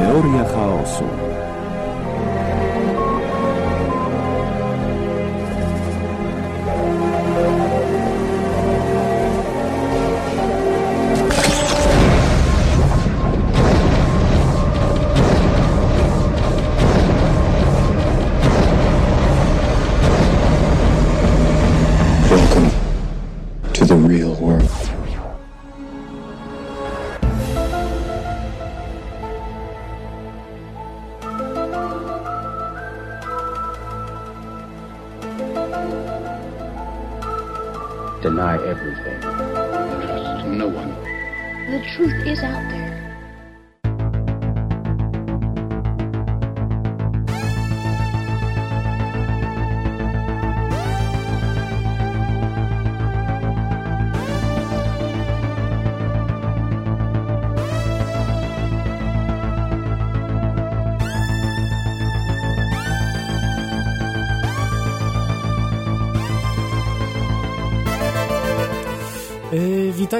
Teoria chaosu.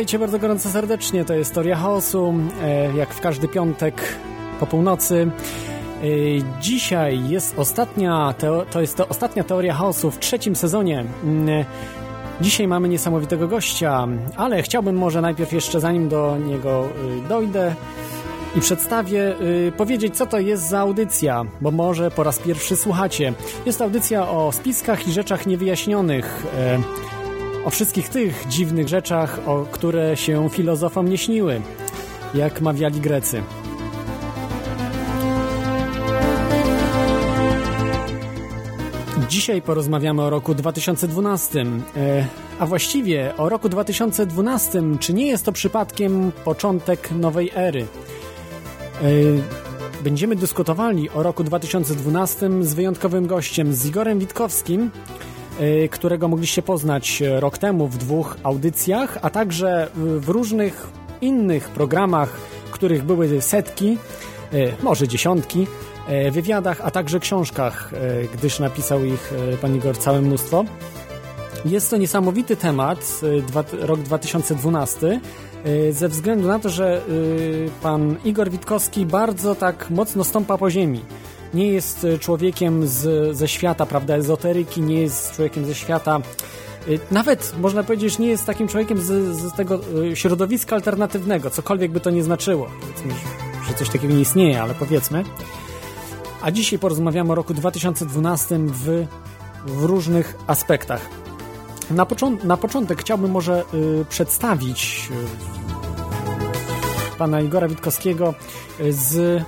Witajcie bardzo gorąco serdecznie, to jest Teoria Chaosu, e, jak w każdy piątek po północy. Yy, dzisiaj jest ostatnia, to jest to ostatnia Teoria Chaosu w trzecim sezonie. Yy, Dzisiaj mamy niesamowitego gościa, ale chciałbym może najpierw jeszcze zanim do niego yy, dojdę i przedstawię, yy, powiedzieć co to jest za audycja, bo może po raz pierwszy słuchacie. Jest to audycja o spiskach i rzeczach niewyjaśnionych. O wszystkich tych dziwnych rzeczach, o które się filozofom nie śniły, jak mawiali Grecy. Dzisiaj porozmawiamy o roku 2012, e, a właściwie o roku 2012, czy nie jest to przypadkiem początek nowej ery? E, Będziemy dyskutowali o roku 2012 z wyjątkowym gościem, z Igorem Witkowskim, którego mogliście poznać rok temu w dwóch audycjach, a także w różnych innych programach, których były setki, y, może dziesiątki, wywiadach, a także książkach, gdyż napisał ich pan Igor całe mnóstwo. Jest to niesamowity temat, rok 2012, y, ze względu na to, że pan Igor Witkowski bardzo tak mocno stąpa po ziemi. Nie jest y, człowiekiem z, ze świata, prawda, ezoteryki, nie jest człowiekiem ze świata. y, Nawet można powiedzieć, nie jest takim człowiekiem z, z tego y, środowiska alternatywnego, cokolwiek by to nie znaczyło. Powiedzmy, że- coś takiego nie istnieje, ale powiedzmy. A dzisiaj porozmawiamy o roku 2012 w, w różnych aspektach. Na, począ- na początek chciałbym może y, przedstawić y, pana Igora Witkowskiego z y,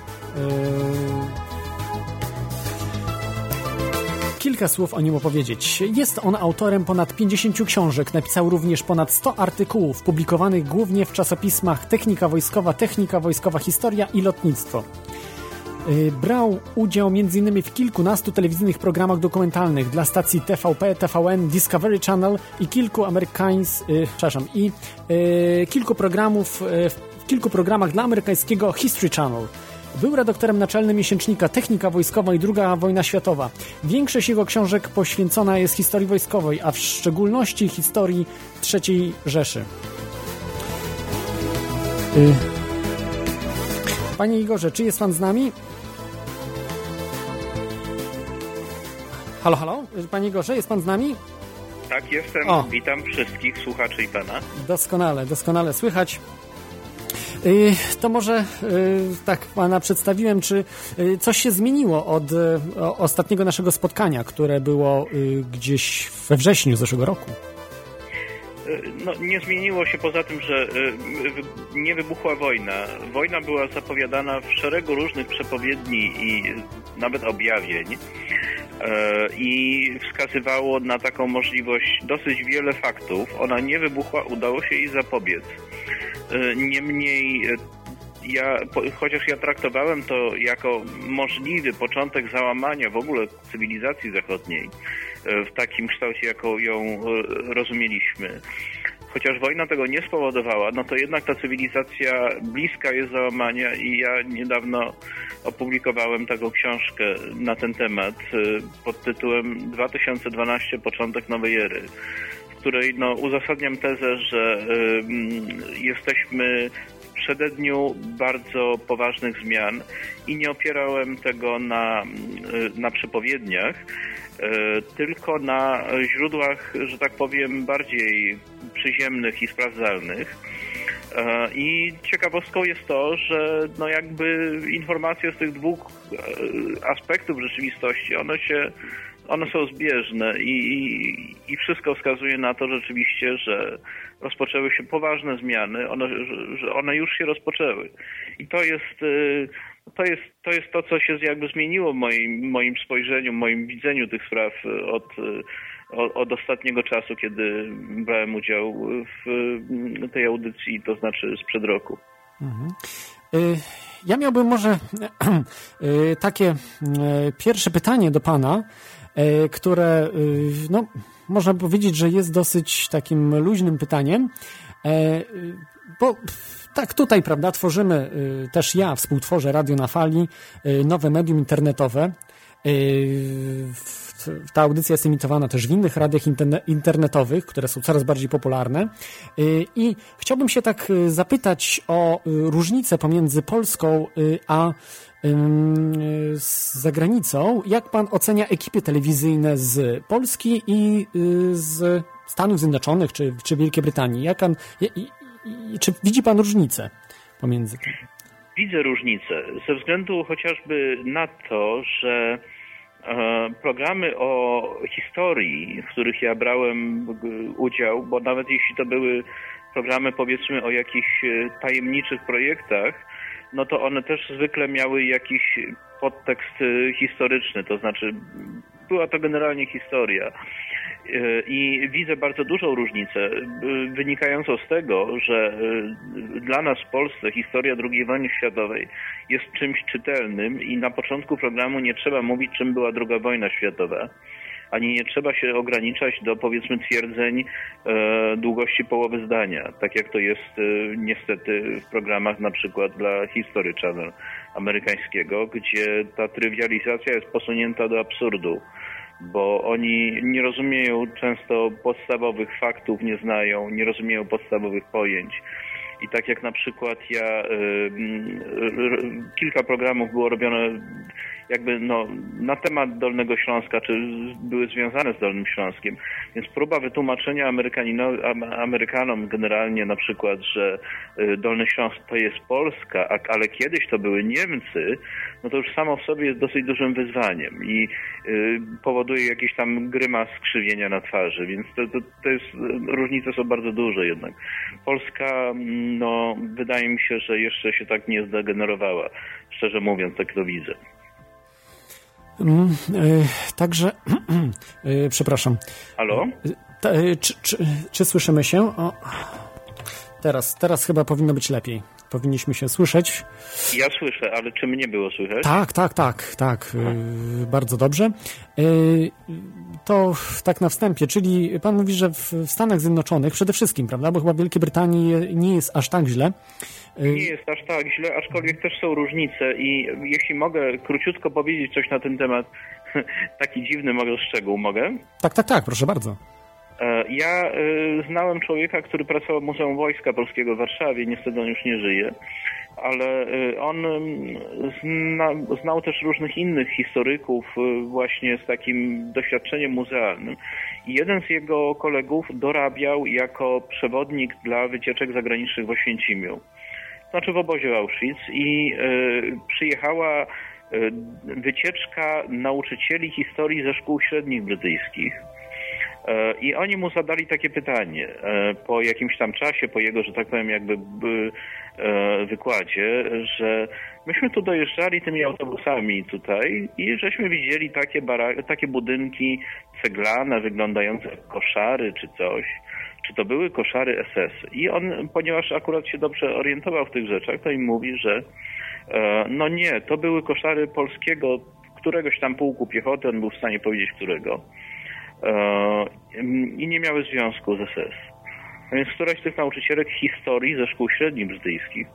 kilka słów o nim opowiedzieć. Jest on autorem ponad 50 książek, napisał również ponad 100 artykułów publikowanych głównie w czasopismach Technika Wojskowa, Technika Wojskowa Historia i Lotnictwo. Y, Brał udział m.in. w kilkunastu telewizyjnych programach dokumentalnych dla stacji TVP, TVN, Discovery Channel i kilku amerykańs... Y, przepraszam, i y, kilku programów, w kilku programach dla amerykańskiego History Channel. Był redaktorem naczelnym miesięcznika Technika Wojskowa i II wojna światowa. Większość jego książek poświęcona jest historii wojskowej, a w szczególności historii III Rzeszy. Y, Panie Igorze, czy jest pan z nami? Halo, halo? Panie Igorze, jest pan z nami? Tak, jestem. O. Witam wszystkich słuchaczy i pana. Doskonale, doskonale słychać. Y, To może y, tak pana przedstawiłem, czy y, coś się zmieniło od ostatniego naszego spotkania, które było gdzieś we wrześniu zeszłego roku? No, nie zmieniło się poza tym, że nie wybuchła wojna. Wojna była zapowiadana w szeregu różnych przepowiedni i nawet objawień. I wskazywało na taką możliwość dosyć wiele faktów. Ona nie wybuchła, udało się jej zapobiec. E, Niemniej e, ja, chociaż ja traktowałem to jako możliwy początek załamania w ogóle cywilizacji zachodniej e, w takim kształcie, jaką ją rozumieliśmy. Chociaż wojna tego nie spowodowała, no to jednak ta cywilizacja bliska jest załamania i ja niedawno opublikowałem taką książkę na ten temat pod tytułem 2012 Początek Nowej Ery której no, uzasadniam tezę, że jesteśmy przededniu bardzo poważnych zmian i nie opierałem tego na, na przepowiedniach, tylko na źródłach, że tak powiem, bardziej przyziemnych i sprawdzalnych. I ciekawostką jest to, że no jakby informacje z tych dwóch aspektów rzeczywistości, one się one są zbieżne i, i, i, wszystko wskazuje na to rzeczywiście, że rozpoczęły się poważne zmiany, one, że one już się rozpoczęły. I to jest, y, to jest, to, jest to, co się jakby zmieniło w moim, moim spojrzeniu, moim widzeniu tych spraw od, od, od ostatniego czasu, kiedy brałem udział w tej audycji, to znaczy sprzed roku. Mhm. Y, ja miałbym może y, takie pierwsze pytanie do Pana. E, które, e, no, można powiedzieć, że jest dosyć takim luźnym pytaniem, e, bo tak tutaj, prawda, tworzymy, też ja współtworzę Radio na Fali, nowe medium internetowe. Ta audycja jest emitowana też w innych radiach internetowych, które są coraz bardziej popularne. I chciałbym się tak zapytać o różnicę pomiędzy Polską a z zagranicą. Jak pan ocenia ekipy telewizyjne z Polski i y, z Stanów Zjednoczonych czy, czy Wielkiej Brytanii? Jak pan, czy widzi pan różnicę pomiędzy tym? Widzę różnicę ze względu chociażby na to, że e, programy o historii, w których ja brałem udział, bo nawet jeśli to były programy powiedzmy o jakichś e, tajemniczych projektach, no to one też zwykle miały jakiś podtekst y, historyczny, to znaczy była to generalnie historia. Y, I widzę bardzo dużą różnicę y, wynikającą z tego, że dla nas w Polsce historia II wojny światowej jest czymś czytelnym i na początku programu nie trzeba mówić, czym była II wojna światowa ani nie trzeba się ograniczać do powiedzmy twierdzeń e, długości połowy zdania, tak jak to jest e, niestety w programach na przykład dla History Channel amerykańskiego, gdzie ta trywializacja jest posunięta do absurdu bo oni nie rozumieją często podstawowych faktów, nie znają, nie rozumieją podstawowych pojęć. I tak jak na przykład ja, y, y, kilka programów było robione jakby no, na temat Dolnego Śląska, czy były związane z Dolnym Śląskiem. Więc próba wytłumaczenia Amerykanom generalnie na przykład, że y, Dolny Śląsk to jest Polska, ale kiedyś to były Niemcy, no to już samo w sobie jest dosyć dużym wyzwaniem i y, powoduje jakieś tam gryma skrzywienia na twarzy, więc to, to, to jest, różnice są bardzo duże jednak. Polska, no wydaje mi się, że jeszcze się tak nie zdegenerowała, szczerze mówiąc, tak to widzę. Mm, e, także, e, przepraszam. Halo? E, czy, czy, czy, słyszymy się? O, teraz, teraz chyba powinno być lepiej. Powinniśmy się słyszeć. Ja słyszę, ale czy mnie było słychać? Tak, tak, tak, tak. bardzo dobrze. to tak na wstępie, czyli pan mówi, że w Stanach Zjednoczonych przede wszystkim, prawda, bo chyba w Wielkiej Brytanii nie jest aż tak źle, nie jest aż tak źle, aczkolwiek też są różnice i jeśli mogę króciutko powiedzieć coś na ten temat, taki dziwny może szczegół, mogę? Tak, tak, tak, proszę bardzo. E, ja e, znałem człowieka, który pracował w Muzeum Wojska Polskiego w Warszawie, niestety on już nie żyje, ale e, on zna, znał też różnych innych historyków właśnie z takim doświadczeniem muzealnym. I jeden z jego kolegów dorabiał jako przewodnik dla wycieczek zagranicznych w Oświęcimiu znaczy w obozie Auschwitz i e, przyjechała e, wycieczka nauczycieli historii ze szkół średnich brytyjskich. E, I oni mu zadali takie pytanie po jakimś tam czasie, po jego, że tak powiem, jakby wykładzie, że myśmy tu dojeżdżali tymi autobusami tutaj i żeśmy widzieli takie, takie budynki ceglane, wyglądające jak koszary czy coś czy to były koszary SS. I on, ponieważ akurat się dobrze orientował w tych rzeczach, to im mówi, że e, no nie, to były koszary polskiego, któregoś tam pułku piechoty, on był w stanie powiedzieć którego. E, I nie miały związku z SS. A więc któraś z tych nauczycielek historii ze szkół średnich brytyjskich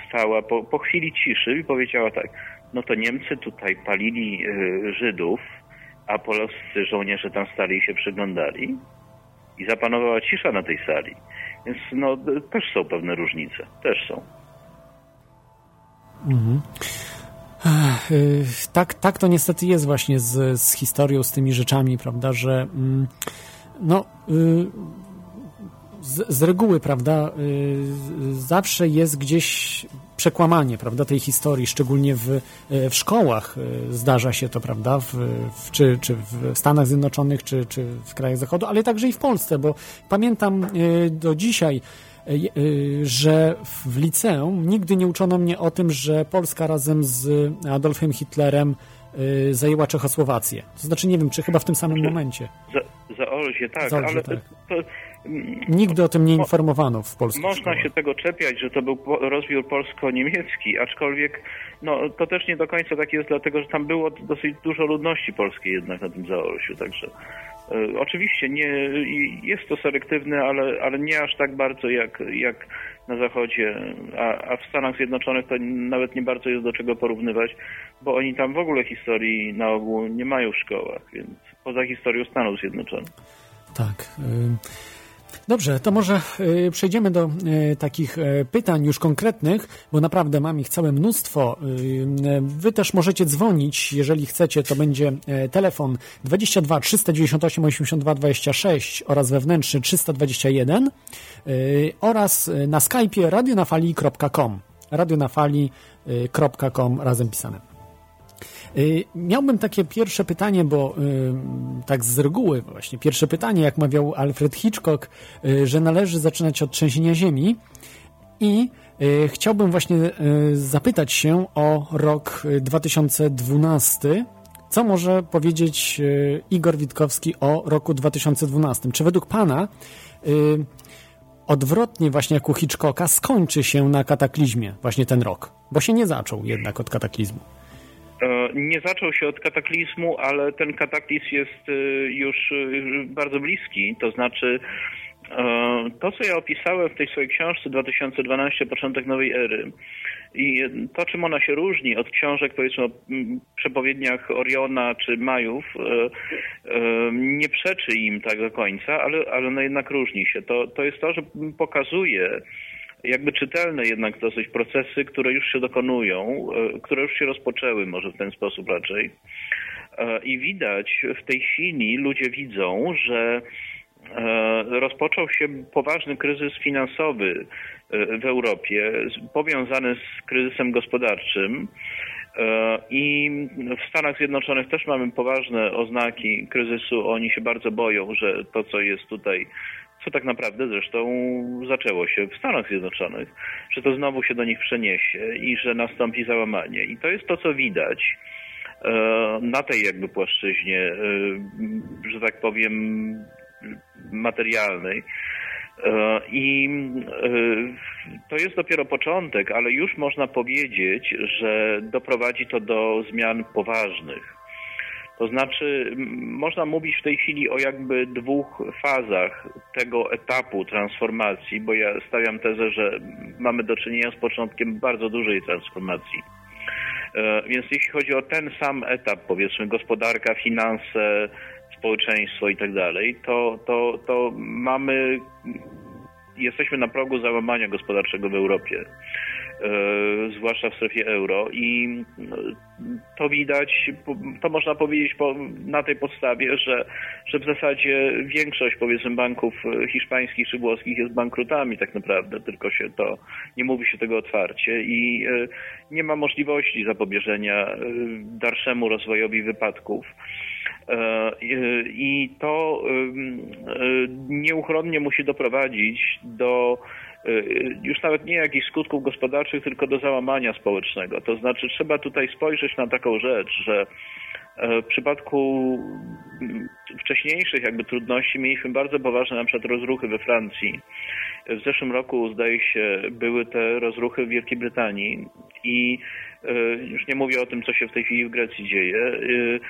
wstała po, po chwili ciszy i powiedziała tak, no to Niemcy tutaj palili y, Żydów, a polscy żołnierze tam stali i się przyglądali i zapanowała cisza na tej sali. Więc no, też są pewne różnice. Też są. Mhm. Y, tak, tak to niestety jest właśnie z, z historią, z tymi rzeczami, prawda, że mm, no, y, z, z reguły, prawda, y, zawsze jest gdzieś przekłamanie, prawda, tej historii, szczególnie w, w szkołach zdarza się to, prawda, w, w, czy, czy w Stanach Zjednoczonych, czy, czy w krajach Zachodu, ale także i w Polsce, bo pamiętam do dzisiaj, że w liceum nigdy nie uczono mnie o tym, że Polska razem z Adolfem Hitlerem zajęła Czechosłowację. To znaczy, nie wiem, czy chyba w tym samym momencie. Za, za Olzie, tak, za Olzie, ale tak. To, Nigdy o tym nie informowano w Polsce. Można szkołach. się tego czepiać, że to był rozbiór polsko-niemiecki, aczkolwiek no, to też nie do końca tak jest, dlatego że tam było dosyć dużo ludności polskiej jednak na tym Zaorsiu, także E, oczywiście nie, jest to selektywne, ale, ale nie aż tak bardzo jak, jak na Zachodzie, a, a w Stanach Zjednoczonych to nawet nie bardzo jest do czego porównywać, bo oni tam w ogóle historii na ogół nie mają w szkołach, więc poza historią Stanów Zjednoczonych. Tak. Y Dobrze, to może e, przejdziemy do e, takich e, pytań już konkretnych, bo naprawdę mam ich całe mnóstwo. Wy też możecie dzwonić, jeżeli chcecie, to będzie telefon 22 398 82 26 oraz wewnętrzny 321 oraz na Skype'ie radionafali.com radionafali.com razem pisane. Y, miałbym takie pierwsze pytanie, bo y, tak z reguły właśnie pierwsze pytanie, jak mawiał Alfred Hitchcock, y, że należy zaczynać od trzęsienia ziemi i chciałbym właśnie zapytać się o rok 2012. Co może powiedzieć Igor Witkowski o roku 2012? Czy według Pana odwrotnie właśnie jak u Hitchcocka skończy się na kataklizmie właśnie ten rok? Bo się nie zaczął jednak od kataklizmu. E, nie zaczął się od kataklizmu, ale ten kataklizm jest e, już e, bardzo bliski. To znaczy, to co ja opisałem w tej swojej książce 2012, początek nowej ery, i to, czym ona się różni od książek, powiedzmy, o przepowiedniach Oriona czy Majów, nie przeczy im tak do końca, ale, ale no jednak różni się. To, to jest to, że pokazuje, jakby czytelne jednak dosyć procesy, które już się dokonują, e, które już się rozpoczęły może w ten sposób raczej. E, I widać w tej chwili, ludzie widzą, że e, rozpoczął się poważny kryzys finansowy w Europie, powiązany z kryzysem gospodarczym. I w Stanach Zjednoczonych też mamy poważne oznaki kryzysu. Oni się bardzo boją, że to, co jest tutaj co tak naprawdę zresztą zaczęło się w Stanach Zjednoczonych, że to znowu się do nich przeniesie i że nastąpi załamanie. I to jest to, co widać e, na tej jakby płaszczyźnie, e, że tak powiem, materialnej. E, I to jest dopiero początek, ale już można powiedzieć, że doprowadzi to do zmian poważnych to znaczy, można mówić w tej chwili o jakby dwóch fazach tego etapu transformacji, bo ja stawiam tezę, że mamy do czynienia z początkiem bardzo dużej transformacji. E, więc jeśli chodzi o ten sam etap, powiedzmy gospodarka, finanse, społeczeństwo i tak dalej, to, to, to mamy, jesteśmy na progu załamania gospodarczego w Europie. E, zwłaszcza w strefie euro i no, to widać, to można powiedzieć po, na tej podstawie, że, że w zasadzie większość powiedzmy banków hiszpańskich czy włoskich jest bankrutami tak naprawdę, tylko się to, nie mówi się tego otwarcie i e, nie ma możliwości zapobieżenia e, dalszemu rozwojowi wypadków. I to nieuchronnie musi doprowadzić do już nawet nie jakichś skutków gospodarczych, tylko do załamania społecznego. To znaczy trzeba tutaj spojrzeć na taką rzecz, że e, w przypadku mm, wcześniejszych jakby trudności mieliśmy bardzo poważne na przykład rozruchy we Francji. W zeszłym roku zdaje się były te rozruchy w Wielkiej Brytanii i e, już nie mówię o tym, co się w tej chwili w Grecji dzieje y,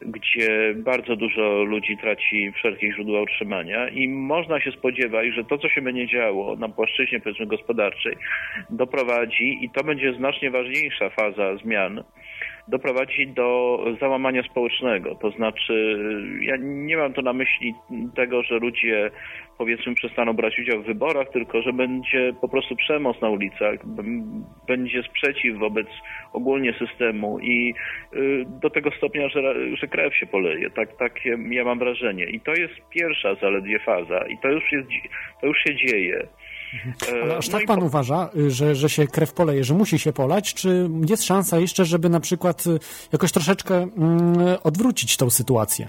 gdzie bardzo dużo ludzi traci wszelkie źródła utrzymania i można się spodziewać, że to, co się będzie działo na płaszczyźnie powiedzmy gospodarczej, doprowadzi i to będzie znacznie ważniejsza faza zmian, doprowadzić do załamania społecznego. To znaczy, ja nie mam tu na myśli tego, że ludzie powiedzmy przestaną brać udział w wyborach, tylko że będzie po prostu przemoc na ulicach, będzie sprzeciw wobec ogólnie systemu i y, do tego stopnia, że, że krew się poleje. Tak, tak ja mam wrażenie. I to jest pierwsza zaledwie faza i to już, jest, to już się dzieje. Mhm. Ale aż no tak pan po... uważa, y, że, że się krew poleje, że musi się polać, czy jest szansa jeszcze, żeby na przykład y, jakoś troszeczkę mm, odwrócić tą sytuację?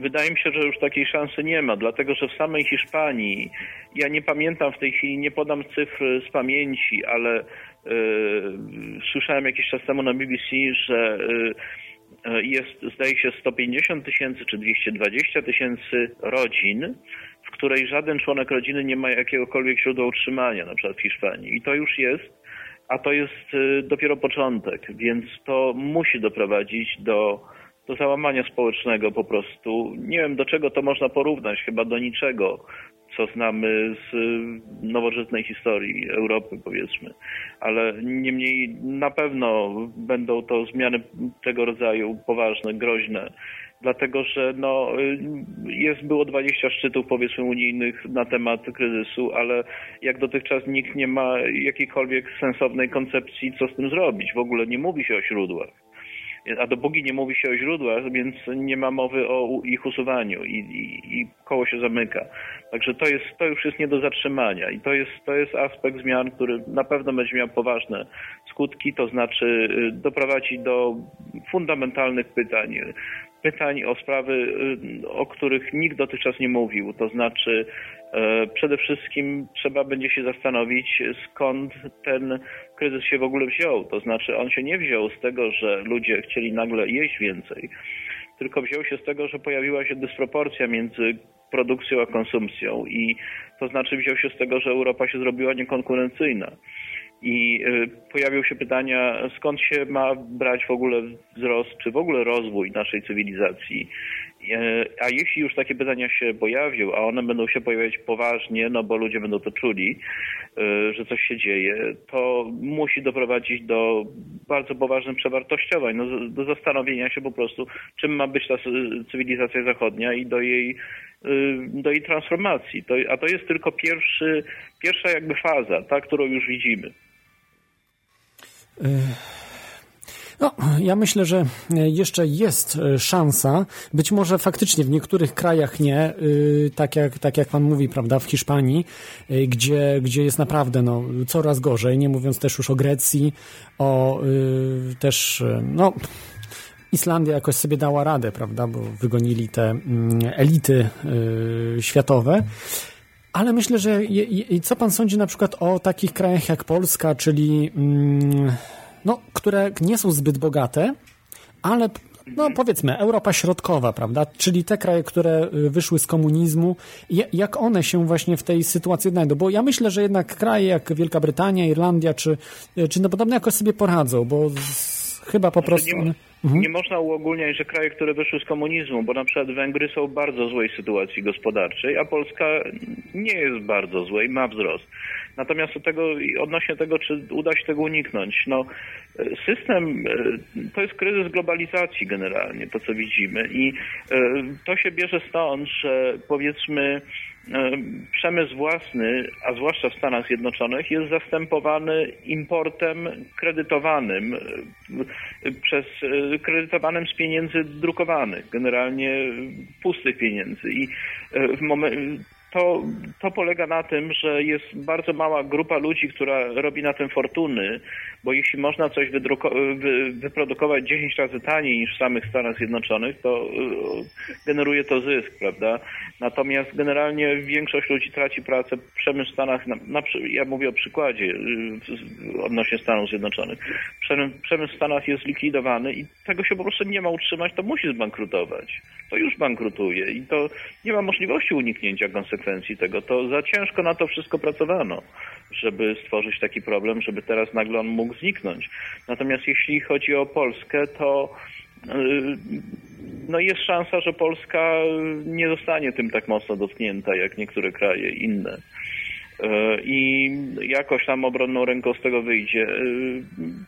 Wydaje mi się, że już takiej szansy nie ma, dlatego że w samej Hiszpanii, ja nie pamiętam w tej chwili, nie podam cyfr z pamięci, ale yy, słyszałem jakiś czas temu na BBC, że yy, jest, zdaje się, 150 tysięcy czy 220 tysięcy rodzin, w której żaden członek rodziny nie ma jakiegokolwiek źródła utrzymania, na przykład w Hiszpanii. I to już jest, a to jest y, dopiero początek, więc to musi doprowadzić do, do załamania społecznego po prostu. Nie wiem, do czego to można porównać, chyba do niczego, co znamy z y, nowożytnej historii Europy, powiedzmy. Ale niemniej na pewno będą to zmiany tego rodzaju poważne, groźne dlatego że no, y, jest, było 20 szczytów powiedzmy unijnych na temat kryzysu, ale jak dotychczas nikt nie ma jakiejkolwiek sensownej koncepcji, co z tym zrobić. W ogóle nie mówi się o źródłach. A dopóki nie mówi się o źródłach, więc nie ma mowy o ich usuwaniu i, i, i koło się zamyka. Także to, jest, to już jest nie do zatrzymania i to jest, to jest aspekt zmian, który na pewno będzie miał poważne skutki, to znaczy y, doprowadzi do fundamentalnych pytań pytań o sprawy, y, o których nikt dotychczas nie mówił. To znaczy, e, przede wszystkim trzeba będzie się zastanowić, skąd ten kryzys się w ogóle wziął. To znaczy, on się nie wziął z tego, że ludzie chcieli nagle jeść więcej, tylko wziął się z tego, że pojawiła się dysproporcja między produkcją a konsumpcją i to znaczy wziął się z tego, że Europa się zrobiła niekonkurencyjna. I y, pojawią się pytania, skąd się ma brać w ogóle wzrost, czy w ogóle rozwój naszej cywilizacji. Y, a jeśli już takie pytania się pojawią, a one będą się pojawiać poważnie, no bo ludzie będą to czuli, y, że coś się dzieje, to musi doprowadzić do bardzo poważnych przewartościowań, no, do zastanowienia się po prostu, czym ma być ta cywilizacja zachodnia i do jej do jej transformacji. A to jest tylko pierwszy, pierwsza jakby faza, ta, którą już widzimy. No, ja myślę, że jeszcze jest e, szansa. Być może faktycznie w niektórych krajach nie, e, tak jak, tak jak pan mówi, prawda, w Hiszpanii, e, gdzie, gdzie jest naprawdę no, coraz gorzej, nie mówiąc też już o Grecji, o też, no, Islandia jakoś sobie dała radę, prawda, bo wygonili te mm, elity światowe. Ale myślę, że je, je, co pan sądzi na przykład o takich krajach jak Polska, czyli mm, no, które nie są zbyt bogate, ale no powiedzmy Europa Środkowa, prawda? Czyli te kraje, które y, wyszły z komunizmu, jak one się właśnie w tej sytuacji znajdą? Bo ja myślę, że jednak kraje jak Wielka Brytania, Irlandia, czy, czy no podobne jakoś sobie poradzą, bo z, chyba po prostu... Nie, Mhm. Nie można uogólniać, że kraje, które wyszły z komunizmu, bo na przykład Węgry są w bardzo złej sytuacji gospodarczej, a Polska nie jest bardzo złej, ma wzrost. Natomiast do tego, odnośnie tego, czy uda się tego uniknąć, no system, e, to jest kryzys globalizacji generalnie, to co widzimy i e, to się bierze stąd, że powiedzmy przemysł własny, a zwłaszcza w Stanach Zjednoczonych, jest zastępowany importem kredytowanym e, przez e, kredytowanym z pieniędzy drukowanych, generalnie pustych pieniędzy. I w momencie to, to polega na tym, że jest bardzo mała grupa ludzi, która robi na tym fortuny, bo jeśli można coś wy, wyprodukować 10 razy taniej niż w samych Stanach Zjednoczonych, to y, generuje to zysk, prawda? Natomiast generalnie większość ludzi traci pracę. Przemysł w Stanach, na, na, ja mówię o przykładzie y, odnośnie Stanów Zjednoczonych. Przemysł, w Stanach jest zlikwidowany i tego się po prostu nie ma utrzymać, to musi zbankrutować. To już bankrutuje i to nie ma możliwości uniknięcia konsekwencji tego. To za ciężko na to wszystko pracowano, żeby stworzyć taki problem, żeby teraz nagle on mógł zniknąć. Natomiast jeśli chodzi o Polskę, to y, no jest szansa, że Polska nie zostanie tym tak mocno dotknięta jak niektóre kraje inne. E, i jakoś tam obronną ręką z tego wyjdzie. E,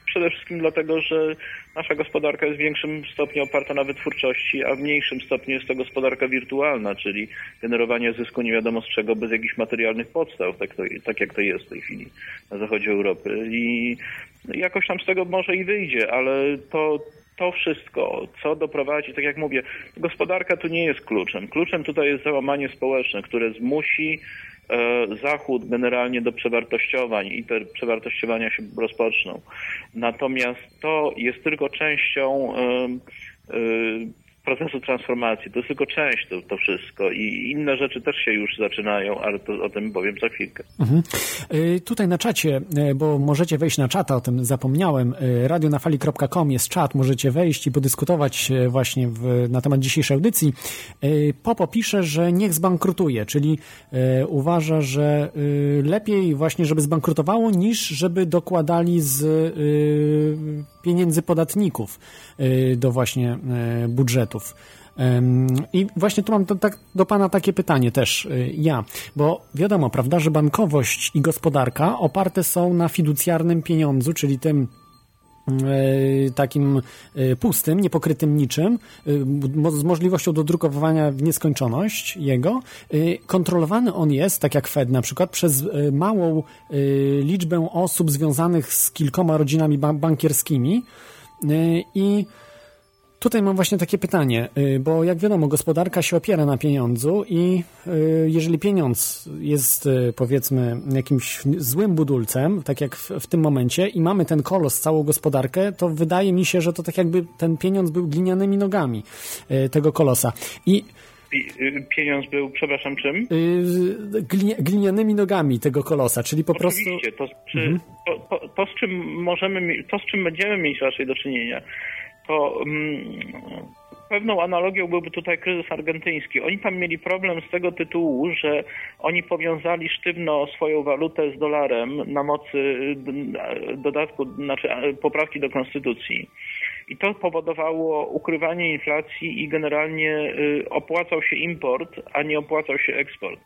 przede wszystkim dlatego, że nasza gospodarka jest w większym stopniu oparta na wytwórczości, a w mniejszym stopniu jest to gospodarka wirtualna, czyli generowanie zysku nie wiadomo z czego, bez jakichś materialnych podstaw, tak, to, tak jak to jest w tej chwili na zachodzie Europy. I jakoś tam z tego może i wyjdzie, ale to to wszystko, co doprowadzi, tak jak mówię, gospodarka tu nie jest kluczem. Kluczem tutaj jest załamanie społeczne, które zmusi Zachód generalnie do przewartościowań i te przewartościowania się rozpoczną. Natomiast to jest tylko częścią e, e, procesu transformacji. To jest tylko część to, to wszystko i inne rzeczy też się już zaczynają, ale to, o tym powiem za chwilkę. Mhm. Y, tutaj na czacie, y, bo możecie wejść na czata, o tym zapomniałem, y, radionafali.com jest czat, możecie wejść i podyskutować właśnie w, na temat dzisiejszej audycji. Popo pisze, że niech zbankrutuje, czyli uważa, że lepiej właśnie, żeby zbankrutowało, niż żeby dokładali z pieniędzy podatników do właśnie budżetu I właśnie tu mam do, tak, do Pana takie pytanie też y, ja, bo wiadomo, prawda, że bankowość i gospodarka oparte są na fiducjarnym pieniądzu, czyli tym y, takim y, pustym, niepokrytym niczym, z możliwością dodrukowywania w nieskończoność jego. Kontrolowany on jest, tak jak Fed na przykład, przez małą liczbę osób związanych z kilkoma rodzinami bankierskimi. I Tutaj mam właśnie takie pytanie, y, bo jak wiadomo, gospodarka się opiera na pieniądzu i y, jeżeli pieniądz jest y, powiedzmy jakimś złym budulcem, tak jak w, w, tym momencie, i mamy ten kolos, całą gospodarkę, to wydaje mi się, że to tak jakby ten pieniądz był glinianymi nogami tego kolosa. I pieniądz był, przepraszam, czym? glinianymi nogami tego kolosa, czyli po Oczywiście, prostu... To, mhm. to, to, to, z czym możemy, to z czym będziemy mieć raczej do czynienia, to mm, pewną analogią byłby tutaj kryzys argentyński. Oni tam mieli problem z tego tytułu, że oni powiązali sztywno swoją walutę z dolarem na mocy y, dodatku, znaczy poprawki do konstytucji. I to powodowało ukrywanie inflacji i generalnie y, opłacał się import, a nie opłacał się eksport.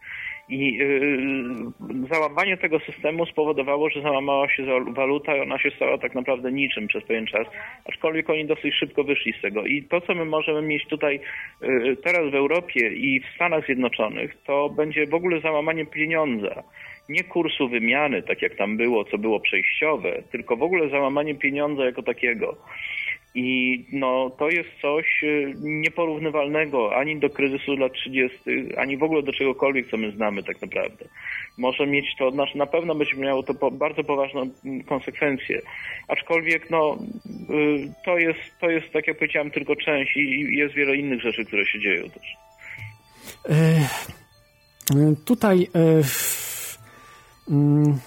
I yy, załamanie tego systemu spowodowało, że załamała się waluta i ona się stała tak naprawdę niczym przez pewien czas, aczkolwiek oni dosyć szybko wyszli z tego. I to, co my możemy mieć tutaj yy, teraz w Europie i w Stanach Zjednoczonych, to będzie w ogóle załamanie pieniądza. Nie kursu wymiany, tak jak tam było, co było przejściowe, tylko w ogóle załamanie pieniądza jako takiego. I no, to jest coś y, nieporównywalnego ani do kryzysu lat 30., ani w ogóle do czegokolwiek, co my znamy tak naprawdę. Może mieć to, na pewno będzie miało to po, bardzo poważne mm, konsekwencje. Aczkolwiek no, y, to, jest, to jest, tak jak powiedziałem, tylko część i jest wiele innych rzeczy, które się dzieją też. E, tutaj e, mm,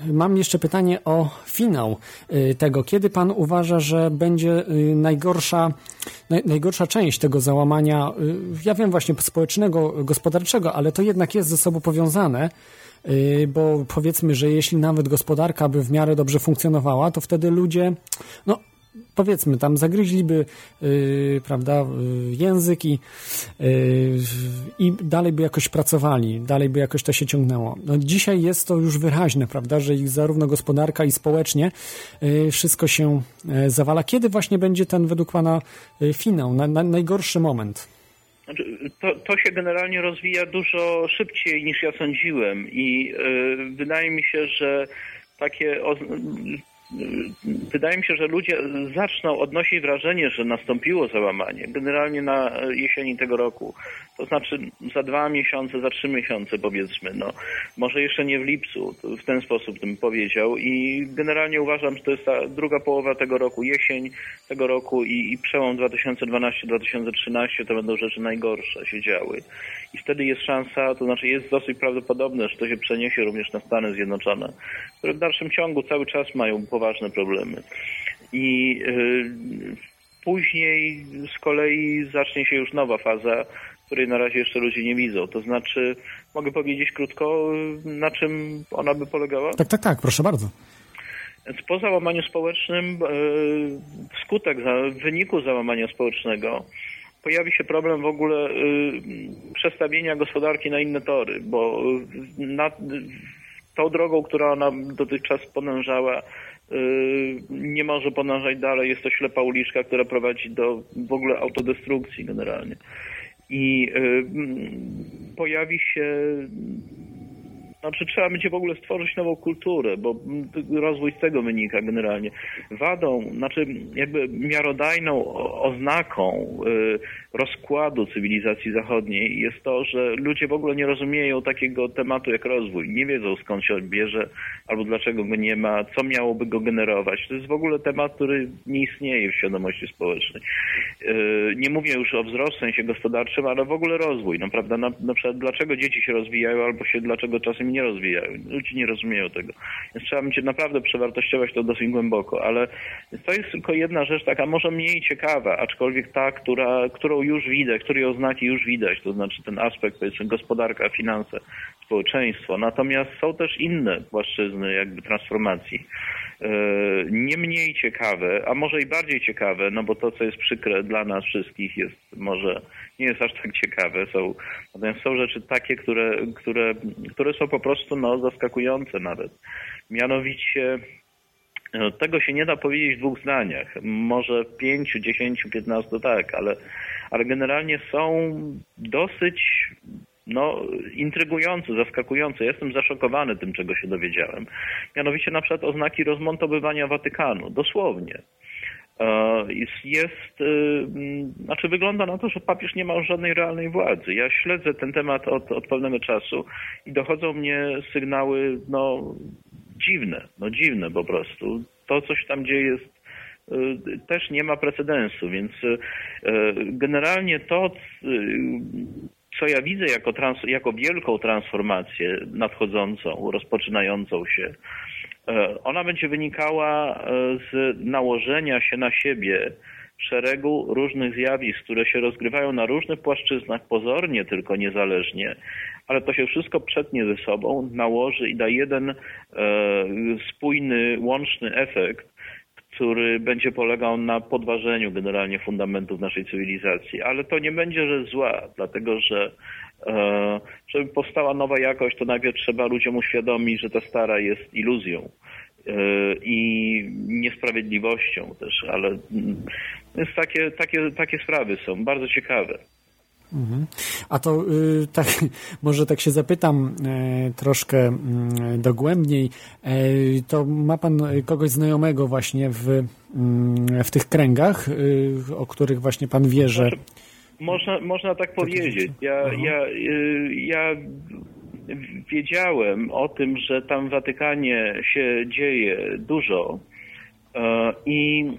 Mam jeszcze pytanie o finał y, tego. Kiedy pan uważa, że będzie y, najgorsza, najgorsza część tego załamania, y, ja wiem właśnie społecznego, gospodarczego, ale to jednak jest ze sobą powiązane, bo powiedzmy, że jeśli nawet gospodarka by w miarę dobrze funkcjonowała, to wtedy ludzie, no powiedzmy, tam zagryźliby, yy, prawda, yy, język i, yy, i dalej by jakoś pracowali, dalej by jakoś to się ciągnęło. No, dzisiaj jest to już wyraźne, prawda, że ich zarówno gospodarka i społecznie yy, wszystko się yy, zawala. Kiedy właśnie będzie ten według Pana finał, na, na, najgorszy moment? Znaczy, to, to się generalnie rozwija dużo szybciej niż ja sądziłem i wydaje mi się, że takie wydaje mi się, że ludzie zaczną odnosić wrażenie, że nastąpiło załamanie, generalnie na jesieni tego roku. To znaczy za dwa miesiące, za trzy miesiące powiedzmy, no może jeszcze nie w lipcu, w ten sposób bym powiedział i generalnie uważam, że to jest ta druga połowa tego roku, jesień tego roku i, i przełom 2012-2013 to będą rzeczy najgorsze się działy. I wtedy jest szansa, to znaczy jest dosyć prawdopodobne, że to się przeniesie również na Stany Zjednoczone, które w dalszym ciągu cały czas mają poważne problemy. I yy, później z kolei zacznie się już nowa faza, której na razie jeszcze ludzie nie widzą. To znaczy, mogę powiedzieć krótko, na czym ona by polegała? Tak, tak, tak, proszę bardzo. Po załamaniu społecznym, wskutek, w wyniku załamania społecznego, pojawi się problem w ogóle przestawienia gospodarki na inne tory, bo na, tą drogą, która ona dotychczas podążała, nie może podążać dalej. Jest to ślepa uliczka, która prowadzi do w ogóle autodestrukcji generalnie. I pojawi się znaczy trzeba będzie w ogóle stworzyć nową kulturę, bo rozwój z tego wynika generalnie. Wadą, znaczy jakby miarodajną oznaką y, rozkładu cywilizacji zachodniej jest to, że ludzie w ogóle nie rozumieją takiego tematu jak rozwój. Nie wiedzą skąd się bierze, albo dlaczego go nie ma, co miałoby go generować. To jest w ogóle temat, który nie istnieje w świadomości społecznej. Y, nie mówię już o wzrost w sensie gospodarczym, ale w ogóle rozwój. No, prawda? Na, na przykład dlaczego dzieci się rozwijają, albo się dlaczego czasem nie rozwijają. Ludzie nie rozumieją tego. Więc trzeba będzie naprawdę przewartościować to dosyć głęboko, ale to jest tylko jedna rzecz taka może mniej ciekawa, aczkolwiek ta, która, którą już widać, której oznaki już widać, to znaczy ten aspekt powiedzmy gospodarka, finanse, społeczeństwo. Natomiast są też inne płaszczyzny jakby transformacji nie mniej ciekawe, a może i bardziej ciekawe, no bo to, co jest przykre dla nas wszystkich, jest może nie jest aż tak ciekawe. Są, natomiast są rzeczy takie, które, które, które są po prostu no, zaskakujące nawet. Mianowicie no, tego się nie da powiedzieć w dwóch zdaniach. Może w pięciu, dziesięciu, piętnastu tak, ale, ale generalnie są dosyć no, intrygujące, zaskakujące. Jestem zaszokowany tym, czego się dowiedziałem. Mianowicie na przykład oznaki rozmontowywania Watykanu. Dosłownie. E, jest, jest, znaczy wygląda na to, że papież nie ma żadnej realnej władzy. Ja śledzę ten temat od, od pewnego czasu i dochodzą mnie sygnały, no, dziwne, no dziwne po prostu. To, co się tam dzieje jest y, też nie ma precedensu, więc y, generalnie to, co ja widzę jako, trans, jako wielką transformację nadchodzącą, rozpoczynającą się, e, ona będzie wynikała e, z nałożenia się na siebie szeregu różnych zjawisk, które się rozgrywają na różnych płaszczyznach, pozornie tylko niezależnie, ale to się wszystko przetnie ze sobą, nałoży i da jeden e, spójny, łączny efekt, który będzie polegał na podważeniu generalnie fundamentów naszej cywilizacji. Ale to nie będzie rzecz zła, dlatego że e, żeby powstała nowa jakość, to najpierw trzeba ludziom uświadomić, że ta stara jest iluzją e, i niesprawiedliwością też, ale mm, więc takie, takie, takie sprawy są bardzo ciekawe. Mhm. A to y, tak, może tak się zapytam e, troszkę y, dogłębniej. E, to ma pan kogoś znajomego właśnie w, y, w tych kręgach, y, o których właśnie pan wie, że... Można, można tak powiedzieć. Ja, ja, y, ja wiedziałem o tym, że tam w Watykanie się dzieje dużo i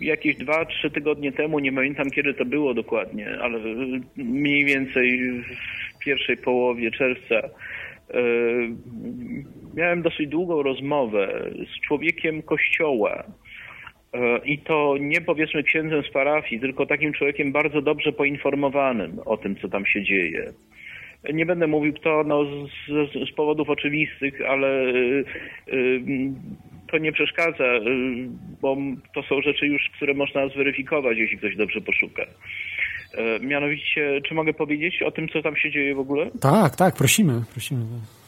jakieś dwa, trzy tygodnie temu, nie pamiętam kiedy to było dokładnie, ale mniej więcej w pierwszej połowie czerwca e, miałem dosyć długą rozmowę z człowiekiem kościoła. E, I to nie powiedzmy księdzem z parafii, tylko takim człowiekiem bardzo dobrze poinformowanym o tym, co tam się dzieje. Nie będę mówił kto, no, z, z powodów oczywistych, ale to nie przeszkadza, y, bo to są rzeczy już, które można zweryfikować, jeśli ktoś dobrze poszuka. E, mianowicie, czy mogę powiedzieć o tym, co tam się dzieje w ogóle? Tak, tak, prosimy, prosimy.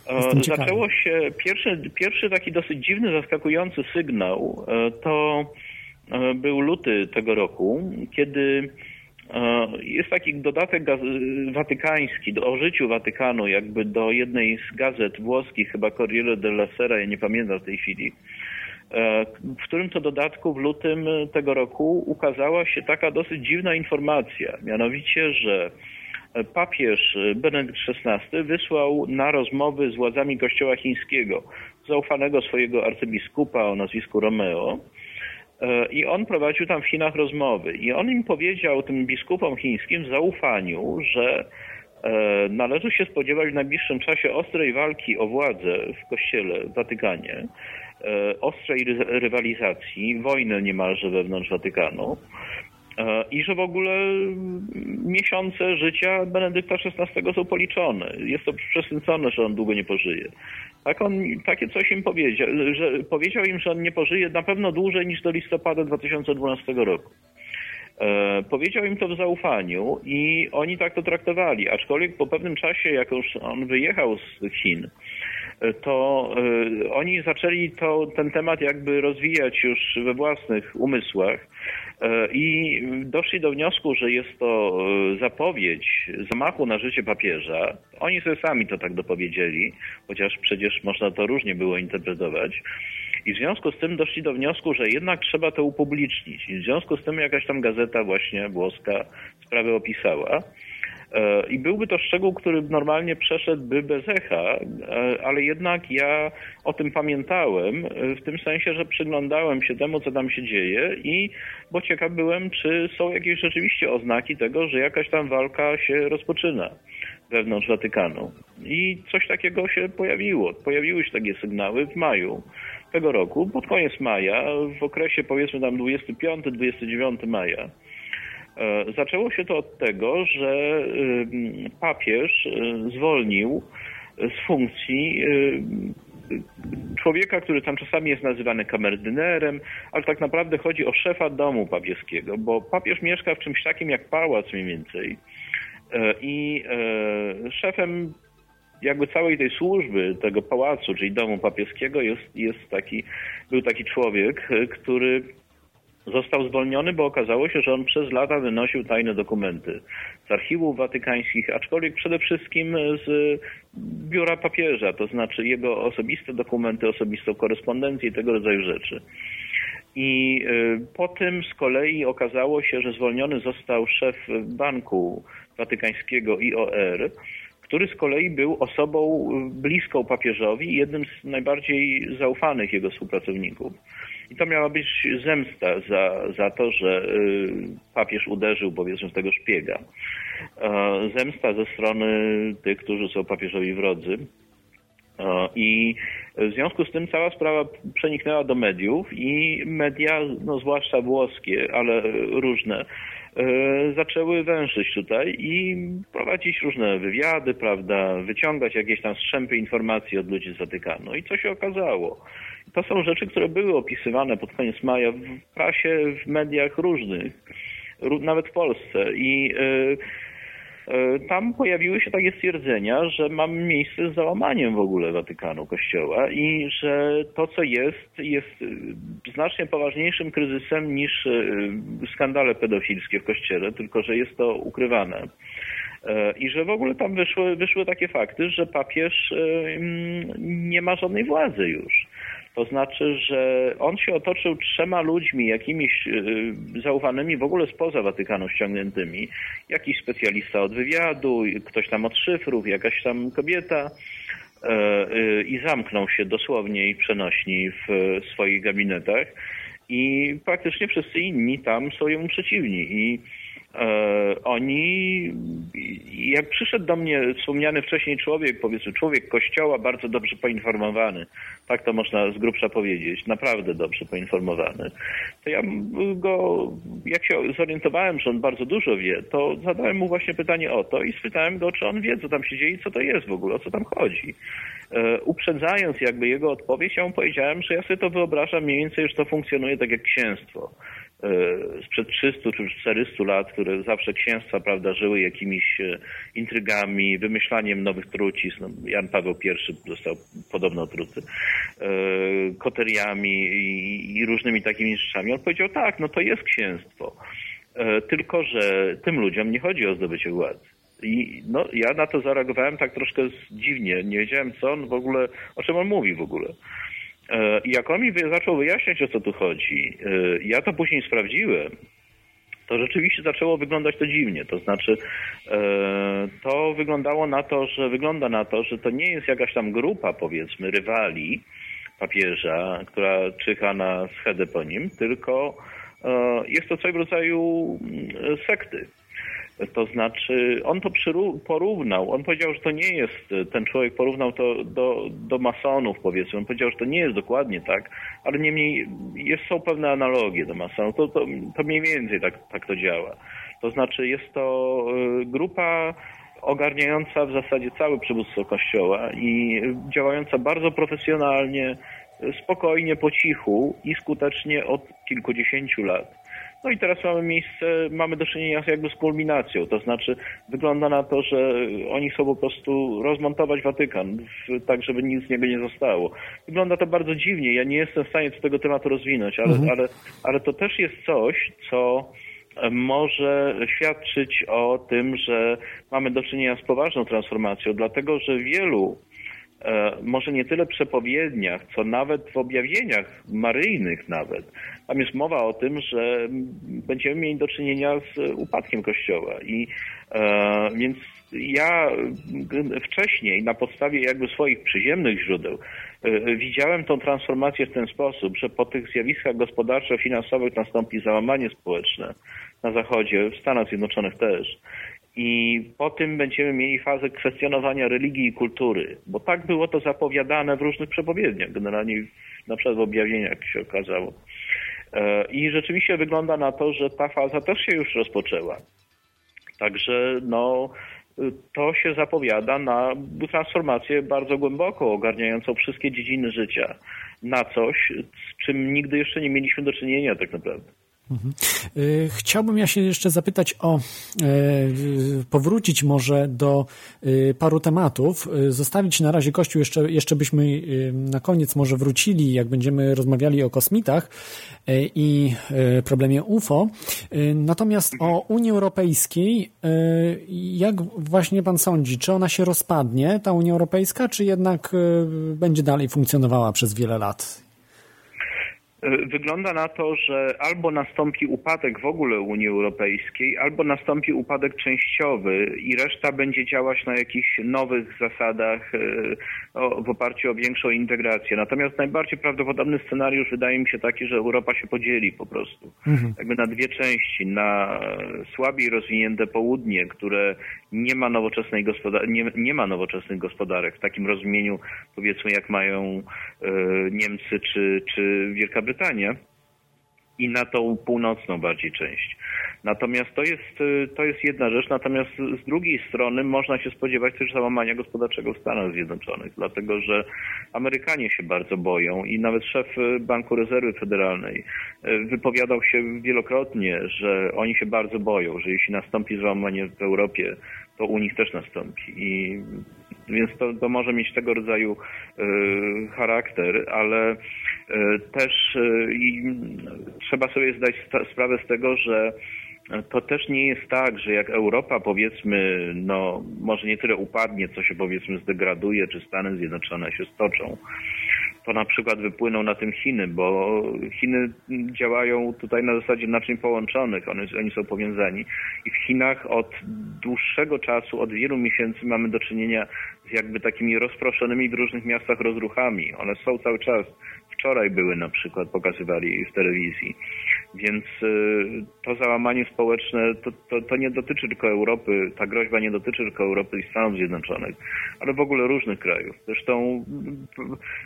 E, zaczęło się, pierwszy, pierwszy taki dosyć dziwny, zaskakujący sygnał e, to był luty tego roku, kiedy jest taki dodatek watykański o życiu Watykanu, jakby do jednej z gazet włoskich, chyba Corriere della Sera, ja nie pamiętam w tej chwili, w którym to dodatku w lutym tego roku ukazała się taka dosyć dziwna informacja, mianowicie, że papież Benedykt XVI wysłał na rozmowy z władzami kościoła chińskiego zaufanego swojego arcybiskupa o nazwisku Romeo e, i on prowadził tam w Chinach rozmowy. I on im powiedział tym biskupom chińskim w zaufaniu, że e, należy się spodziewać w najbliższym czasie ostrej walki o władzę w kościele w Watykanie, E, ostrej rywalizacji, wojny niemalże wewnątrz Watykanu e, i że w ogóle miesiące życia Benedykta XVI są policzone. Jest to przesycone, że on długo nie pożyje. Tak on, takie coś im powiedział, że powiedział im, że on nie pożyje na pewno dłużej niż do listopada 2012 roku. E, powiedział im to w zaufaniu i oni tak to traktowali, aczkolwiek po pewnym czasie, jak już on wyjechał z Chin, to oni zaczęli to, ten temat jakby rozwijać już we własnych umysłach i doszli do wniosku, że jest to zapowiedź zamachu na życie papieża. Oni sobie sami to tak dopowiedzieli, chociaż przecież można to różnie było interpretować. I w związku z tym doszli do wniosku, że jednak trzeba to upublicznić. I w związku z tym jakaś tam gazeta właśnie włoska sprawę opisała. E, I byłby to szczegół, który normalnie przeszedłby bez echa, e, ale jednak ja o tym pamiętałem, e, w tym sensie, że przyglądałem się temu, co tam się dzieje i bo ciekaw byłem, czy są jakieś rzeczywiście oznaki tego, że jakaś tam walka się rozpoczyna wewnątrz Watykanu. I coś takiego się pojawiło. Pojawiły się takie sygnały w maju tego roku, pod koniec maja, w okresie powiedzmy tam 25-29 maja. E, zaczęło się to od tego, że papież e, zwolnił z funkcji człowieka, który tam czasami jest nazywany kamerdynerem, ale tak naprawdę chodzi o szefa domu papieskiego, bo papież mieszka w czymś takim jak pałac mniej więcej. E, I szefem jakby całej tej służby, tego pałacu, czyli domu papieskiego jest, jest taki, był taki człowiek, który został zwolniony, bo okazało się, że on przez lata wynosił tajne dokumenty z archiwów watykańskich, aczkolwiek przede wszystkim z biura papieża, to znaczy jego osobiste dokumenty, osobistą korespondencję i tego rodzaju rzeczy. I y, po tym z kolei okazało się, że zwolniony został szef banku watykańskiego IOR, który z kolei był osobą bliską papieżowi i jednym z najbardziej zaufanych jego współpracowników. I to miała być zemsta za, za to, że y, papież uderzył powiedzmy w tego szpiega. Zemsta ze strony tych, którzy są papieżowi wrodzy. I w związku z tym cała sprawa przeniknęła do mediów i media, no zwłaszcza włoskie, ale różne, E, zaczęły wężyć tutaj i prowadzić różne wywiady, prawda, wyciągać jakieś tam strzępy informacji od ludzi z Watykanu. I co się okazało? To są rzeczy, które były opisywane pod koniec maja w prasie, w mediach różnych, nawet w Polsce. I yy, E, tam pojawiły się takie stwierdzenia, że mamy miejsce z załamaniem w ogóle Watykanu, Kościoła i że to, co jest, jest e, znacznie poważniejszym kryzysem niż e, skandale pedofilskie w Kościele, tylko że jest to ukrywane. I że w ogóle tam wyszły, wyszły takie fakty, że papież nie ma żadnej władzy już. To znaczy, że on się otoczył trzema ludźmi, jakimiś y, zaufanymi w ogóle spoza Watykanu ściągniętymi. Jakiś specjalista od wywiadu, ktoś tam od szyfrów, jakaś tam kobieta e, y, i zamknął się dosłownie i przenośni w swoich gabinetach i praktycznie wszyscy inni tam są jemu przeciwni i E, oni, jak przyszedł do mnie wspomniany wcześniej człowiek, powiedzmy człowiek kościoła, bardzo dobrze poinformowany, tak to można z grubsza powiedzieć, naprawdę dobrze poinformowany, to ja go, jak się zorientowałem, że on bardzo dużo wie, to zadałem mu właśnie pytanie o to i spytałem go, czy on wie, co tam się dzieje i co to jest w ogóle, o co tam chodzi. E, uprzedzając jakby jego odpowiedź, ja mu powiedziałem, że ja sobie to wyobrażam mniej więcej, że to funkcjonuje tak jak księstwo. E, sprzed 300 czy 400 lat, które zawsze księstwa prawda, żyły jakimiś e, intrygami, wymyślaniem nowych trucizn. No, Jan Paweł I został podobno truty, e, koteriami i różnymi takimi rzeczami. On powiedział tak, no to jest księstwo. Tylko, że tym ludziom nie chodzi o zdobycie władzy. I no, ja na to zareagowałem tak troszkę dziwnie. Nie wiedziałem, co on w ogóle, o czym on mówi w ogóle. E, I jak on mi zaczął wyjaśniać, o co tu chodzi, e, ja to później sprawdziłem, to rzeczywiście zaczęło wyglądać to dziwnie. To znaczy, e, to wyglądało na to, że wygląda na to, że to nie jest jakaś tam grupa, powiedzmy, rywali papieża, która czyha na schedę po nim, tylko jest to coś w rodzaju mm, sekty. To znaczy, on to porównał, on powiedział, że to nie jest, ten człowiek porównał to do, do masonów, powiedzmy. On powiedział, że to nie jest dokładnie tak, ale niemniej jest, są pewne analogie do masonów. To, to, to mniej więcej tak, tak to działa. To znaczy, jest to y, grupa ogarniająca w zasadzie całe przywództwo Kościoła i działająca bardzo profesjonalnie, spokojnie, po cichu i skutecznie od kilkudziesięciu lat No i teraz mamy miejsce, mamy do czynienia jakby z kulminacją, to znaczy wygląda na to, że oni chcą po prostu rozmontować Watykan, tak żeby nic z niego nie zostało. Wygląda to bardzo dziwnie, ja nie jestem w stanie tego tematu rozwinąć, ale, mhm. ale, ale to też jest coś, co może świadczyć o tym, że mamy do czynienia z poważną transformacją, dlatego że wielu E, może nie tyle przepowiedniach, co nawet w objawieniach maryjnych nawet. Tam jest mowa o tym, że będziemy mieli do czynienia z upadkiem Kościoła. I e, więc ja wcześniej na podstawie jakby swoich przyziemnych źródeł e, widziałem tą transformację w ten sposób, że po tych zjawiskach gospodarczo-finansowych nastąpi załamanie społeczne na Zachodzie, w Stanach Zjednoczonych też i po tym będziemy mieli fazę kwestionowania religii i kultury, bo tak było to zapowiadane w różnych przepowiedniach, generalnie na przykład w objawieniach się okazało. E, I rzeczywiście wygląda na to, że ta faza też się już rozpoczęła. Także no, to się zapowiada na transformację bardzo głęboko, ogarniającą wszystkie dziedziny życia, na coś, z czym nigdy jeszcze nie mieliśmy do czynienia tak naprawdę. Mhm. Y, chciałbym ja się jeszcze zapytać o, e, powrócić może do y, paru tematów, y, zostawić na razie Kościół, jeszcze, jeszcze byśmy na koniec może wrócili, jak będziemy rozmawiali o kosmitach i problemie UFO. Natomiast o Unii Europejskiej, jak właśnie pan sądzi, czy ona się rozpadnie, ta Unia Europejska, czy jednak będzie dalej funkcjonowała przez wiele lat? Wygląda na to, że albo nastąpi upadek w ogóle Unii Europejskiej, albo nastąpi upadek częściowy i reszta będzie działać na jakichś nowych zasadach e, w oparciu o większą integrację. Natomiast najbardziej prawdopodobny scenariusz wydaje mi się taki, że Europa się podzieli po prostu. Mhm. Jakby na dwie części. Na słabiej rozwinięte południe, które nie ma nowoczesnej gospodar- nie, nie ma nowoczesnych gospodarek w takim rozumieniu powiedzmy jak mają e, Niemcy czy, czy Wielka Brytania i na tą północną bardziej część. Natomiast to jest, y, to jest jedna rzecz, natomiast z drugiej strony można się spodziewać też załamania gospodarczego w Stanach Zjednoczonych, dlatego że Amerykanie się bardzo boją i nawet szef y, Banku Rezerwy Federalnej y, wypowiadał się wielokrotnie, że oni się bardzo boją, że jeśli nastąpi załamanie w Europie, to u nich też nastąpi. I więc to, to może mieć tego rodzaju y, charakter, ale y, też y, trzeba sobie zdać sprawę z tego, że to też nie jest tak, że jak Europa powiedzmy, no może nie tyle upadnie, co się powiedzmy zdegraduje, czy Stany Zjednoczone się stoczą, to na przykład wypłyną na tym Chiny, bo Chiny działają tutaj na zasadzie naczyń połączonych, one, oni są powiązani. I w Chinach od dłuższego czasu, od wielu miesięcy mamy do czynienia z jakby takimi rozproszonymi w różnych miastach rozruchami. One są cały czas. Wczoraj były na przykład, pokazywali w telewizji. Więc y, to załamanie społeczne to, to, to, nie dotyczy tylko Europy, ta groźba nie dotyczy tylko Europy i Stanów Zjednoczonych, ale w ogóle różnych krajów. Zresztą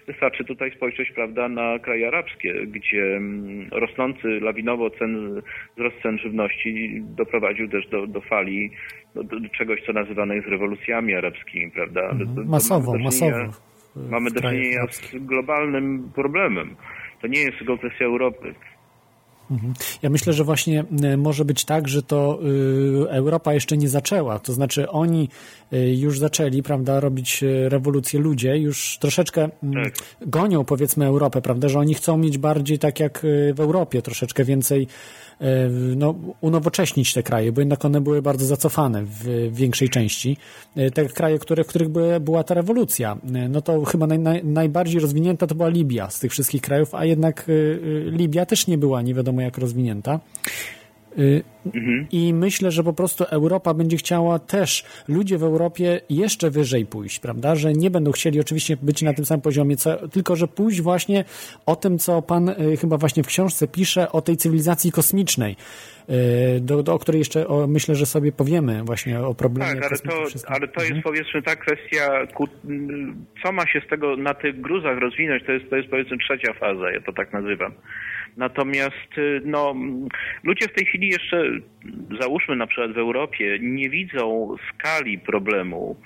wystarczy tutaj spojrzeć prawda, na kraje arabskie, gdzie mm, rosnący lawinowo cen, wzrost cen żywności doprowadził też do, do fali, do, do czegoś, co nazywane jest rewolucjami arabskimi, prawda? Mhm. masowo, masowo. Mamy do czynienia z globalnym problemem. To nie jest tylko kwestia Europy. Mhm. Ja myślę, że właśnie e, może być tak, że to y, Europa jeszcze nie zaczęła. To znaczy oni już zaczęli, prawda, robić e, rewolucję ludzie, już troszeczkę mm, tak. gonią powiedzmy Europę, prawda, że oni chcą mieć bardziej tak jak w Europie, troszeczkę więcej no, unowocześnić te kraje, bo jednak one były bardzo zacofane w większej części. Te kraje, które, w których była ta rewolucja, no to chyba naj, naj, najbardziej rozwinięta to była Libia z tych wszystkich krajów, a jednak Libia też nie była nie wiadomo jak rozwinięta. Mhm. I myślę, że po prostu Europa będzie chciała też, ludzie w Europie jeszcze wyżej pójść, prawda? Że nie będą chcieli oczywiście być na tym samym poziomie, co, tylko że pójść właśnie o tym, co pan y, chyba właśnie w książce pisze, o tej cywilizacji kosmicznej. Y, do, do, o której jeszcze o, myślę, że sobie powiemy właśnie o problemie. Tak, ale to, ale to jest mhm. powiedzmy ta kwestia, co ma się z tego na tych gruzach rozwinąć, to jest, to jest powiedzmy trzecia faza, ja to tak nazywam. Natomiast y, no, ludzie w tej chwili jeszcze, załóżmy na przykład w Europie, nie widzą skali problemu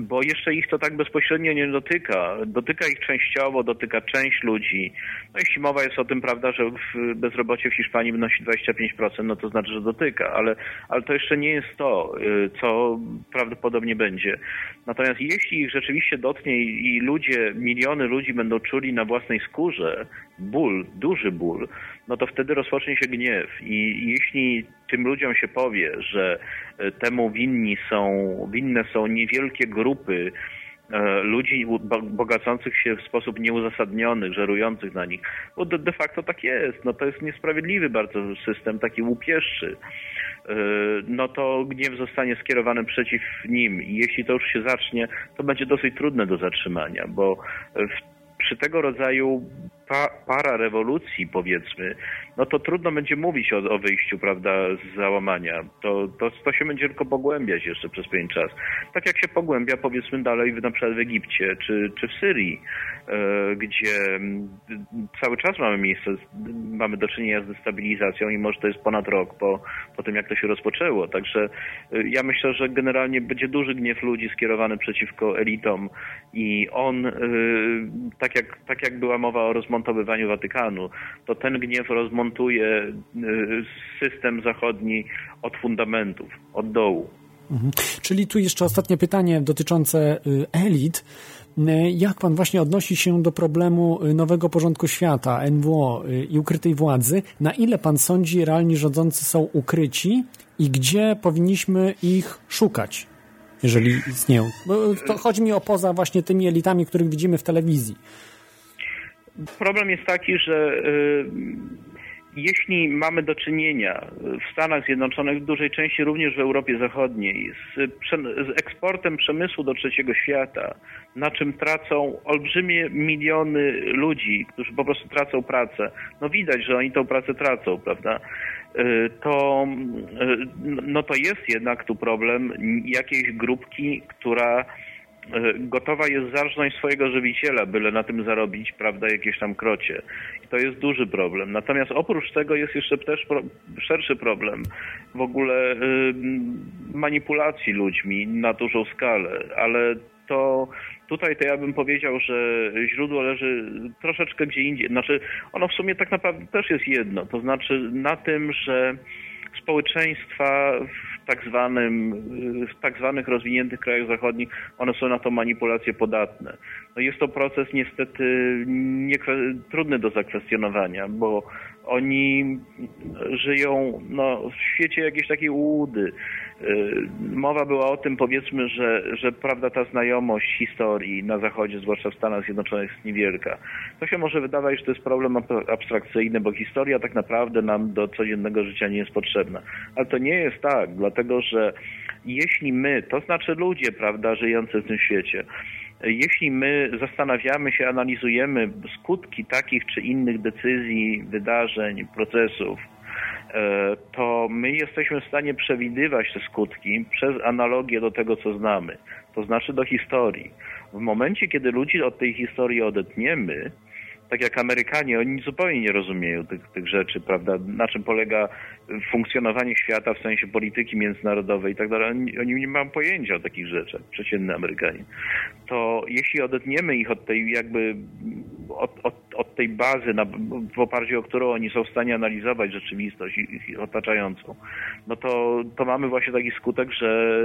bo jeszcze ich to tak bezpośrednio nie dotyka. Dotyka ich częściowo, dotyka część ludzi. No jeśli mowa jest o tym, prawda, że bezrobocie w Hiszpanii wynosi 25%, no to znaczy, że dotyka, ale, ale to jeszcze nie jest to, y, co prawdopodobnie będzie. Natomiast jeśli ich rzeczywiście dotknie i, i ludzie, miliony ludzi będą czuli na własnej skórze ból, duży ból, no to wtedy rozpocznie się gniew. I jeśli tym ludziom się powie, że e, temu winni są, winne są niewielkie grupy e, ludzi bogacących się w sposób nieuzasadniony, żerujących na nich, bo de, facto tak jest. No to jest niesprawiedliwy bardzo system, taki łupieszczy e, no to gniew zostanie skierowany przeciw nim. I jeśli to już się zacznie, to będzie dosyć trudne do zatrzymania, bo przy tego rodzaju pa, para rewolucji, powiedzmy, no to trudno będzie mówić o, o wyjściu, prawda, z załamania. To, to, to się będzie tylko pogłębiać jeszcze przez pewien czas. Tak jak się pogłębia, powiedzmy, dalej na przykład w Egipcie czy, czy w Syrii, e, gdzie cały czas mamy miejsce, mamy do czynienia z destabilizacją i może to jest ponad rok po, po tym, jak to się rozpoczęło. Także e, ja myślę, że generalnie będzie duży gniew ludzi skierowany przeciwko elitom i on, e, tak jak, tak jak była mowa o rozmontowywaniu Watykanu, to ten gniew rozmontowany montuje y, system zachodni od fundamentów, od dołu. Mhm. Czyli tu jeszcze ostatnie pytanie dotyczące y, elit. Y, jak pan właśnie odnosi się do problemu nowego porządku świata, NWO i ukrytej władzy? Na ile pan sądzi, realni rządzący są ukryci i gdzie powinniśmy ich szukać, jeżeli istnieją? Bo to chodzi mi o poza właśnie tymi elitami, których widzimy w telewizji. Problem jest taki, że jeśli mamy do czynienia w Stanach Zjednoczonych, w dużej części również w Europie Zachodniej, z, eksportem przemysłu do trzeciego świata, na czym tracą olbrzymie miliony ludzi, którzy po prostu tracą pracę, no widać, że oni tą pracę tracą, prawda? Y, to, y, no to jest jednak tu problem jakiejś grupki, która E, gotowa jest zarżnąć swojego żywiciela, byle na tym zarobić, prawda, jakieś tam krocie. I to jest duży problem. Natomiast oprócz tego jest jeszcze też pro, szerszy problem w ogóle y, manipulacji ludźmi na dużą skalę, ale to tutaj to ja bym powiedział, że źródło leży troszeczkę gdzie indziej. Znaczy, ono w sumie tak naprawdę też jest jedno. To znaczy na tym, że społeczeństwa w tak zwanym, w tak zwanych rozwiniętych krajach zachodnich, one są na to manipulacje podatne. No jest to proces niestety nie, trudny do zakwestionowania, bo oni żyją no, w świecie jakiejś takiej ułudy. Y, mowa była o tym, powiedzmy, że, że prawda ta znajomość historii na Zachodzie, zwłaszcza w Stanach Zjednoczonych, jest niewielka. To się może wydawać, że to jest problem abstrakcyjny, bo historia tak naprawdę nam do codziennego życia nie jest potrzebna. Ale to nie jest tak, dlatego że jeśli my, to znaczy ludzie, prawda, żyjący w tym świecie, jeśli my zastanawiamy się, analizujemy skutki takich czy innych decyzji, wydarzeń, procesów, e, to my jesteśmy w stanie przewidywać te skutki przez analogię do tego, co znamy, to znaczy do historii. W momencie, kiedy ludzi od tej historii odetniemy, tak jak Amerykanie, oni zupełnie nie rozumieją tych, tych rzeczy, prawda? Na czym polega funkcjonowanie świata w sensie polityki międzynarodowej i tak dalej. Oni, nie mają pojęcia o takich rzeczach, przeciętny Amerykanie. To jeśli odetniemy ich od tej jakby od, od, od tej bazy, na, w oparciu o którą oni są w stanie analizować rzeczywistość ich otaczającą, no to, to mamy właśnie taki skutek, że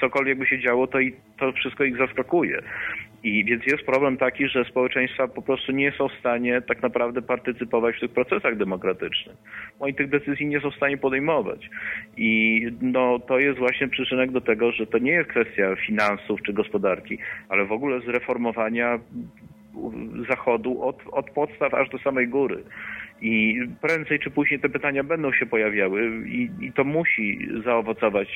cokolwiek by się działo, to, i, to wszystko ich zaskakuje. I więc jest problem taki, że społeczeństwa po prostu nie są w stanie tak naprawdę partycypować w tych procesach demokratycznych. Oni tych decyzji nie są w stanie podejmować. I no, to jest właśnie przyczynek do tego, że to nie jest kwestia finansów czy gospodarki, ale w ogóle zreformowania Zachodu od, od podstaw aż do samej góry. I prędzej czy później te pytania będą się pojawiały i, i to musi zaowocować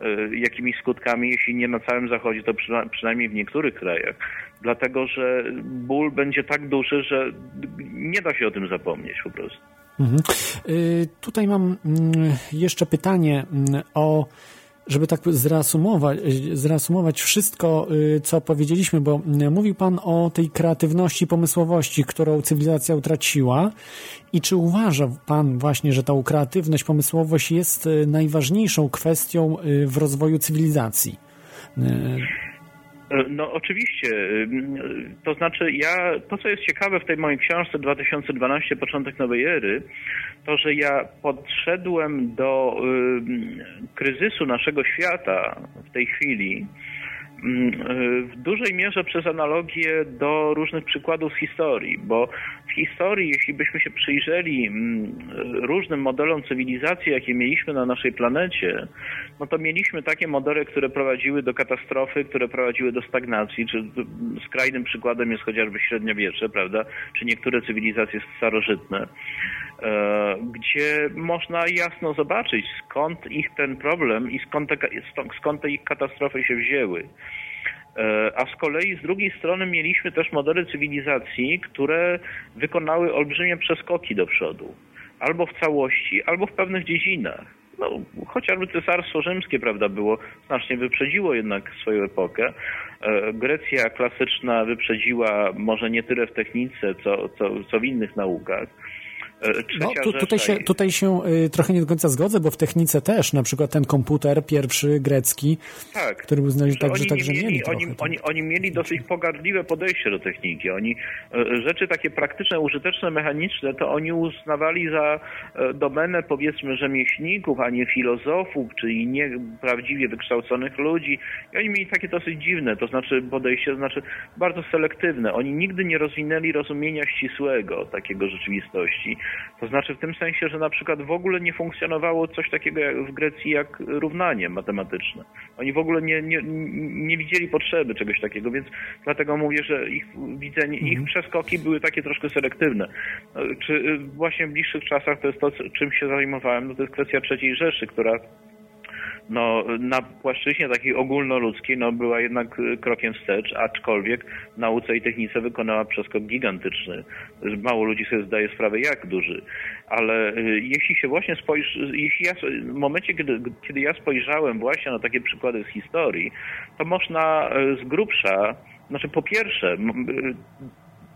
e, jakimiś skutkami, jeśli nie na całym Zachodzie, to przyna, przynajmniej w niektórych krajach. Dlatego, że ból będzie tak duży, że nie da się o tym zapomnieć po prostu. Mhm. Y, tutaj mam mm, jeszcze pytanie mm, o żeby tak zreasumować, zreasumować wszystko, y, co powiedzieliśmy, bo y, mówił Pan o tej kreatywności, pomysłowości, którą cywilizacja utraciła. I czy uważa Pan właśnie, że ta kreatywność, pomysłowość jest y, najważniejszą kwestią w rozwoju cywilizacji? E, no oczywiście. E, to znaczy ja, to co jest ciekawe w tej mojej książce 2012, początek nowej ery, to że ja podszedłem do y, kryzysu naszego świata w tej chwili w dużej mierze przez analogię do różnych przykładów z historii, bo w historii, jeśli byśmy się przyjrzeli mm, różnym modelom cywilizacji, jakie mieliśmy na naszej planecie, no to mieliśmy takie modele, które prowadziły do katastrofy, które prowadziły do stagnacji, czy skrajnym przykładem jest chociażby średniowiecze, prawda, czy niektóre cywilizacje starożytne. E, gdzie można jasno zobaczyć, skąd ich ten problem i skąd te, skąd te ich katastrofy się wzięły. E, a z kolei z drugiej strony mieliśmy też modele cywilizacji, które wykonały olbrzymie przeskoki do przodu. Albo w całości, albo w pewnych dziedzinach. No, chociażby Cesarstwo Rzymskie, prawda, było, znacznie wyprzedziło jednak swoją epokę. E, Grecja klasyczna wyprzedziła może nie tyle w technice, co, co, co w innych naukach. E, no, tu, tutaj, się, tutaj się y, trochę nie do końca zgodzę, bo w technice też, na przykład ten komputer pierwszy grecki, tak. który był znany tak, że także mieli, mieli oni, oni, oni, mieli dosyć pogardliwe podejście do techniki. Oni e, rzeczy takie praktyczne, użyteczne, mechaniczne, to oni uznawali za e, domenę powiedzmy rzemieślników, a nie filozofów, czyli nie prawdziwie wykształconych ludzi. I oni mieli takie dosyć dziwne, to znaczy podejście, to znaczy bardzo selektywne. Oni nigdy nie rozwinęli rozumienia ścisłego takiego rzeczywistości. To znaczy w tym sensie, że na przykład w ogóle nie funkcjonowało coś takiego jak w Grecji jak równanie matematyczne. Oni w ogóle nie, nie, nie widzieli potrzeby czegoś takiego, więc dlatego mówię, że ich widzenie, ich mhm. przeskoki były takie troszkę selektywne. Czy właśnie w bliższych czasach to jest to, czym się zajmowałem, no to jest kwestia trzeciej Rzeszy, która no, na płaszczyźnie takiej ogólnoludzkiej no, była jednak y, krokiem wstecz, aczkolwiek nauce i technice wykonała przeskok gigantyczny. Mało ludzi sobie zdaje sprawę, jak duży. Ale y, jeśli się właśnie spojrzy, jeśli ja, w momencie, kiedy, kiedy ja spojrzałem właśnie na takie przykłady z historii, to można y, z grubsza, znaczy po pierwsze,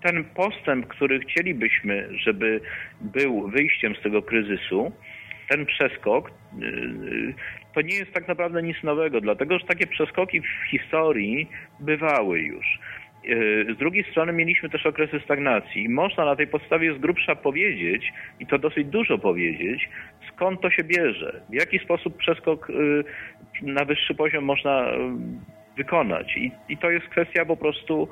ten postęp, który chcielibyśmy, żeby był wyjściem z tego kryzysu, ten przeskok to nie jest tak naprawdę nic nowego, dlatego że takie przeskoki w historii bywały już. E, z drugiej strony mieliśmy też okresy stagnacji. Można na tej podstawie z grubsza powiedzieć, i to dosyć dużo powiedzieć, skąd to się bierze, w jaki sposób przeskok e, na wyższy poziom można e, wykonać. I, i to jest kwestia po prostu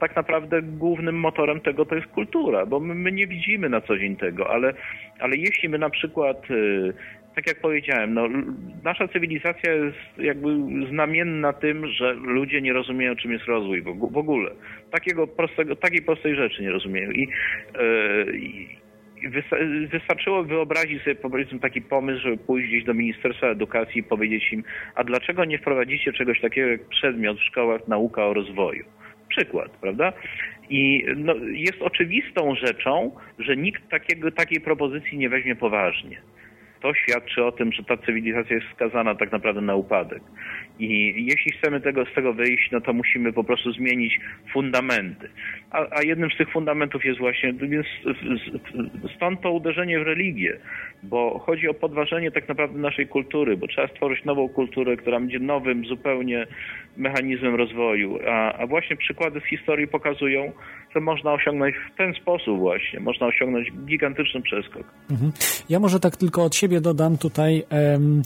tak naprawdę głównym motorem tego to jest kultura, bo my, my, nie widzimy na co dzień tego, ale, ale jeśli my na przykład tak jak powiedziałem, no, nasza cywilizacja jest jakby znamienna tym, że ludzie nie rozumieją, czym jest rozwój w ogóle. Takiego prostego, takiej prostej rzeczy nie rozumieją. I, yy, wystarczyło wyobrazić sobie powiedzmy taki pomysł, żeby pójść gdzieś do Ministerstwa Edukacji i powiedzieć im, a dlaczego nie wprowadzicie czegoś takiego jak przedmiot w szkołach nauka o rozwoju? Przykład, prawda? I no, jest oczywistą rzeczą, że nikt takiego, takiej propozycji nie weźmie poważnie to świadczy o tym, że ta cywilizacja jest skazana tak naprawdę na upadek. I jeśli chcemy tego, z tego wyjść, no to musimy po prostu zmienić fundamenty. A, a jednym z tych fundamentów jest właśnie, więc stąd to uderzenie w religię, bo chodzi o podważenie tak naprawdę naszej kultury, bo trzeba stworzyć nową kulturę, która będzie nowym zupełnie mechanizmem rozwoju. A, a właśnie przykłady z historii pokazują, że można osiągnąć w ten sposób właśnie, można osiągnąć gigantyczny przeskok. Mhm. Ja może tak tylko od siebie dodam tutaj... Um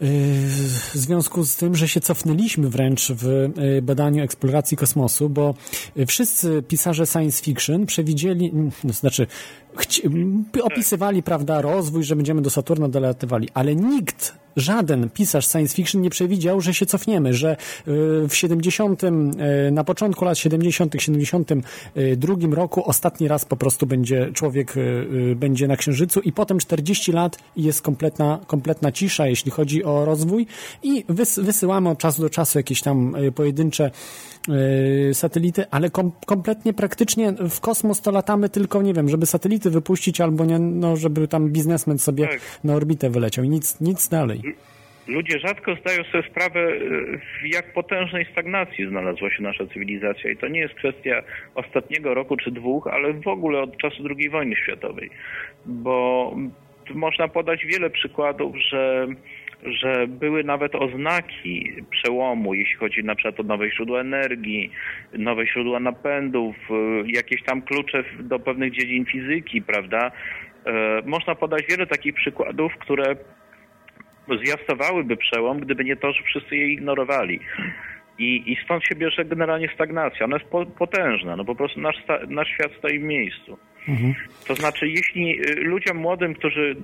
w związku z tym, że się cofnęliśmy wręcz w y, badaniu eksploracji kosmosu, bo wszyscy pisarze science fiction przewidzieli, no, znaczy opisywali, prawda, rozwój, że będziemy do Saturna dolatywali, ale nikt żaden pisarz science fiction nie przewidział, że się cofniemy, że y, w 70, y, na początku lat 70., 72 roku ostatni raz po prostu będzie człowiek y, będzie na Księżycu i potem 40 lat jest kompletna, kompletna cisza, jeśli chodzi o rozwój i wysyłamy od czasu do czasu jakieś tam pojedyncze satelity, ale kom, kompletnie praktycznie w kosmos to latamy tylko, nie wiem, żeby satelity wypuścić albo nie, no, żeby tam biznesmen sobie tak. na orbitę wyleciał i nic, nic dalej. Ludzie rzadko zdają sobie sprawę, e, w jak potężnej stagnacji znalazła się nasza cywilizacja. I to nie jest kwestia ostatniego roku czy dwóch, ale w ogóle od czasu II wojny światowej. Bo można podać wiele przykładów, że że były nawet oznaki przełomu, jeśli chodzi na przykład o nowe źródła energii, nowe źródła napędów, y, jakieś tam klucze do pewnych dziedzin fizyki, prawda? E, można podać wiele takich przykładów, które zwiastowałyby przełom, gdyby nie to, że wszyscy je ignorowali. I, I stąd się bierze generalnie stagnacja. Ona jest po, potężna, no po prostu nasz, nasz świat stoi w miejscu. Mhm. To znaczy, jeśli y, ludziom młodym, którzy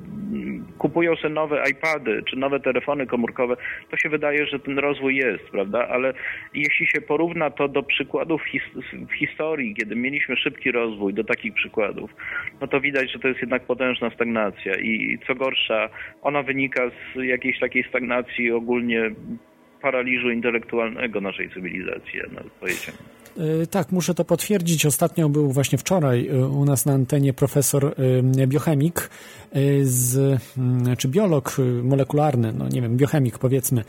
kupują sobie nowe iPady czy nowe telefony komórkowe, to się wydaje, że ten rozwój jest, prawda? Ale jeśli się porówna to do przykładów his w historii, kiedy mieliśmy szybki rozwój, do takich przykładów, no to widać, że to jest jednak potężna stagnacja i co gorsza, ona wynika z jakiejś takiej stagnacji ogólnie paraliżu intelektualnego naszej cywilizacji, ja powiedziałem. E, tak, muszę to potwierdzić. Ostatnio był właśnie wczoraj e, u nas na antenie profesor e, biochemik, z, mm, czy biolog molekularny, no nie wiem, biochemik powiedzmy,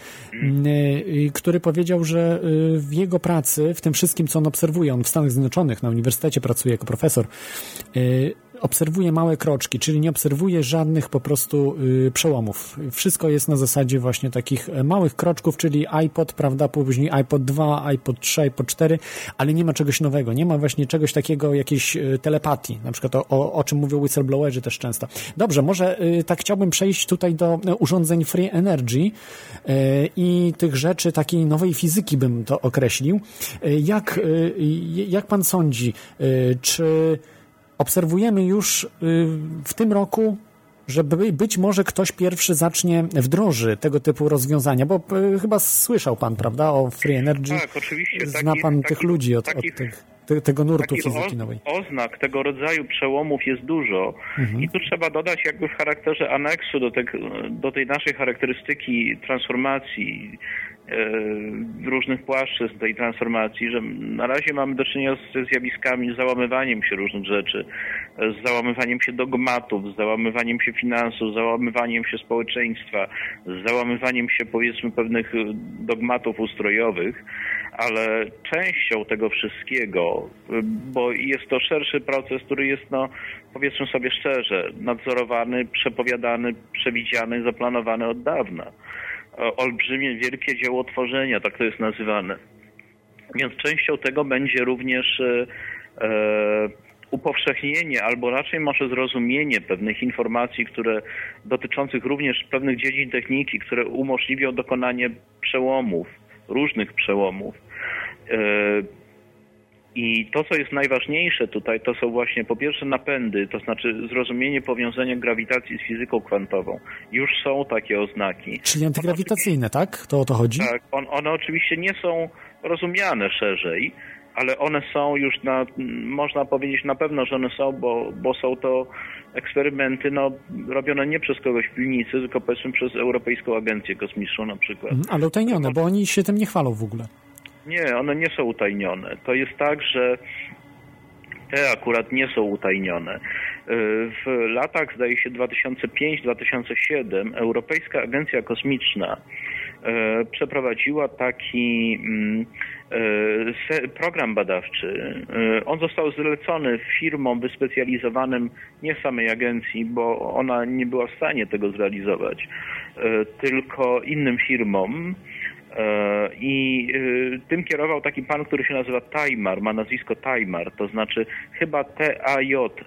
który powiedział, że w jego pracy, w tym wszystkim, co on obserwuje, on w Stanach Zjednoczonych na uniwersytecie pracuje jako profesor, obserwuje małe kroczki, czyli nie obserwuje żadnych po prostu y, przełomów. Wszystko jest na zasadzie właśnie takich e, małych kroczków, czyli iPod, prawda, później iPod 2, iPod 3, iPod 4, ale nie ma czegoś nowego, nie ma właśnie czegoś takiego, jakiejś y, telepatii, na przykład o, o, czym mówią whistleblowerzy też często. Dobrze, może y, tak chciałbym przejść tutaj do e, urządzeń Free Energy i tych rzeczy takiej nowej fizyki bym to określił. Jak, jak pan sądzi, czy obserwujemy już y, w tym roku że być może ktoś pierwszy zacznie wdroży tego typu rozwiązania, bo y, chyba słyszał pan, prawda, o Free Energy. Tak, oczywiście. Zna pan takich, tych ludzi od, takich, od tych, te, tego nurtu fizyki nowej. Oznak tego rodzaju przełomów jest dużo mhm. i tu trzeba dodać jakby w charakterze aneksu do, te, do tej naszej charakterystyki transformacji różnych płaszczyzn tej transformacji, że na razie mamy do czynienia ze zjawiskami, z załamywaniem się różnych rzeczy, z załamywaniem się dogmatów, z załamywaniem się finansów, z załamywaniem się społeczeństwa, z załamywaniem się powiedzmy pewnych dogmatów ustrojowych, ale częścią tego wszystkiego, bo jest to szerszy proces, który jest, no, powiedzmy sobie szczerze, nadzorowany, przepowiadany, przewidziany, zaplanowany od dawna olbrzymie, wielkie dzieło tworzenia, tak to jest nazywane. Więc częścią tego będzie również e, e, upowszechnienie, albo raczej może zrozumienie pewnych informacji, które dotyczących również pewnych dziedzin techniki, które umożliwią dokonanie przełomów, różnych przełomów. I to, co jest najważniejsze tutaj, to są właśnie po pierwsze napędy, to znaczy zrozumienie powiązania grawitacji z fizyką kwantową. Już są takie oznaki. Czyli antygrawitacyjne, tak? To o to chodzi? Tak, on, one oczywiście nie są rozumiane szerzej, ale one są już na, można powiedzieć na pewno, że one są, bo, bo są to eksperymenty no, robione nie przez kogoś w piwnicy, tylko powiedzmy przez Europejską Agencję Kosmiczną na przykład. Mhm, ale utajnione, bo oni się tym nie chwalą w ogóle. Nie, one nie są utajnione. To jest tak, że te akurat nie są utajnione. W latach, zdaje się, 2005-2007 Europejska Agencja Kosmiczna y, przeprowadziła taki mm, y, program badawczy. On został zlecony firmom wyspecjalizowanym nie samej agencji, bo ona nie była w stanie tego zrealizować, tylko innym firmom E, I e, tym kierował taki pan, który się nazywa Tajmar, ma nazwisko Tajmar, to znaczy chyba T-A-J-M-A-R.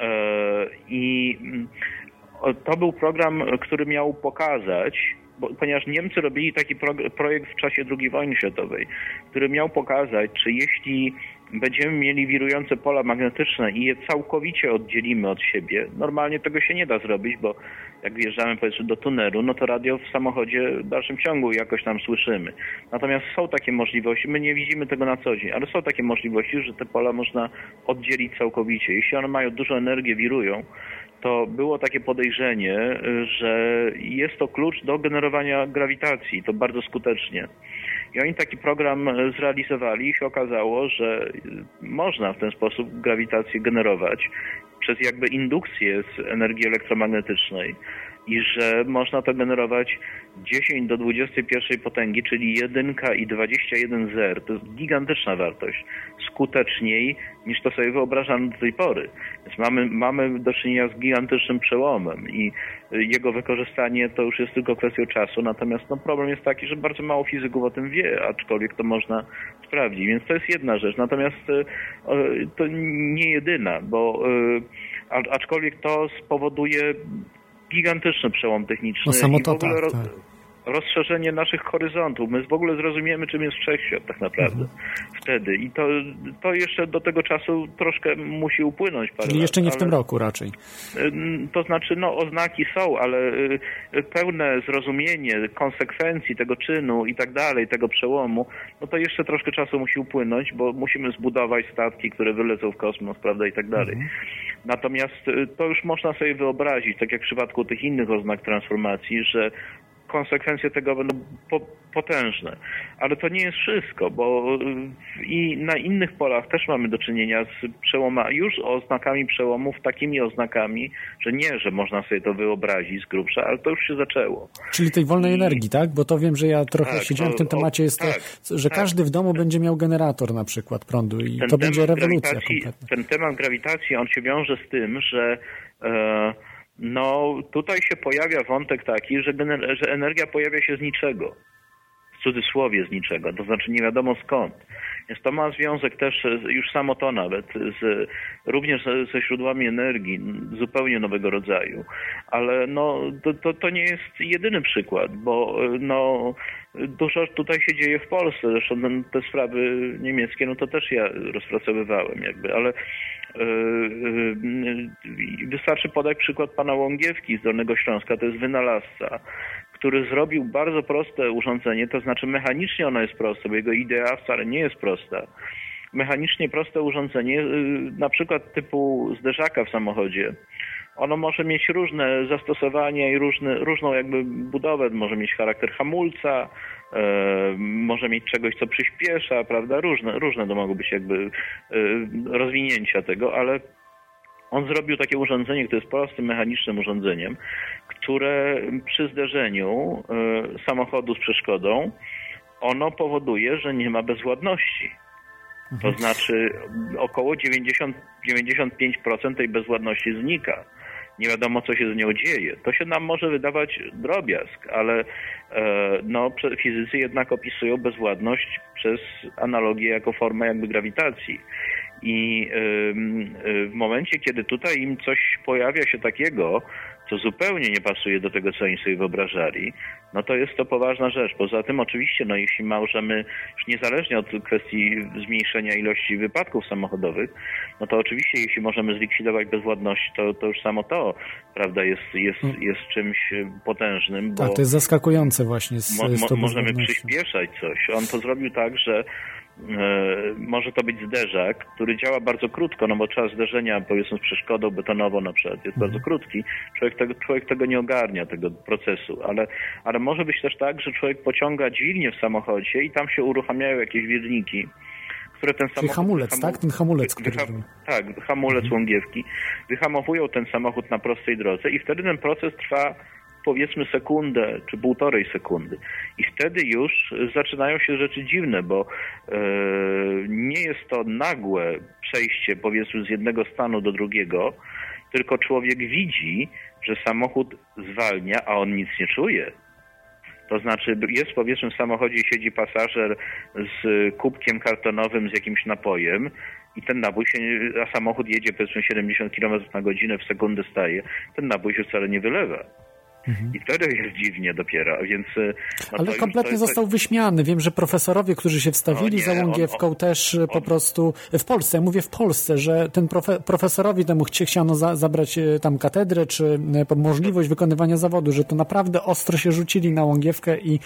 E, I mm, to był program, który miał pokazać, bo, ponieważ Niemcy robili taki pro, projekt w czasie II wojny światowej, który miał pokazać, czy jeśli będziemy mieli wirujące pola magnetyczne i je całkowicie oddzielimy od siebie, normalnie tego się nie da zrobić, bo jak wjeżdżamy powiedzmy do tunelu, no to radio w samochodzie w dalszym ciągu jakoś tam słyszymy. Natomiast są takie możliwości, my nie widzimy tego na co dzień, ale są takie możliwości, że te pola można oddzielić całkowicie. Jeśli one mają dużą energię, wirują, to było takie podejrzenie, że jest to klucz do generowania grawitacji, to bardzo skutecznie. I oni taki program zrealizowali i się okazało, że można w ten sposób grawitację generować przez jakby indukcję z energii elektromagnetycznej. I że można to generować 10 do 21 potęgi, czyli 1 i 21 zer. To jest gigantyczna wartość. Skuteczniej niż to sobie wyobrażamy do tej pory. Więc mamy, mamy do czynienia z gigantycznym przełomem i jego wykorzystanie to już jest tylko kwestią czasu. Natomiast no, problem jest taki, że bardzo mało fizyków o tym wie, aczkolwiek to można sprawdzić. Więc to jest jedna rzecz. Natomiast e, to nie jedyna, bo e, aczkolwiek to spowoduje gigantyczny przełom techniczny. No samo to tak, tak rozszerzenie naszych horyzontów. My w ogóle zrozumiemy, czym jest wszechświat tak naprawdę mhm. wtedy. I to, to jeszcze do tego czasu troszkę musi upłynąć. Parę Czyli jeszcze nie lat, w tym roku raczej. To znaczy, no oznaki są, ale y, pełne zrozumienie konsekwencji tego czynu i tak dalej, tego przełomu, no to jeszcze troszkę czasu musi upłynąć, bo musimy zbudować statki, które wylecą w kosmos, prawda, i tak dalej. Mhm. Natomiast y, to już można sobie wyobrazić, tak jak w przypadku tych innych oznak transformacji, że konsekwencje tego będą po, potężne. Ale to nie jest wszystko, bo y, i na innych polach też mamy do czynienia z przełomami, już oznakami przełomów, takimi oznakami, że nie, że można sobie to wyobrazić z grubsza, ale to już się zaczęło. Czyli tej wolnej I... energii, tak? Bo to wiem, że ja trochę tak, siedziałem w tym temacie, jest tak, to, że tak, każdy w domu będzie miał generator na przykład prądu i to będzie rewolucja kompletna. Ten temat grawitacji, on się wiąże z tym, że e, no tutaj się pojawia wątek taki, że, że energia pojawia się z niczego. W cudzysłowie z niczego, to znaczy nie wiadomo skąd. Więc to ma związek też, już samo to nawet, z, również ze źródłami energii zupełnie nowego rodzaju. Ale no, to, to, to nie jest jedyny przykład, bo no, dużo tutaj się dzieje w Polsce. Zresztą te sprawy niemieckie, no to też ja rozpracowywałem jakby, ale E, e, wystarczy podać przykład pana Łągiewki z Dolnego Śląska, to jest wynalazca, który zrobił bardzo proste urządzenie, to znaczy mechanicznie ono jest proste, bo jego idea wcale nie jest prosta. Mechanicznie proste urządzenie, e, na przykład typu zderzaka w samochodzie, ono może mieć różne zastosowania i różne, różną jakby budowę, może mieć charakter hamulca, e, może mieć czegoś, co przyspiesza, prawda? Różne, różne to mogą być jakby e, rozwinięcia tego, ale on zrobił takie urządzenie, które jest prostym, mechanicznym urządzeniem, które przy zderzeniu e, samochodu z przeszkodą, ono powoduje, że nie ma bezwładności. To mhm. znaczy około 90, 95% tej bezwładności znika nie wiadomo, co się z nią dzieje. To się nam może wydawać drobiazg, ale e, no, fizycy jednak opisują bezwładność przez analogię jako formę jakby grawitacji. I w momencie, kiedy tutaj im coś pojawia się takiego, co zupełnie nie pasuje do tego, co oni sobie wyobrażali, no to jest to poważna rzecz. Poza tym oczywiście, no jeśli możemy, już niezależnie od kwestii zmniejszenia ilości wypadków samochodowych, no to oczywiście jeśli możemy zlikwidować bezwładność, to, to już samo to, prawda, jest, jest, mm. jest czymś potężnym. tak, to jest zaskakujące właśnie z, mo, z Możemy przyspieszać coś. On to zrobił tak, że E, może to być zderzak, który działa bardzo krótko, no bo czas zderzenia powiedzmy z przeszkodą betonową na przykład jest bardzo krótki. Człowiek tego, człowiek tego nie ogarnia, tego procesu, ale, ale może być też tak, że człowiek pociąga dźwignię w samochodzie i tam się uruchamiają jakieś wirniki, które ten samochód... Czyli hamulec, tak? Ten hamulec, który... Wyha tak, hamulec mhm. łągiewki. Wyhamowują ten samochód na prostej drodze i wtedy ten proces trwa powiedzmy sekundę czy półtorej sekundy. I wtedy już zaczynają się rzeczy dziwne, bo e, nie jest to nagłe przejście powiedzmy z jednego stanu do drugiego, tylko człowiek widzi, że samochód zwalnia, a on nic nie czuje. To znaczy jest powiedzmy w samochodzie siedzi pasażer z kubkiem kartonowym z jakimś napojem i ten nabój się, a samochód jedzie powiedzmy 70 km na godzinę w sekundę staje, ten nabój się wcale nie wylewa. Mhm. I wtedy jest dziwnie dopiero, więc... E, no Ale kompletnie już, został wyśmiany. Wiem, że profesorowie, którzy się wstawili nie, za Łągiewką on, on, też e, on, po prostu w Polsce, ja mówię w Polsce, że ten profe, profesorowi temu chciano za, zabrać e, tam katedrę, czy możliwość wykonywania zawodu, że to naprawdę ostro się rzucili na Łągiewkę i,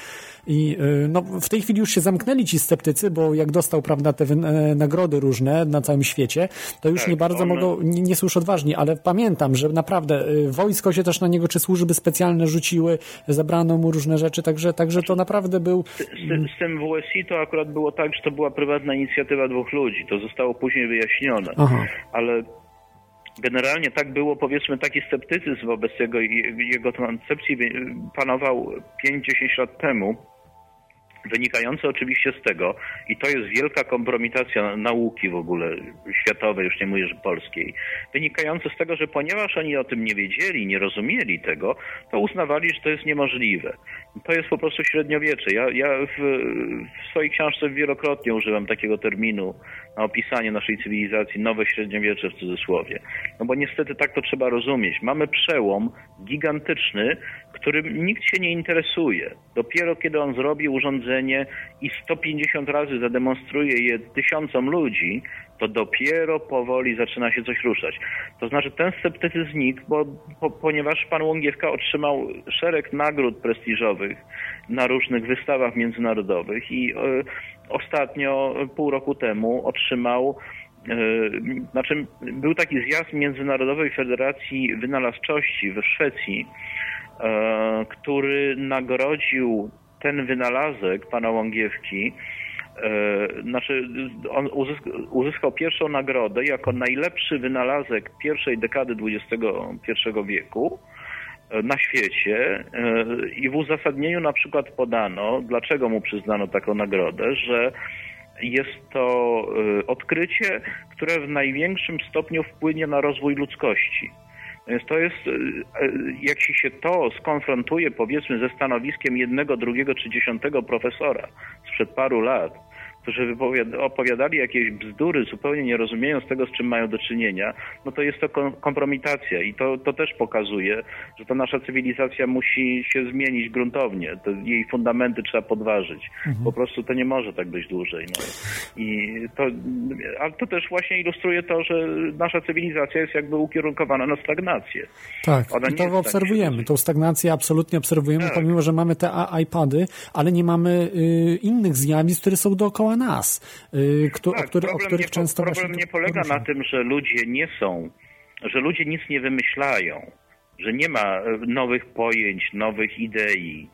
i no, w tej chwili już się zamknęli ci sceptycy, bo jak dostał prawda, te nagrody różne na całym świecie, to już tak, nie bardzo mogą, nie, nie są już odważni, ale pamiętam, że naprawdę wojsko się też na niego, czy służby specjalne rzuciły, zabrano mu różne rzeczy, także, także to naprawdę był... Z, z, z tym WSI to akurat było tak, że to była prywatna inicjatywa dwóch ludzi, to zostało później wyjaśnione, Aha. ale generalnie tak było, powiedzmy, taki sceptycyzm wobec jego, jego koncepcji panował 5-10 lat temu wynikające oczywiście z tego, i to jest wielka kompromitacja nauki w ogóle światowej, już nie mówię, że polskiej, wynikające z tego, że ponieważ oni o tym nie wiedzieli, nie rozumieli tego, to uznawali, że to jest niemożliwe. To jest po prostu średniowiecze. Ja, ja w, w swojej książce wielokrotnie używam takiego terminu na opisanie naszej cywilizacji, nowe średniowiecze w cudzysłowie. No bo niestety tak to trzeba rozumieć. Mamy przełom gigantyczny, którym nikt się nie interesuje. Dopiero kiedy on zrobi urządzenie i 150 razy zademonstruje je tysiącom ludzi, to dopiero powoli zaczyna się coś ruszać. To znaczy ten sceptycyzm znikł, bo, po, ponieważ pan Łągiewka otrzymał szereg nagród prestiżowych na różnych wystawach międzynarodowych i e, ostatnio, pół roku temu, otrzymał e, znaczy, był taki zjazd Międzynarodowej Federacji Wynalazczości we Szwecji, e, który nagrodził ten wynalazek pana Łągiewki E, znaczy on uzyskał pierwszą nagrodę jako najlepszy wynalazek pierwszej dekady XXI wieku e, na świecie e, i w uzasadnieniu na przykład podano, dlaczego mu przyznano taką nagrodę, że jest to odkrycie, które w największym stopniu wpłynie na rozwój ludzkości. Więc to jest, jak się to skonfrontuje powiedzmy ze stanowiskiem jednego, drugiego czy dziesiątego profesora sprzed paru lat, którzy opowiadali jakieś bzdury, zupełnie nie rozumiejąc tego, z czym mają do czynienia, no to jest to kompromitacja i to, to też pokazuje, że ta nasza cywilizacja musi się zmienić gruntownie. To jej fundamenty trzeba podważyć. Mhm. Po prostu to nie może tak być dłużej. No. I to, ale to też właśnie ilustruje to, że nasza cywilizacja jest jakby ukierunkowana na stagnację. Tak, Ona i to obserwujemy. Tą stagnację absolutnie obserwujemy, tak. pomimo, że mamy te iPady, ale nie mamy y, innych zjawisk, które są dookoła dookoła nas, y, kto, tak, o, który, o których nie, często Problem nie polega na tym, że ludzie nie są, że ludzie nic nie wymyślają, że nie ma e, nowych pojęć, nowych idei.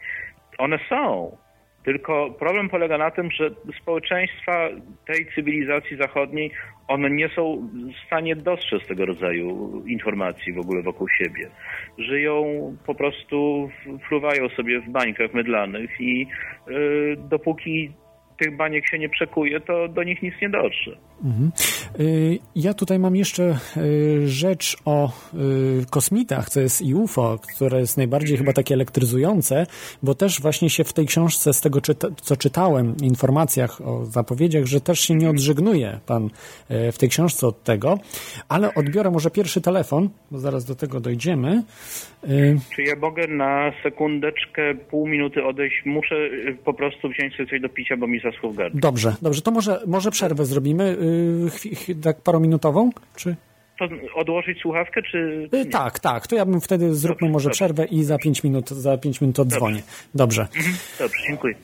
One są. Tylko problem polega na tym, że społeczeństwa tej cywilizacji zachodniej, one nie są w stanie dostrzec tego rodzaju informacji w ogóle wokół siebie. Żyją po prostu, fruwają sobie w bańkach mydlanych i yy, dopóki tych baniek się nie przekuje, to do nich nic nie dotrze. Mhm. Y, ja tutaj mam jeszcze y, rzecz o y, kosmitach, co jest i UFO, które jest najbardziej chyba takie elektryzujące, bo też właśnie się w tej książce, z tego co czytałem, informacjach o zapowiedziach, że też się nie odżegnuje pan w tej książce od tego, ale odbiorę może pierwszy telefon, bo zaraz do tego dojdziemy. Czy ja mogę na sekundeczkę, pół minuty odejść? Muszę po prostu wziąć sobie coś do picia, bo mi w. Dobrze, dobrze, to może, może przerwę zrobimy yy, tak parominutową, czy... To odłożyć słuchawkę, czy... Yy, tak, tak, to ja bym wtedy zróbmy dobrze, może dobrze. przerwę i za pięć minut, za pięć minut odzwonię. Dobrze. Dobrze, mhm. dobrze dziękuję.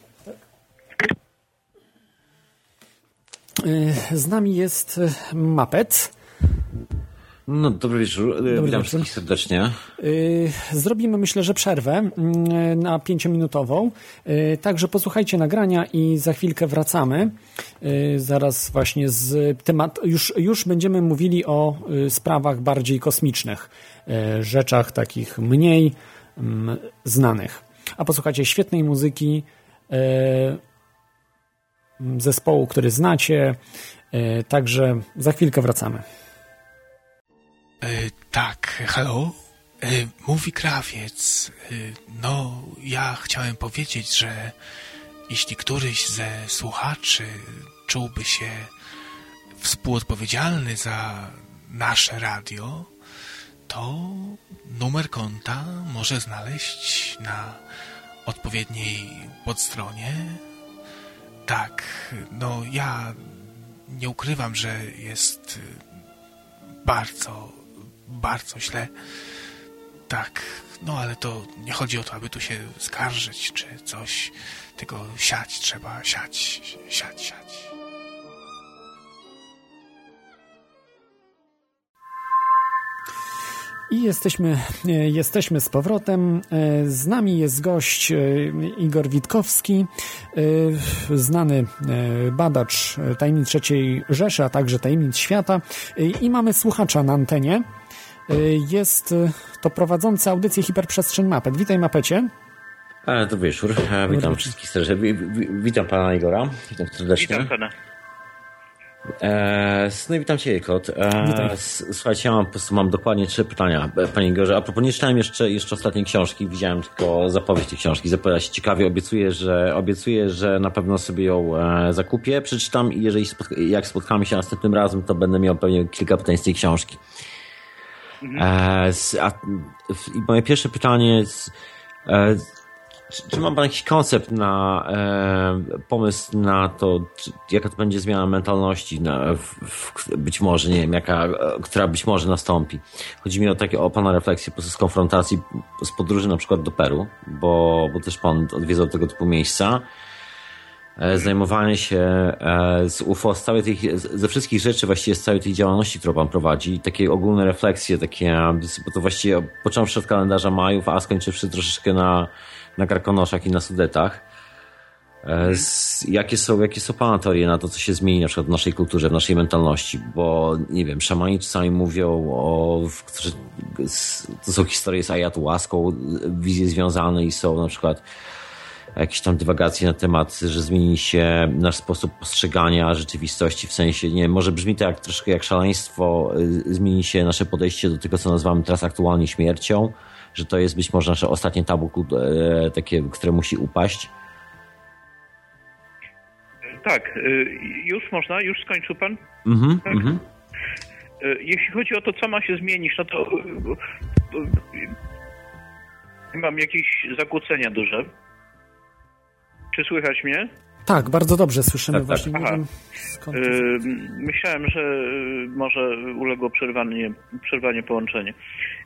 Yy, z nami jest Mapet. No, dobry wieczór. Dobry Witam wieczór. wszystkich serdecznie. Y, zrobimy, myślę, że przerwę mm, na pięciominutową. Także posłuchajcie nagrania i za chwilkę wracamy. Zaraz właśnie z temat, już, już będziemy mówili o sprawach bardziej kosmicznych, rzeczach takich mniej znanych. A posłuchajcie świetnej muzyki zespołu, który znacie. Także za chwilkę wracamy. E, tak, halo? E, mówi krawiec. E, no, ja chciałem powiedzieć, że jeśli któryś ze słuchaczy czułby się współodpowiedzialny za nasze radio, to numer konta może znaleźć na odpowiedniej podstronie. Tak, no ja nie ukrywam, że jest bardzo bardzo źle. Tak, no ale to nie chodzi o to, aby tu się skarżyć czy coś, tylko siać trzeba, siać, siać, siać. I jesteśmy, e, jesteśmy z powrotem. E, z nami jest gość e, Igor Witkowski, znany badacz tajemnic trzeciej Rzeszy, a także tajemnic świata. I mamy słuchacza na antenie. Jest to prowadzący audycję Hiperprzestrzeń Mapet. Witaj Mapecie. E, dobry wieczór. Witam wszystkich serdecznie. Witam pana Igora. Witam serdecznie. Witam pana. E, no i witam Cię, Kot. E, słuchajcie, ja mam, po prostu mam dokładnie trzy pytania, e, Panie Igorze. A propos, nie czytałem jeszcze, jeszcze ostatniej książki, widziałem tylko zapowiedź tej książki. Zapowiada się ciekawie, obiecuję, że, obiecuję, że na pewno sobie ją e, zakupię, przeczytam i jeżeli spotka jak spotkamy się następnym razem, to będę miał pewnie kilka pytań z tej książki. Mhm. E, a, moje pierwsze pytanie jest, czy, czy ma Pan jakiś koncept na e, pomysł na to, czy, jaka to będzie zmiana mentalności, na, w, w, być może, nie wiem, jaka, która być może nastąpi. Chodzi mi o takie, o Pana refleksję po z konfrontacji z podróży na przykład do Peru, bo, bo też Pan odwiedzał tego typu miejsca. E, zajmowanie się e, z UFO, z całej tej, ze wszystkich rzeczy, właściwie z całej tej działalności, którą Pan prowadzi, takie ogólne refleksje, takie, bo to właściwie począwszy od kalendarza majów, a skończywszy troszeczkę na na karkonoszach i na sudetach. E, z, jakie, są, jakie są Pana teorie na to, co się zmieni na przykład w naszej kulturze, w naszej mentalności? Bo, nie wiem, szamani czasami mówią o... To są historie z ayahuaską, wizje związane i są na przykład jakieś tam dywagacje na temat, że zmieni się nasz sposób postrzegania rzeczywistości, w sensie, nie może brzmi to jak, troszkę jak szaleństwo, y, zmieni się nasze podejście do tego, co nazywamy teraz aktualnie śmiercią, że to jest być może nasze ostatnie tabu, e, takie, które musi upaść? Tak, e, już można, już skończył pan? Mhm, tak? mhm. E, jeśli chodzi o to, co ma się zmienić, no to mam jakieś zakłócenia duże. Czy słychać mnie? Tak, bardzo dobrze słyszymy tak, właśnie. Tak. Skąd... Myślałem, że może uległo przerwanie, przerwanie połączenie.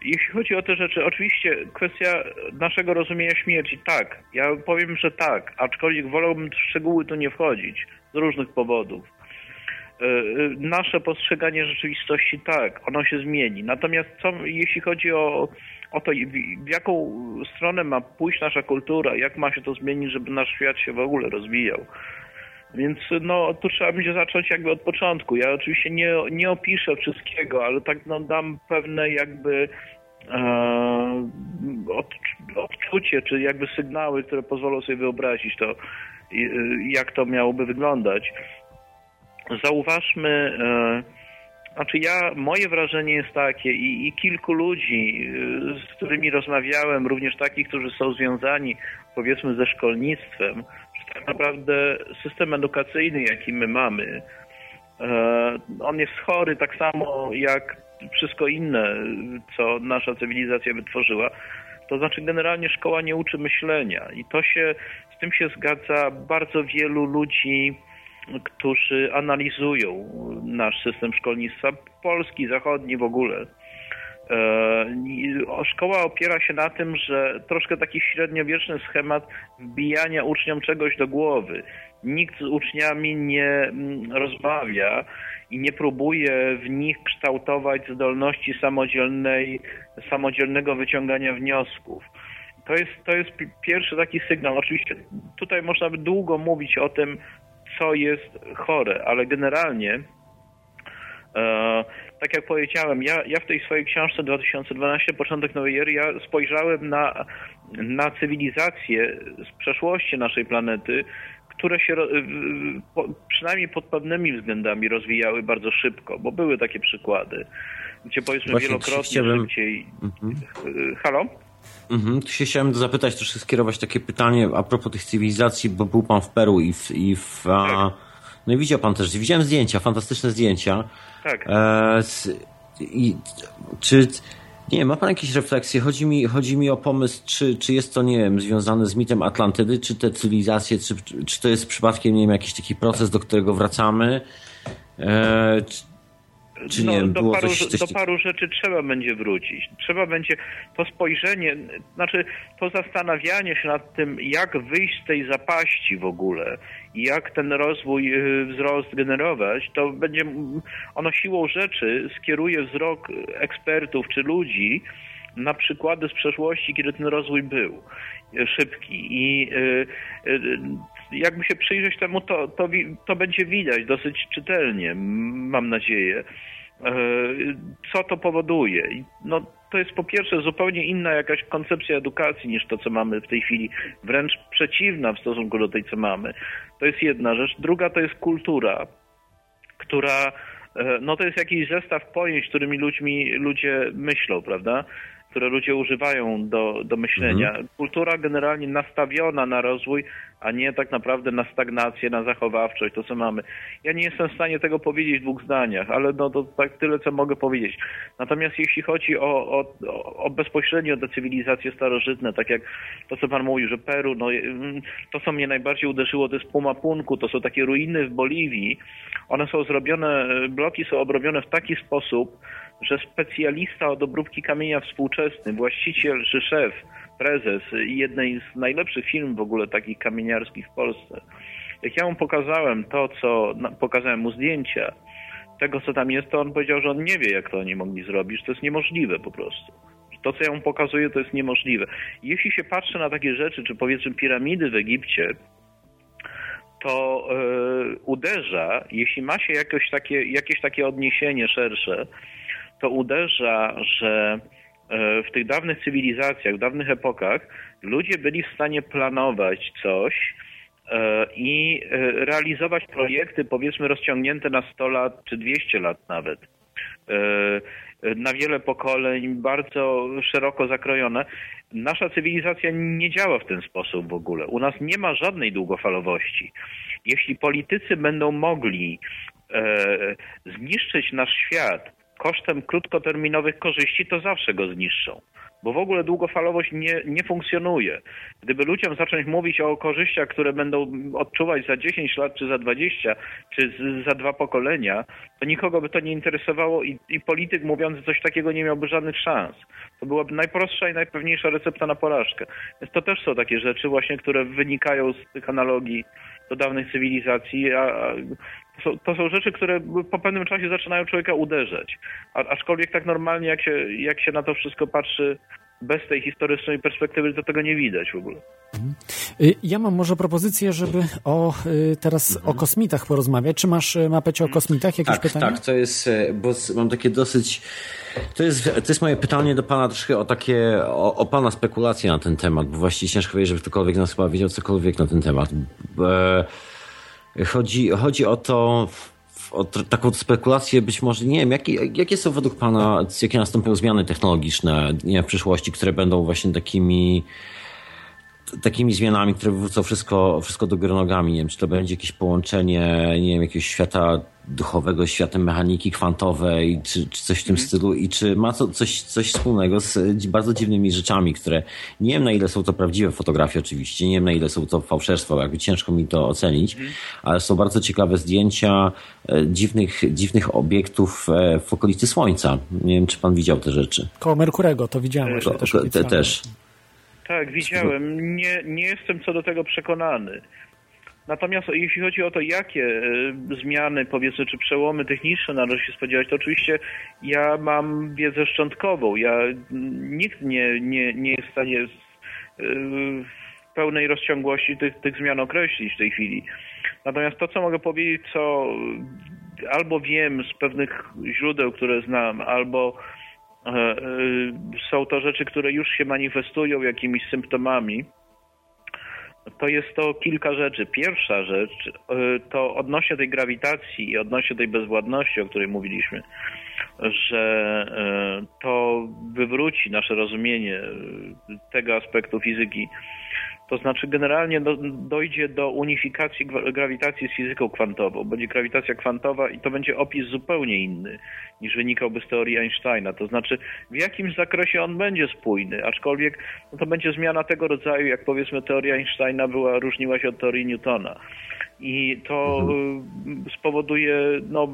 Jeśli chodzi o te rzeczy, oczywiście kwestia naszego rozumienia śmierci, tak. Ja powiem, że tak, aczkolwiek wolałbym w szczegóły tu nie wchodzić z różnych powodów. E, e, nasze postrzeganie rzeczywistości, tak, ono się zmieni. Natomiast co, jeśli chodzi o, o to, w jaką stronę ma pójść nasza kultura, jak ma się to zmienić, żeby nasz świat się w ogóle rozwijał, więc no, tu trzeba będzie zacząć jakby od początku. Ja oczywiście nie, nie opiszę wszystkiego, ale tak no, dam pewne jakby e, od, odczucie, czy jakby sygnały, które pozwolą sobie wyobrazić to, jak to miałoby wyglądać. Zauważmy, e, znaczy ja, moje wrażenie jest takie i, i kilku ludzi, e, z którymi rozmawiałem, również takich, którzy są związani powiedzmy ze szkolnictwem, tak naprawdę system edukacyjny, jaki my mamy, e, on jest chory tak samo jak wszystko inne, co nasza cywilizacja wytworzyła. To znaczy generalnie szkoła nie uczy myślenia i to się, z tym się zgadza bardzo wielu ludzi, którzy analizują nasz system szkolnictwa, polski, zachodni w ogóle. E, szkoła opiera się na tym, że troszkę taki średniowieczny schemat wbijania uczniom czegoś do głowy. Nikt z uczniami nie mm, rozmawia i nie próbuje w nich kształtować zdolności samodzielnej, samodzielnego wyciągania wniosków. To jest, to jest pierwszy taki sygnał. Oczywiście tutaj można by długo mówić o tym, co jest chore, ale generalnie e, tak jak powiedziałem, ja, ja w tej swojej książce 2012, Początek Nowej Ery, ja spojrzałem na, na cywilizacje z przeszłości naszej planety, które się przynajmniej pod pewnymi względami rozwijały bardzo szybko, bo były takie przykłady, gdzie powiedzmy Właśnie wielokrotnie chciałbym... szybciej... Mhm. Halo? Mhm. Tu się chciałem zapytać, troszkę skierować takie pytanie a propos tych cywilizacji, bo był pan w Peru i w... I w tak. a... No i widział pan też, widziałem zdjęcia, fantastyczne zdjęcia. Tak. E, i, czy, nie ma pan jakieś refleksje? Chodzi mi, chodzi mi o pomysł, czy, czy jest to, nie wiem, związane z mitem Atlantydy, czy te cywilizacje, czy, czy to jest przypadkiem, nie wiem, jakiś taki proces, do którego wracamy? E, czy, czy no, nie do, paru, coś, coś... do paru rzeczy trzeba będzie wrócić. Trzeba będzie to spojrzenie, znaczy to zastanawianie się nad tym, jak wyjść z tej zapaści w ogóle i jak ten rozwój, y, wzrost generować, to będzie ono siłą rzeczy skieruje wzrok ekspertów czy ludzi na przykłady z przeszłości, kiedy ten rozwój był szybki i y, y, jakby się przyjrzeć temu, to, to, to będzie widać dosyć czytelnie, mam nadzieję. Co to powoduje? No, to jest po pierwsze zupełnie inna jakaś koncepcja edukacji niż to, co mamy w tej chwili, wręcz przeciwna w stosunku do tej, co mamy. To jest jedna rzecz. Druga to jest kultura, która, no to jest jakiś zestaw pojęć, którymi ludźmi, ludzie myślą, prawda? Które ludzie używają do, do myślenia. Mhm. Kultura generalnie nastawiona na rozwój, a nie tak naprawdę na stagnację, na zachowawczość, to co mamy. Ja nie jestem w stanie tego powiedzieć w dwóch zdaniach, ale no to tak tyle, co mogę powiedzieć. Natomiast jeśli chodzi o, o, o bezpośrednio te cywilizacje starożytne, tak jak to, co pan mówił, że Peru, no mm, to, co mnie najbardziej uderzyło, to jest Pumapunku, to są takie ruiny w Boliwii. One są zrobione, bloki są obrobione w taki sposób, że specjalista od obróbki kamienia współczesny, właściciel czy szef, prezes jednej z najlepszych firm w ogóle takich kamieniarskich w Polsce, jak ja mu pokazałem to, co pokazałem mu zdjęcia tego, co tam jest, to on powiedział, że on nie wie, jak to oni mogli zrobić, to jest niemożliwe po prostu. To, co ja mu pokazuję, to jest niemożliwe. Jeśli się patrzy na takie rzeczy, czy powiedzmy piramidy w Egipcie, to yy, uderza, jeśli ma się takie, jakieś takie odniesienie szersze, to uderza, że e, w tych dawnych cywilizacjach, w dawnych epokach ludzie byli w stanie planować coś e, i e, realizować projekty, powiedzmy, rozciągnięte na 100 lat czy 200 lat nawet. Na wiele pokoleń, bardzo szeroko zakrojone. Nasza cywilizacja nie działa w ten sposób w ogóle. U nas nie ma żadnej długofalowości. Jeśli politycy będą mogli zniszczyć nasz świat, kosztem krótkoterminowych korzyści, to zawsze go zniszczą. Bo w ogóle długofalowość nie, nie funkcjonuje. Gdyby ludziom zacząć mówić o korzyściach, które będą odczuwać za 10 lat, czy za 20, czy za dwa pokolenia, to nikogo by to nie interesowało i, i polityk mówiący coś takiego nie miałby żadnych szans. To byłaby najprostsza i najpewniejsza recepta na porażkę. Więc to też są takie rzeczy właśnie, które wynikają z tych analogii do dawnych cywilizacji, a, to są, to są rzeczy, które po pewnym czasie zaczynają człowieka uderzać. A, aczkolwiek tak normalnie, jak się, jak się na to wszystko patrzy bez tej historycznej perspektywy, to tego nie widać w ogóle. Mhm. Y, ja mam może propozycję, żeby o, y, teraz mhm. o kosmitach porozmawiać. Czy masz, y, Mapecie, o mhm. kosmitach jakieś tak, pytania? Tak, to jest, bo mam takie dosyć, to jest, to jest moje pytanie do Pana troszkę o takie, o, o Pana spekulacje na ten temat, bo właściwie ciężko powiedzieć, żeby ktokolwiek nas chyba wiedział cokolwiek na ten temat. Bo, Chodzi, chodzi o to, o taką spekulację być może, nie wiem, jakie, jakie są według Pana, jakie nastąpią zmiany technologiczne nie w przyszłości, które będą właśnie takimi takimi zmianami, które wywrócą wszystko, wszystko do góry nogami. Nie wiem, czy to będzie jakieś połączenie, nie wiem, jakiegoś świata duchowego z światem mechaniki kwantowej, czy, czy coś w tym mm. stylu i czy ma to coś, coś wspólnego z bardzo dziwnymi rzeczami, które nie wiem na ile są to prawdziwe fotografie oczywiście, nie wiem na ile są to fałszerstwo, jakby ciężko mi to ocenić, mm. ale są bardzo ciekawe zdjęcia e, dziwnych, dziwnych obiektów e, w okolicy Słońca. Nie wiem, czy pan widział te rzeczy. Koło Merkurego to widziałem. To, też, te, też. Tak, widziałem. Nie, nie jestem co do tego przekonany. Natomiast jeśli chodzi o to, jakie e, zmiany, powiedzmy, czy przełomy techniczne należy się spodziewać, to oczywiście ja mam wiedzę szczątkową. Ja nikt nie, nie, nie jest w stanie e, w pełnej rozciągłości tych, tych zmian określić w tej chwili. Natomiast to, co mogę powiedzieć, co albo wiem z pewnych źródeł, które znam, albo E, są to rzeczy, które już się manifestują jakimiś symptomami. To jest to kilka rzeczy. Pierwsza rzecz e, to odnośnie tej grawitacji i odnośnie tej bezwładności, o której mówiliśmy, że to wywróci nasze rozumienie tego aspektu fizyki to znaczy generalnie do, dojdzie do unifikacji grawitacji z fizyką kwantową. Będzie grawitacja kwantowa i to będzie opis zupełnie inny niż wynikałby z teorii Einsteina. To znaczy w jakimś zakresie on będzie spójny, aczkolwiek no to będzie zmiana tego rodzaju, jak powiedzmy teoria Einsteina była, różniła się od teorii Newtona i to. Y, spowoduje no,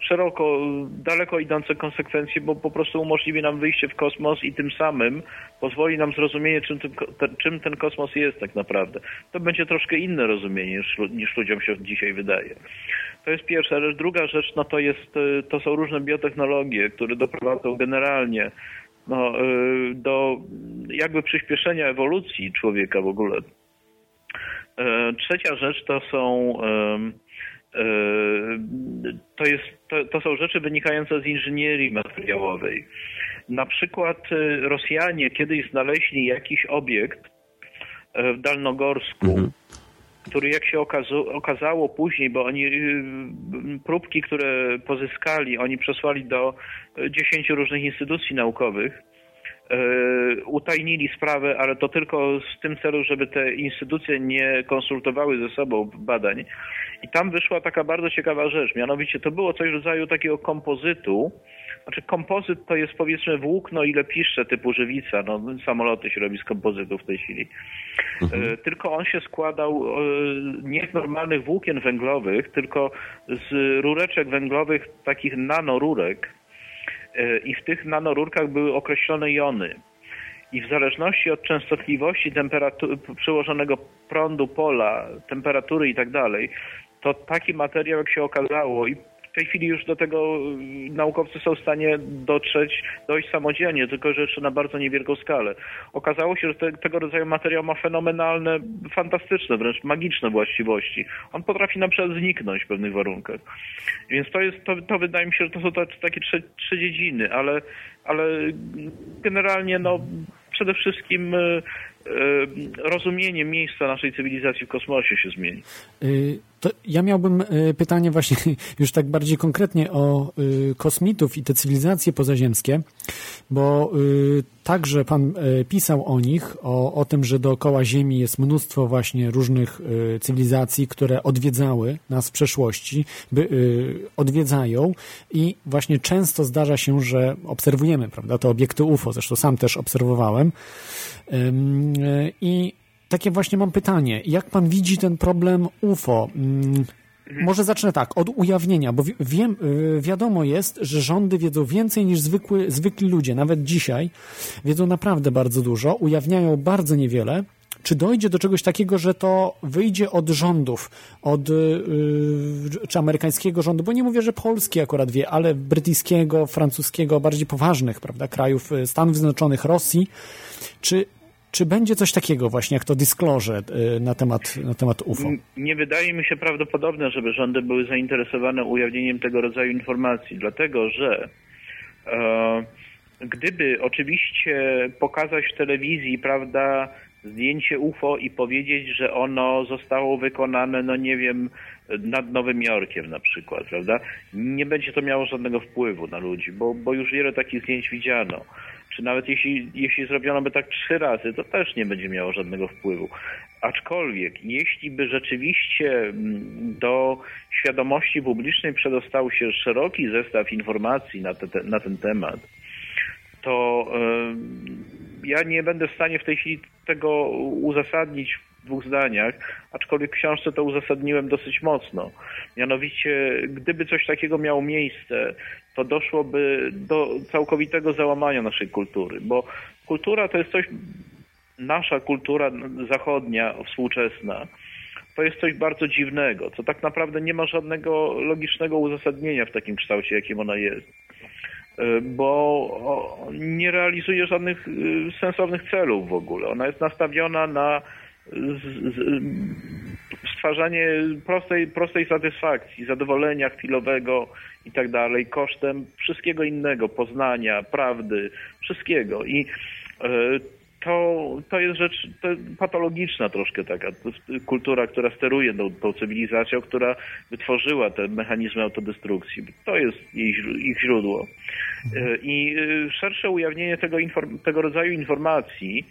szeroko, daleko idące konsekwencje, bo po prostu umożliwi nam wyjście w kosmos i tym samym pozwoli nam zrozumienie, czym ten, czym ten kosmos jest tak naprawdę. To będzie troszkę inne rozumienie niż, niż ludziom się dzisiaj wydaje. To jest pierwsza rzecz. Druga rzecz, no to jest, y, to są różne biotechnologie, które doprowadzą generalnie no, y, do jakby przyspieszenia ewolucji człowieka w ogóle. E, trzecia rzecz to są to, jest, to, to są rzeczy wynikające z inżynierii materiałowej. Na przykład Rosjanie kiedyś znaleźli jakiś obiekt w Dalnogorsku, mhm który jak się okazało później, bo oni próbki, które pozyskali, oni przesłali do dziesięciu różnych instytucji naukowych, utajnili sprawę, ale to tylko w tym celu, żeby te instytucje nie konsultowały ze sobą badań. I tam wyszła taka bardzo ciekawa rzecz, mianowicie to było coś w rodzaju takiego kompozytu, znaczy kompozyt to jest powiedzmy włókno ile piszcze typu żywica, no samoloty się robi z kompozytu w tej chwili. Mhm. E, tylko on się składał e, nie z normalnych włókien węglowych, tylko z rureczek węglowych, takich nanorurek e, i w tych nanorurkach były określone jony. I w zależności od częstotliwości przyłożonego prądu, pola, temperatury i tak to taki materiał, jak się okazało, i w tej chwili już do tego y, naukowcy są w stanie dotrzeć, dojść samodzielnie, tylko że jeszcze na bardzo niewielką skalę. Okazało się, że te, tego rodzaju materiał ma fenomenalne, fantastyczne, wręcz magiczne właściwości. On potrafi na przykład zniknąć w pewnych warunkach. Więc to jest, to, to wydaje mi się, że to są takie trzy, trzy dziedziny, ale, ale generalnie no przede wszystkim y, y, rozumienie miejsca naszej cywilizacji w kosmosie się zmieni. To ja miałbym e, pytanie właśnie już tak bardziej konkretnie o e, kosmitów i te cywilizacje pozaziemskie, bo e, także Pan pisał o nich, o, o tym, że dookoła Ziemi jest mnóstwo właśnie różnych cywilizacji, które odwiedzały nas w przeszłości, by, odwiedzają i właśnie często zdarza się, że obserwujemy, prawda, te obiekty UFO, zresztą sam też obserwowałem i takie właśnie mam pytanie. Jak pan widzi ten problem UFO? Mm, może zacznę tak, od ujawnienia, bo wiem, y, wiadomo jest, że rządy wiedzą więcej niż zwykły, zwykli ludzie, nawet dzisiaj wiedzą naprawdę bardzo dużo, ujawniają bardzo niewiele. Czy dojdzie do czegoś takiego, że to wyjdzie od rządów, od yy, czy amerykańskiego rządu, bo nie mówię, że polski akurat wie, ale brytyjskiego, francuskiego, bardziej poważnych, prawda, krajów y, Stanów Zjednoczonych, Rosji. Czy czy będzie coś takiego właśnie jak to disclosure y, na temat, na temat UFO? Nie wydaje mi się prawdopodobne, żeby rządy były zainteresowane ujawnieniem tego rodzaju informacji, dlatego że e, gdyby oczywiście pokazać w telewizji, prawda, zdjęcie UFO i powiedzieć, że ono zostało wykonane, no nie wiem, nad Nowym Jorkiem na przykład, prawda? Nie będzie to miało żadnego wpływu na ludzi, bo, bo już wiele takich zdjęć widziano czy nawet jeśli, jeśli zrobiono by tak trzy razy, to też nie będzie miało żadnego wpływu. Aczkolwiek, jeśli by rzeczywiście mm, do świadomości publicznej przedostał się szeroki zestaw informacji na, te, na ten temat, to yy, ja nie będę w stanie w tej chwili tego uzasadnić w dwóch zdaniach, aczkolwiek w książce to uzasadniłem dosyć mocno. Mianowicie, gdyby coś takiego miało miejsce, to doszłoby do całkowitego załamania naszej kultury, bo kultura to jest coś, nasza kultura zachodnia, współczesna, to jest coś bardzo dziwnego, co tak naprawdę nie ma żadnego logicznego uzasadnienia w takim kształcie, jakim ona jest. E, bo nie realizuje żadnych e, sensownych celów w ogóle. Ona jest nastawiona na stwarzanie prostej, prostej satysfakcji, zadowolenia chwilowego i tak dalej, kosztem wszystkiego innego, poznania, prawdy, wszystkiego. I e, to, to jest rzecz to patologiczna troszkę taka kultura, która steruje tą, tą cywilizacją, która wytworzyła te mechanizmy autodestrukcji. To jest jej, ich źródło. E, I e, szersze ujawnienie tego, tego rodzaju informacji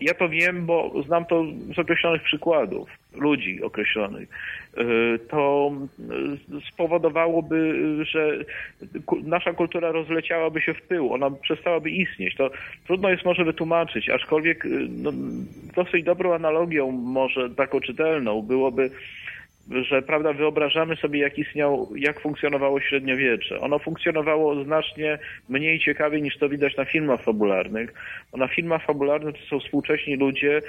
ja to wiem, bo znam to z określonych przykładów ludzi określonych. E, to spowodowałoby, że nasza kultura rozleciałaby się w pył, ona przestałaby istnieć. To trudno jest może wytłumaczyć, aczkolwiek no, dosyć dobrą analogią, może taką czytelną, byłoby że prawda, wyobrażamy sobie, jak istniał, jak funkcjonowało średniowiecze. Ono funkcjonowało znacznie mniej ciekawie niż to widać na filmach fabularnych. Bo na filmach fabularnych to są współcześni ludzie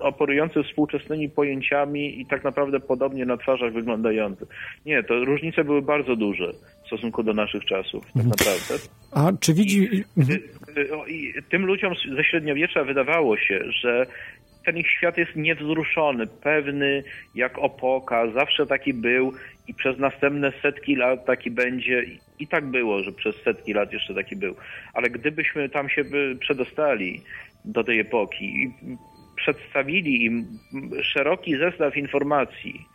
operujący współczesnymi pojęciami i tak naprawdę podobnie na twarzach wyglądający. Nie, to różnice były bardzo duże w stosunku do naszych czasów, tak mhm. naprawdę. A czy widzi... I, i, tym ludziom ze średniowiecza wydawało się, że ten ich świat jest niewzruszony, pewny jak opoka, zawsze taki był i przez następne setki lat taki będzie. I tak było, że przez setki lat jeszcze taki był. Ale gdybyśmy tam się przedostali do tej epoki i przedstawili im szeroki zestaw informacji,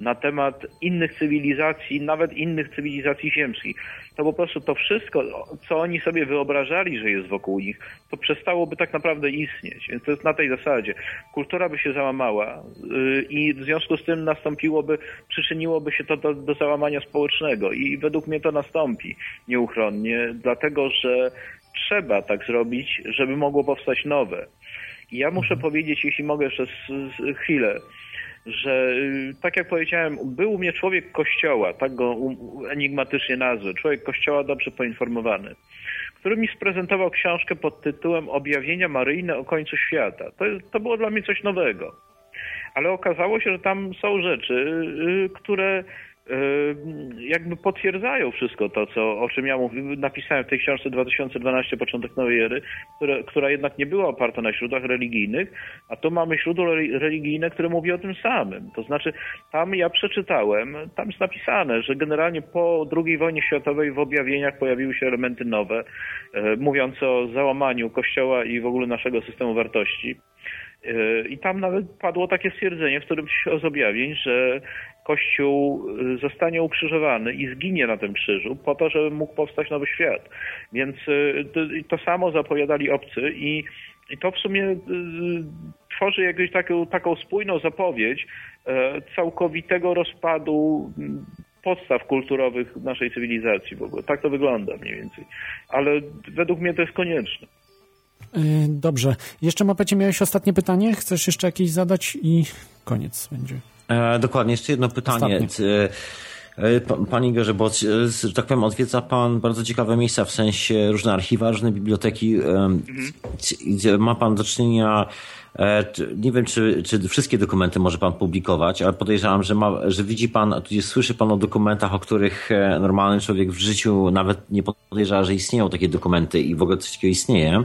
na temat innych cywilizacji, nawet innych cywilizacji ziemskich. To po prostu to wszystko, co oni sobie wyobrażali, że jest wokół nich, to przestałoby tak naprawdę istnieć. Więc to jest na tej zasadzie. Kultura by się załamała yy, i w związku z tym nastąpiłoby, przyczyniłoby się to do, do załamania społecznego i według mnie to nastąpi nieuchronnie, dlatego że trzeba tak zrobić, żeby mogło powstać nowe. I ja muszę powiedzieć, jeśli mogę jeszcze z, z chwilę, że y, tak jak powiedziałem, był u mnie człowiek kościoła, tak go enigmatycznie nazwę, człowiek kościoła dobrze poinformowany, który mi sprezentował książkę pod tytułem Objawienia Maryjne o końcu świata. To, to było dla mnie coś nowego. Ale okazało się, że tam są rzeczy, y, które Yy, jakby potwierdzają wszystko to, co, o czym ja mówiłem, napisałem w tej książce 2012 Początek Nowej Ery, które, która jednak nie była oparta na źródłach religijnych, a tu mamy źródło religijne, które mówi o tym samym. To znaczy, tam ja przeczytałem, tam jest napisane, że generalnie po II wojnie światowej w objawieniach pojawiły się elementy nowe, yy, mówiące o załamaniu Kościoła i w ogóle naszego systemu wartości. Yy, I tam nawet padło takie stwierdzenie w którymś z objawień, że Kościół y, zostanie ukrzyżowany i zginie na tym krzyżu po to, żeby mógł powstać nowy świat. Więc y, to samo zapowiadali obcy i, to w sumie y, tworzy jakąś taką, taką spójną zapowiedź e, całkowitego rozpadu podstaw kulturowych naszej cywilizacji w ogóle. Tak to wygląda mniej więcej. Ale według mnie to jest konieczne. Dobrze. Jeszcze, Mapecie, miałeś ostatnie pytanie? Chcesz jeszcze jakieś zadać i koniec będzie. E, dokładnie, jeszcze jedno pytanie. E, e, Panie Igorze, bo że tak powiem, odwiedza Pan bardzo ciekawe miejsca, w sensie różne archiwa, różne biblioteki, mhm. gdzie ma Pan do czynienia nie wiem, czy, czy wszystkie dokumenty może Pan publikować, ale podejrzewam, że, ma, że widzi Pan, a tudzież słyszy Pan o dokumentach, o których normalny człowiek w życiu nawet nie podejrzewa, że istnieją takie dokumenty i w ogóle coś takiego istnieje.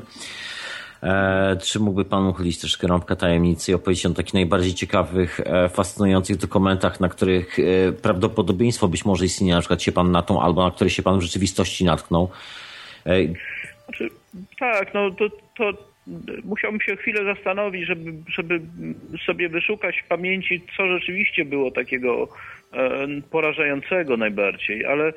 E, czy mógłby Pan uchylić troszkę rąbka tajemnicy i opowiedzieć o takich najbardziej ciekawych, e, fascynujących dokumentach, na których e, prawdopodobieństwo być może istnienia na przykład się Pan na tą, albo na które się Pan w rzeczywistości natknął? Znaczy, tak, no to, to musiałbym się chwilę zastanowić, żeby, żeby sobie wyszukać w pamięci, co rzeczywiście było takiego porażającego najbardziej, ale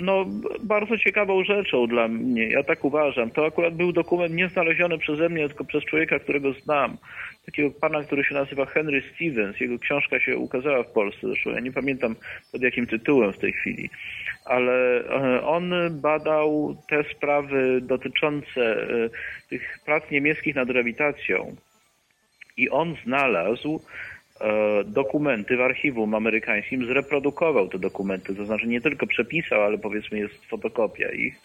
no, bardzo ciekawą rzeczą dla mnie, ja tak uważam. To akurat był dokument nie znaleziony przeze mnie, tylko przez człowieka, którego znam. Takiego pana, który się nazywa Henry Stevens. Jego książka się ukazała w Polsce, zresztą ja nie pamiętam pod jakim tytułem w tej chwili. Ale e, on badał te sprawy dotyczące e, tych prac niemieckich nad grawitacją. I on znalazł dokumenty w archiwum amerykańskim, zreprodukował te dokumenty, to znaczy nie tylko przepisał, ale powiedzmy jest fotokopia ich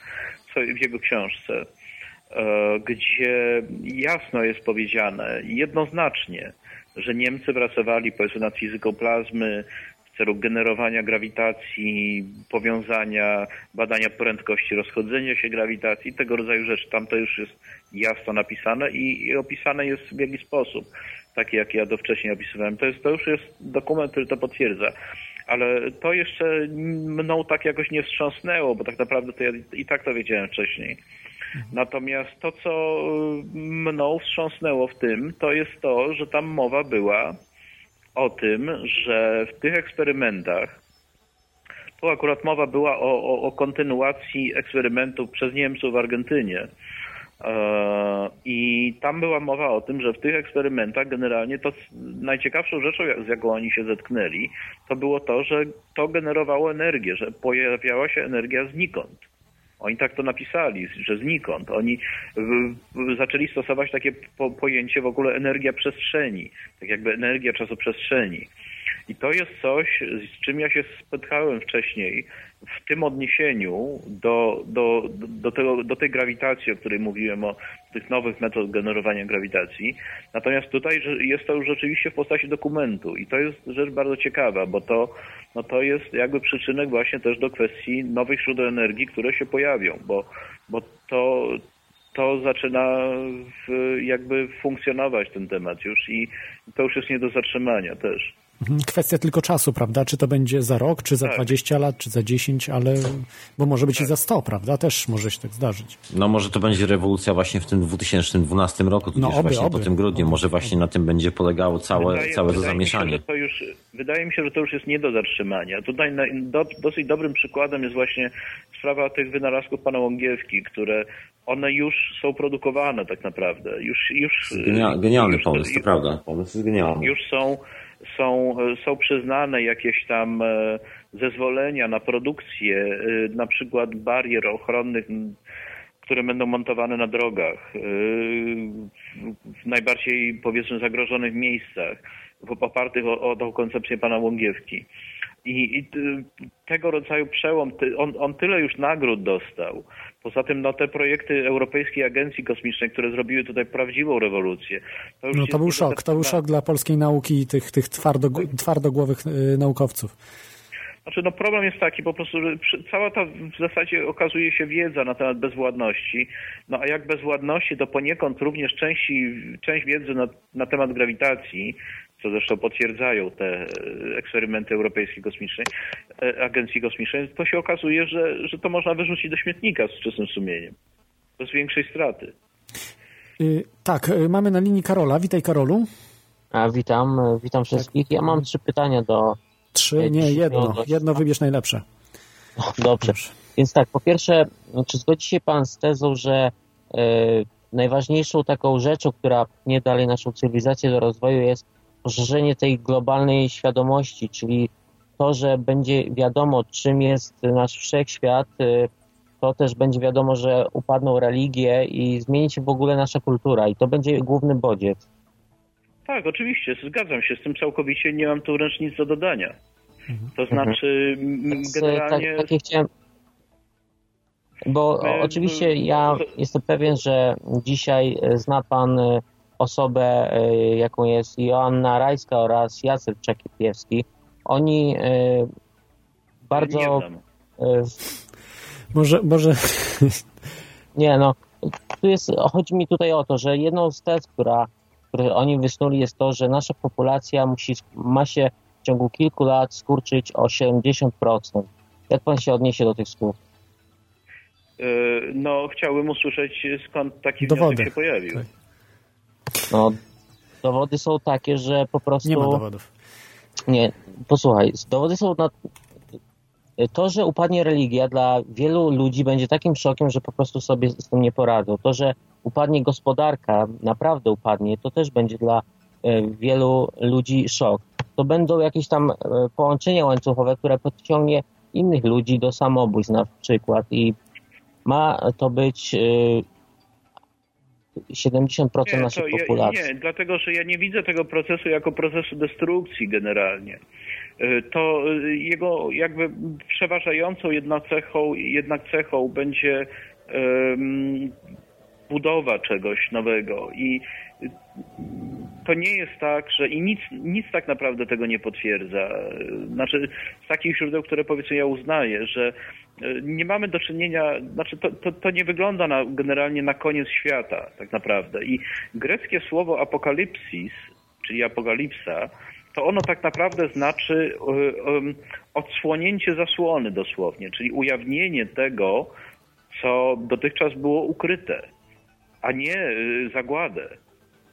w jego książce, e, gdzie jasno jest powiedziane jednoznacznie, że Niemcy pracowali powiedzmy nad fizyką plazmy w celu generowania grawitacji, powiązania, badania prędkości rozchodzenia się grawitacji, tego rodzaju rzeczy. Tam to już jest jasno napisane i, i opisane jest w jakiś sposób takie, jakie ja do wcześniej opisywałem. To, jest, to już jest dokument, który to potwierdza. Ale to jeszcze mną tak jakoś nie wstrząsnęło, bo tak naprawdę to ja i tak to wiedziałem wcześniej. Natomiast to, co mną wstrząsnęło w tym, to jest to, że tam mowa była o tym, że w tych eksperymentach, tu akurat mowa była o, o, o kontynuacji eksperymentów przez Niemców w Argentynie, I tam była mowa o tym, że w tych eksperymentach generalnie to najciekawszą rzeczą, z jaką oni się zetknęli, to było to, że to generowało energię, że pojawiała się energia znikąd. Oni tak to napisali, że znikąd. Oni zaczęli stosować takie po pojęcie w ogóle energia przestrzeni, tak jakby energia czasoprzestrzeni. I to jest coś, z czym ja się spotkałem wcześniej w tym odniesieniu do, do, do, tego, do tej grawitacji, o której mówiłem, o tych nowych metod generowania grawitacji. Natomiast tutaj jest to już rzeczywiście w postaci dokumentu i to jest rzecz bardzo ciekawa, bo to, no to jest jakby przyczynek właśnie też do kwestii nowych źródeł energii, które się pojawią, bo, bo to, to zaczyna jakby funkcjonować ten temat już i to już jest nie do zatrzymania też. Mhm. Kwestia tylko czasu, prawda? Czy to będzie za rok, czy za Tak. 20 lat, czy za 10, ale bo może być i za 100, prawda? Też może się tak zdarzyć. No może to będzie rewolucja właśnie w tym 2012 roku, tudzież No, oby, właśnie oby. po tym grudniu. Może właśnie na tym będzie polegało całe, Wydaje- całe to wydaje mi się, zamieszanie. że to już, wydaje mi się, że to już jest nie do zatrzymania. Tutaj na, do, dosyć dobrym przykładem jest właśnie sprawa tych wynalazków pana Łągiewki, które one już są produkowane tak naprawdę. Już, już, Genia, genialny już- pomysł, to prawda. Pomysł jest genialny. już są, są, są przyznane jakieś tam e, zezwolenia na produkcję e, na przykład barier ochronnych, które będą montowane na drogach e, w- najbardziej powiedzmy zagrożonych miejscach, opartych o, o tą koncepcję pana Łągiewki. I, i tego rodzaju przełom, on, on tyle już nagród dostał. Poza tym no, te projekty Europejskiej Agencji Kosmicznej, które zrobiły tutaj prawdziwą rewolucję. To No to był szok, to był szok dla polskiej nauki i tych, tych twardo, twardogłowych y, naukowców. Znaczy, no problem jest taki po prostu, że cała ta w zasadzie okazuje się wiedza na temat bezwładności. No a jak bezwładności, to poniekąd również części, część wiedzy na, na temat grawitacji, co zresztą potwierdzają te e, eksperymenty Europejskiej Kosmicznej, e, Agencji Kosmicznej, to się okazuje, że, że to można wyrzucić do śmietnika z czystym sumieniem. Bez większej straty. Y, tak, y, mamy na linii Karola. Witaj Karolu. A, witam, e, witam wszystkich. Ja mam trzy pytania do. Trzy, nie, jedno. Jedno wybierz najlepsze. Dobrze. Więc tak, po pierwsze, czy zgodzi się Pan z tezą, że najważniejszą taką rzeczą, która pchnie dalej naszą cywilizację do rozwoju jest poszerzenie tej globalnej świadomości, czyli to, że będzie wiadomo, czym jest nasz wszechświat, e, to też będzie wiadomo, że upadną religie i zmieni się w ogóle nasza kultura i to będzie główny bodziec. Tak, oczywiście, zgadzam się z tym całkowicie, nie mam tu wręcz nic do dodania. To znaczy, m, Więc, e, generalnie... Tak, takie chciałem. Bo My- oczywiście ja jestem pewien, że dzisiaj zna Pan e, osobę, e, jaką jest Joanna Rajska oraz Jacek Czekipiewski. Oni e, bardzo. E, Może, może Nie, no, tu jest, chodzi mi tutaj o to, że jedną z tez, która, które oni wysnuli jest to, że nasza populacja musi, ma się w ciągu kilku lat skurczyć o 70%. Jak pan się odniesie do tych słów? No, chciałbym usłyszeć, skąd taki Dowody. wniosek się pojawił. Tak. No, dowody są takie, że po prostu... nie ma dowodów. Nie, posłuchaj, dowody są na... To, że upadnie religia dla wielu ludzi będzie takim szokiem, że po prostu sobie z tym nie poradzą. To, że upadnie gospodarka, naprawdę upadnie, to też będzie dla e, wielu ludzi szok. To będą jakieś tam e, połączenia łańcuchowe, które podciągnie innych ludzi do samobójstw na przykład i ma to być e, 70% Nie, naszej to ja, populacji. nie, dlatego że ja nie widzę tego procesu jako procesu destrukcji generalnie. E, To e, jego jakby przeważającą jednak cechą, jednak cechą będzie budowa czegoś nowego i to nie jest tak, że i nic, nic tak naprawdę tego nie potwierdza. Znaczy, z takich źródeł, które powiedzmy ja uznaję, że e, nie mamy do czynienia, znaczy to, to, to nie wygląda na, generalnie na koniec świata tak naprawdę. I greckie słowo apokalipsis, czyli apokalipsa, to ono tak naprawdę znaczy e, odsłonięcie zasłony dosłownie, czyli ujawnienie tego, co dotychczas było ukryte, a nie e, zagładę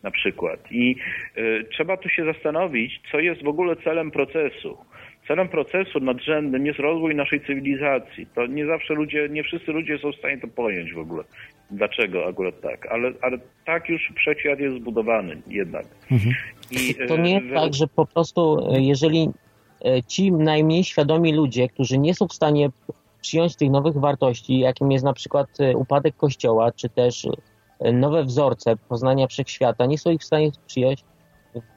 na przykład. I y, trzeba tu się zastanowić, co jest w ogóle celem procesu. Celem procesu nadrzędnym jest rozwój naszej cywilizacji. To nie zawsze ludzie, nie wszyscy ludzie są w stanie to pojąć w ogóle. Dlaczego akurat tak? Ale, ale tak już wszechświat jest zbudowany jednak. I, To y, nie jest we- tak, że po prostu jeżeli ci najmniej świadomi ludzie, którzy nie są w stanie przyjąć tych nowych wartości, jakim jest na przykład upadek kościoła, czy też nowe wzorce poznania wszechświata, nie są ich w stanie przyjąć,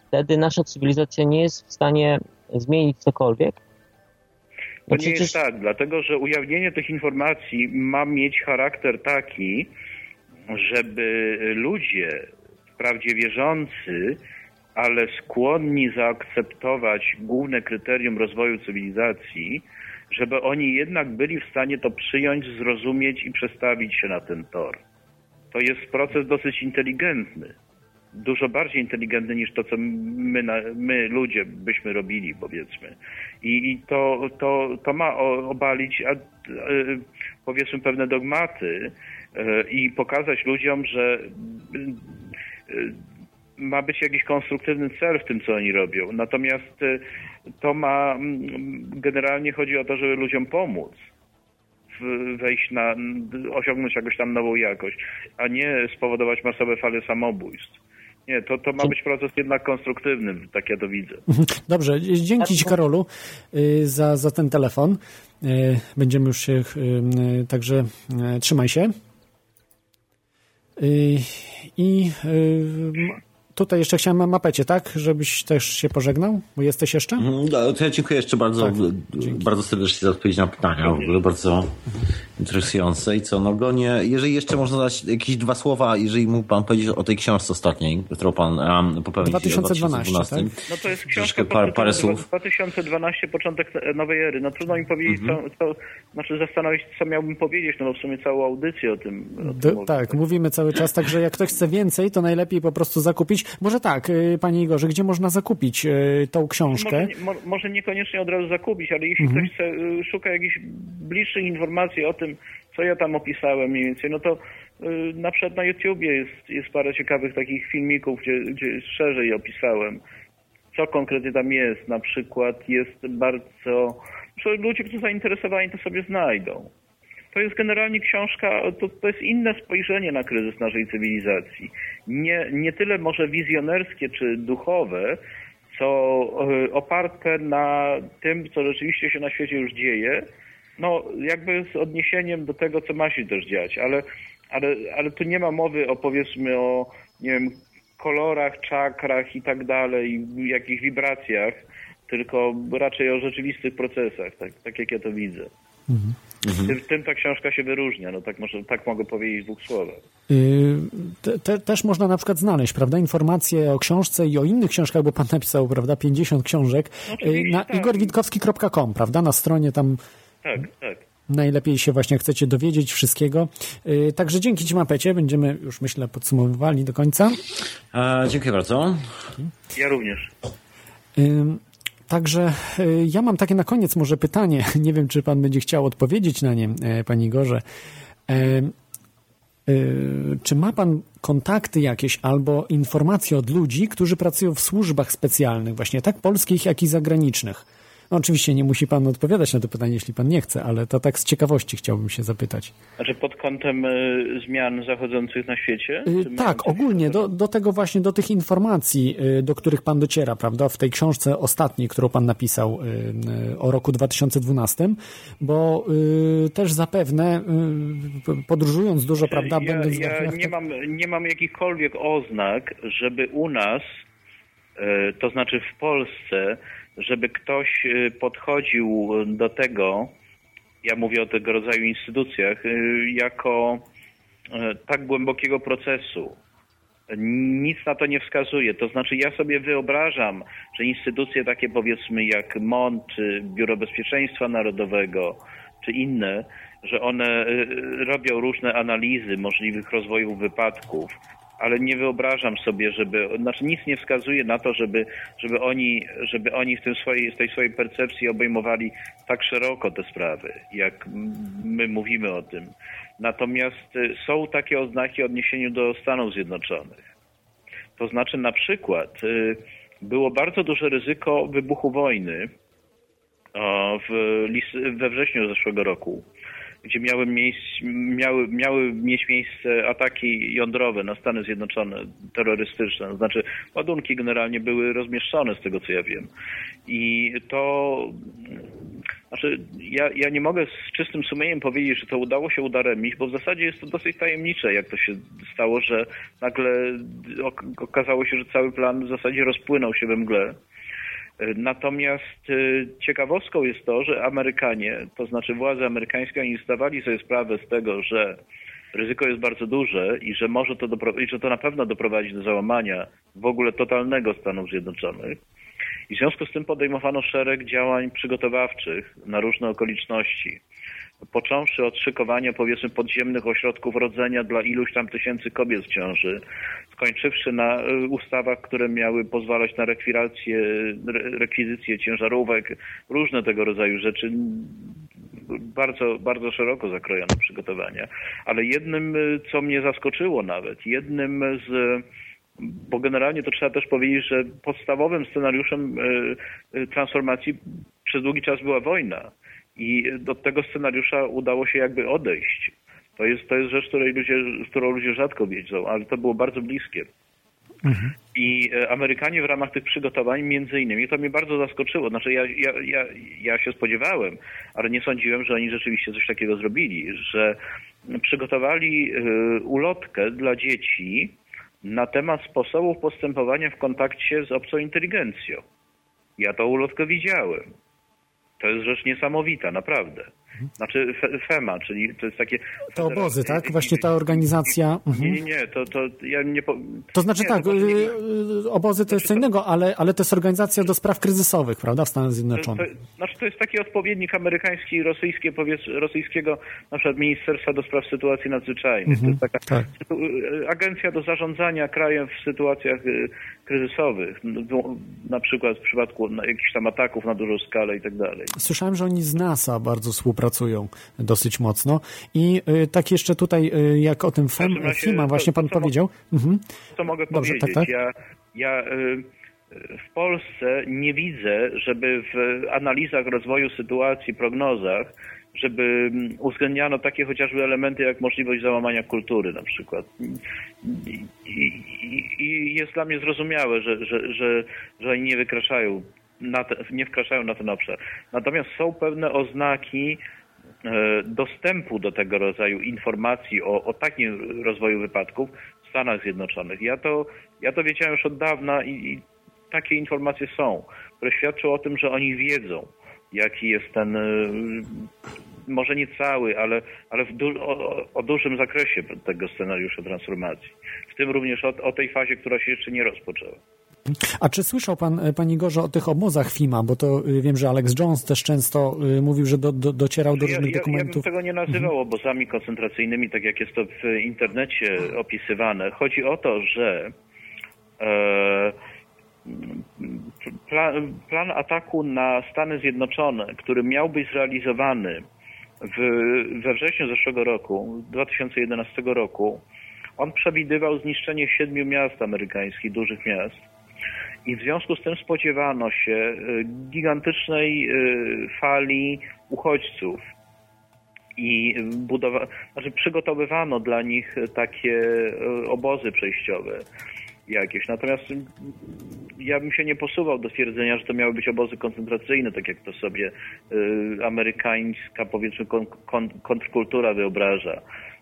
wtedy nasza cywilizacja nie jest w stanie zmienić cokolwiek? To No nie przecież jest tak, dlatego że ujawnienie tych informacji ma mieć charakter taki, żeby ludzie, wprawdzie wierzący, ale skłonni zaakceptować główne kryterium rozwoju cywilizacji, żeby oni jednak byli w stanie to przyjąć, zrozumieć i przestawić się na ten tor. To jest proces dosyć inteligentny. dużo bardziej inteligentny niż to, co my, my ludzie byśmy robili, powiedzmy. I, i to, to, to ma obalić, e, powiedzmy, pewne dogmaty e, i pokazać ludziom, że e, ma być jakiś konstruktywny cel w tym, co oni robią. Natomiast to ma, generalnie chodzi o to, żeby ludziom pomóc wejść na, osiągnąć jakąś tam nową jakość, a nie spowodować masowe fale samobójstw. Nie, to, to ma być proces jednak konstruktywny, tak ja to widzę. Dobrze, dzięki Ci Karolu y, za, za ten telefon. Y, Będziemy już się, y, także trzymaj się. I tutaj jeszcze chciałem na mapecie, tak? Żebyś też się pożegnał, bo jesteś jeszcze? No, To ja dziękuję jeszcze bardzo, Tak, bardzo serdecznie za odpowiedź na pytania. W ogóle bardzo interesujące. I co, no Gonie, jeżeli jeszcze można dać jakieś dwa słowa, jeżeli mógł Pan powiedzieć o tej książce ostatniej, którą Pan um, popełnił 2012, 2012. tak? No to jest Troszkę książka par, parę słów. 2012, początek nowej ery. No trudno mi powiedzieć, Mhm. co, co, znaczy zastanowić, co miałbym powiedzieć, no bo w sumie całą audycję o tym. O tym D- tak, mówimy cały czas, także jak ktoś chce więcej, to najlepiej po prostu zakupić. Może tak, y, Panie Igorze, gdzie można zakupić y, tą książkę? Może, może niekoniecznie od razu zakupić, ale jeśli Mhm. ktoś chce, y, szuka jakichś bliższych informacji o tym, co ja tam opisałem mniej więcej, no to na przykład na YouTubie jest, jest parę ciekawych takich filmików, gdzie, gdzie szerzej opisałem, co konkretnie tam jest. Na przykład jest bardzo... Ludzie, którzy zainteresowani, to sobie znajdą. To jest generalnie książka, to, to jest inne spojrzenie na kryzys naszej cywilizacji. Nie, nie tyle może wizjonerskie czy duchowe, co e, oparte na tym, co rzeczywiście się na świecie już dzieje, no jakby z odniesieniem do tego, co ma się też dziać, ale, ale, ale tu nie ma mowy o powiedzmy o, nie wiem, kolorach, czakrach i tak dalej, jakich wibracjach, tylko raczej o rzeczywistych procesach, tak, tak jak ja to widzę. Tym, tym ta książka się wyróżnia, no tak, może, tak mogę powiedzieć w dwóch słowach. Y, te, te, też można na przykład znaleźć, prawda, informacje o książce i o innych książkach, bo pan napisał, prawda, 50 książek Oczywiście, y, na tak. igorwitkowski.com, prawda, na stronie tam Tak, tak. najlepiej się właśnie chcecie dowiedzieć wszystkiego. Y, Także dzięki Ci Mapecie, będziemy już myślę podsumowywali do końca. E, dziękuję bardzo. Ja również. Także y, ja mam takie na koniec może pytanie. Nie wiem, czy pan będzie chciał odpowiedzieć na nie, e, panie Igorze. Em, y, Czy ma pan kontakty jakieś albo informacje od ludzi, którzy pracują w służbach specjalnych, właśnie tak polskich, jak i zagranicznych? No, oczywiście nie musi pan odpowiadać na to pytanie, jeśli pan nie chce, ale to tak z ciekawości chciałbym się zapytać. Znaczy pod kątem y, zmian zachodzących na świecie? Y, Tak, ogólnie do, do tego właśnie, do tych informacji, y, do których pan dociera, prawda, w tej książce ostatniej, którą pan napisał o roku 2012, bo też zapewne podróżując dużo, prawda, ja, będąc ja nie mam, nie mam jakichkolwiek oznak, żeby u nas, to znaczy w Polsce, żeby ktoś e, podchodził do tego, ja mówię o tego rodzaju instytucjach, e, jako e, tak głębokiego procesu. Nic na to nie wskazuje. To znaczy, ja sobie wyobrażam, że instytucje takie powiedzmy jak MON, czy Biuro Bezpieczeństwa Narodowego, czy inne, że one y, robią różne analizy możliwych rozwojów wypadków, ale nie wyobrażam sobie, żeby, znaczy nic nie wskazuje na to, żeby, żeby oni, żeby oni w tym swojej, tej swojej percepcji obejmowali tak szeroko te sprawy, jak my mówimy o tym. Natomiast y, są takie oznaki w odniesieniu do Stanów Zjednoczonych. To znaczy na przykład y, było bardzo duże ryzyko wybuchu wojny w, we wrześniu zeszłego roku, gdzie miały, miejsc, miały, miały mieć miejsce ataki jądrowe na Stany Zjednoczone, terrorystyczne. To znaczy ładunki generalnie były rozmieszczone z tego co ja wiem. I to znaczy, ja, ja nie mogę z czystym sumieniem powiedzieć, że to udało się udaremnić, bo w zasadzie jest to dosyć tajemnicze, jak to się stało, że nagle ok- okazało się, że cały plan w zasadzie rozpłynął się we mgle. Natomiast y, ciekawostką jest to, że Amerykanie, to znaczy władze amerykańskie, oni zdawali sobie sprawę z tego, że ryzyko jest bardzo duże i że może to, i że to na pewno doprowadzi do załamania w ogóle totalnego Stanów Zjednoczonych. I w związku z tym podejmowano szereg działań przygotowawczych na różne okoliczności. Począwszy od szykowania powiedzmy podziemnych ośrodków rodzenia dla iluś tam tysięcy kobiet w ciąży, skończywszy na y, ustawach, które miały pozwalać na rekwirację, re- rekwizycję ciężarówek, różne tego rodzaju rzeczy, bardzo, bardzo szeroko zakrojone przygotowania. Ale jednym, y, co mnie zaskoczyło nawet, jednym z bo generalnie to trzeba też powiedzieć, że podstawowym scenariuszem y, transformacji przez długi czas była wojna i do tego scenariusza udało się jakby odejść. To jest, to jest rzecz, której ludzie, którą ludzie rzadko wiedzą, ale to było bardzo bliskie. I e, Amerykanie w ramach tych przygotowań, między innymi, to mnie bardzo zaskoczyło. Znaczy, ja, ja, ja, ja się spodziewałem, ale nie sądziłem, że oni rzeczywiście coś takiego zrobili, że przygotowali e, ulotkę dla dzieci na temat sposobów postępowania w kontakcie z obcą inteligencją. Ja tą ulotkę widziałem. To jest rzecz niesamowita, naprawdę. Znaczy Fe- FEMA, czyli to jest takie... To obozy, tak? Właśnie ta organizacja. Nie, Mhm. nie, nie, to, to ja nie... Po... To znaczy nie, tak, to może nie- y, obozy to jest co innego, ale, ale to jest organizacja do spraw kryzysowych, prawda, w Stanach To, Zjednoczonych. to, znaczy to jest taki odpowiednik amerykański i rosyjski, powiedz, rosyjskiego na przykład Ministerstwa do Spraw Sytuacji Nadzwyczajnych. To jest taka tak. y, agencja do zarządzania krajem w sytuacjach y, kryzysowych, No, na przykład w przypadku jakichś tam ataków na dużą skalę i tak dalej. Słyszałem, że oni z NASA bardzo współpracują dosyć mocno. I y, tak jeszcze tutaj, y, jak o tym FEM, razie FIMA właśnie pan powiedział. Mhm. Co mogę Dobrze, powiedzieć? tak, tak. Ja, ja y, w Polsce nie widzę, żeby w analizach rozwoju sytuacji, prognozach, żeby mm, uwzględniano takie chociażby elementy jak możliwość załamania kultury na przykład. I, i, i- jest dla mnie zrozumiałe, że, że, że, że oni nie wykraczają te, nie wkraczają na ten obszar. Natomiast są pewne oznaki e, dostępu do tego rodzaju informacji o, o takim rozwoju wypadków w Stanach Zjednoczonych. Ja to, ja to wiedziałem już od dawna i, i takie informacje są, które świadczą o tym, że oni wiedzą, jaki jest ten, e, może nie cały, ale, ale du- o, o dużym zakresie tego scenariusza transformacji. W tym również o, o tej fazie, która się jeszcze nie rozpoczęła. A czy słyszał pan, e, panie Igorze, o tych obozach FIMA? Bo to y, wiem, że Alex Jones też często y, mówił, że do, do, docierał do Ja, różnych ja, ja bym dokumentów. tego nie nazywał obozami koncentracyjnymi, tak jak jest to w internecie opisywane. Chodzi o to, że e, plan, plan ataku na Stany Zjednoczone, który miał być zrealizowany w, we wrześniu zeszłego roku, 2011 roku, on przewidywał zniszczenie siedmiu miast amerykańskich, dużych miast. I w związku z tym spodziewano się y, gigantycznej y, fali uchodźców. I budowa- znaczy przygotowywano dla nich takie y, obozy przejściowe jakieś. Natomiast ja bym się nie posuwał do stwierdzenia, że to miały być obozy koncentracyjne, tak jak to sobie y, amerykańska, powiedzmy, kon, kon, kontrkultura wyobraża.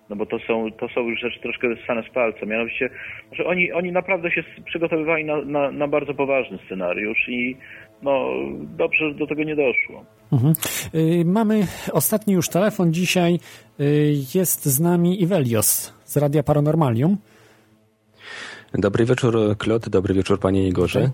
No bo to są, to są już rzeczy troszkę wyssane z palca. Mianowicie, że oni, oni naprawdę się przygotowywali na, na, na bardzo poważny scenariusz i no dobrze, że do tego nie doszło. Mhm. Y, Mamy ostatni już telefon dzisiaj. Y, Jest z nami Ivelios z Radia Paranormalium. Dobry wieczór, Klot, dobry wieczór, panie Igorze.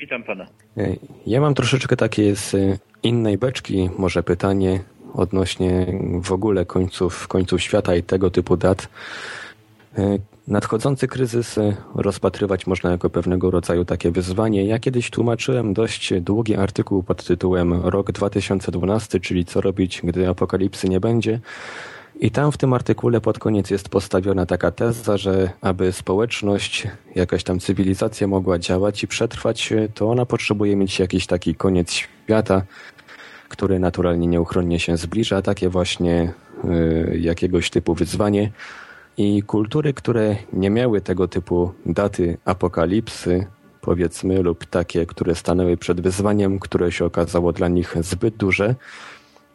Witam pana. E, Ja mam troszeczkę takie z innej beczki, może pytanie odnośnie w ogóle końców, końców świata i tego typu dat. E, Nadchodzący kryzys e, rozpatrywać można jako pewnego rodzaju takie wyzwanie. Ja kiedyś tłumaczyłem dość długi artykuł pod tytułem Rok 2012, czyli co robić, gdy apokalipsy nie będzie. I tam w tym artykule pod koniec jest postawiona taka teza, że aby społeczność, jakaś tam cywilizacja mogła działać i przetrwać, to ona potrzebuje mieć jakiś taki koniec świata, który naturalnie nieuchronnie się zbliża, takie właśnie y, jakiegoś typu wyzwanie. I kultury, które nie miały tego typu daty apokalipsy, powiedzmy, lub takie, które stanęły przed wyzwaniem, które się okazało dla nich zbyt duże,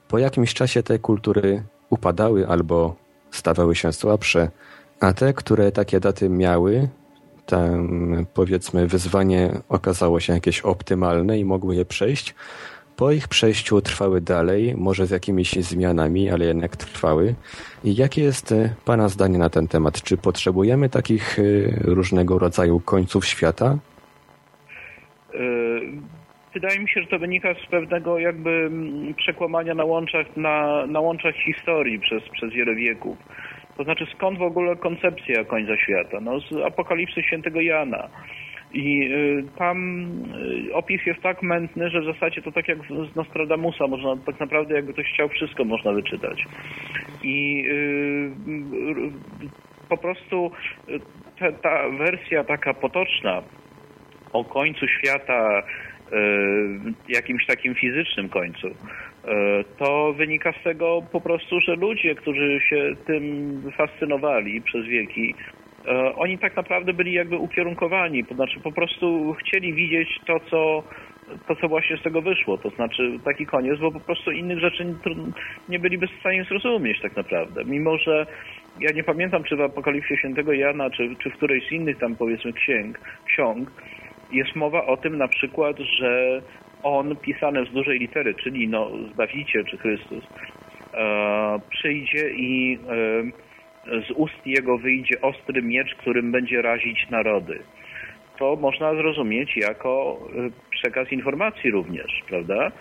po jakimś czasie te kultury upadały albo stawały się słabsze, a te, które takie daty miały, tam powiedzmy wyzwanie okazało się jakieś optymalne i mogły je przejść, po ich przejściu trwały dalej, może z jakimiś zmianami, ale jednak trwały. I jakie jest e, Pana zdanie na ten temat? Czy potrzebujemy takich e, różnego rodzaju końców świata? Yy, wydaje mi się, że to wynika z pewnego jakby mm, przekłamania na łączach, na, na łączach historii przez, przez wiele wieków. To znaczy skąd w ogóle koncepcja końca świata? No z Apokalipsy świętego Jana. I y, tam y, opis jest tak mętny, że w zasadzie to tak jak z Nostradamusa, można tak naprawdę jakby ktoś chciał wszystko można wyczytać. I y, po prostu ta, ta wersja taka potoczna o końcu świata, jakimś takim fizycznym końcu, to wynika z tego po prostu, że ludzie, którzy się tym fascynowali przez wieki, E, oni tak naprawdę byli jakby ukierunkowani, to znaczy po prostu chcieli widzieć to, co to, co właśnie z tego wyszło, to znaczy taki koniec, bo po prostu innych rzeczy nie, nie byliby w stanie zrozumieć tak naprawdę. Mimo, że ja nie pamiętam, czy w Apokalipsie Świętego Jana, czy, czy w którejś z innych tam powiedzmy księg, ksiąg, jest mowa o tym na przykład, że on pisany z dużej litery, czyli no Zbawiciel czy Chrystus, e, przyjdzie i e, z ust jego wyjdzie ostry miecz, którym będzie razić narody. To można zrozumieć jako y, przekaz informacji również, prawda?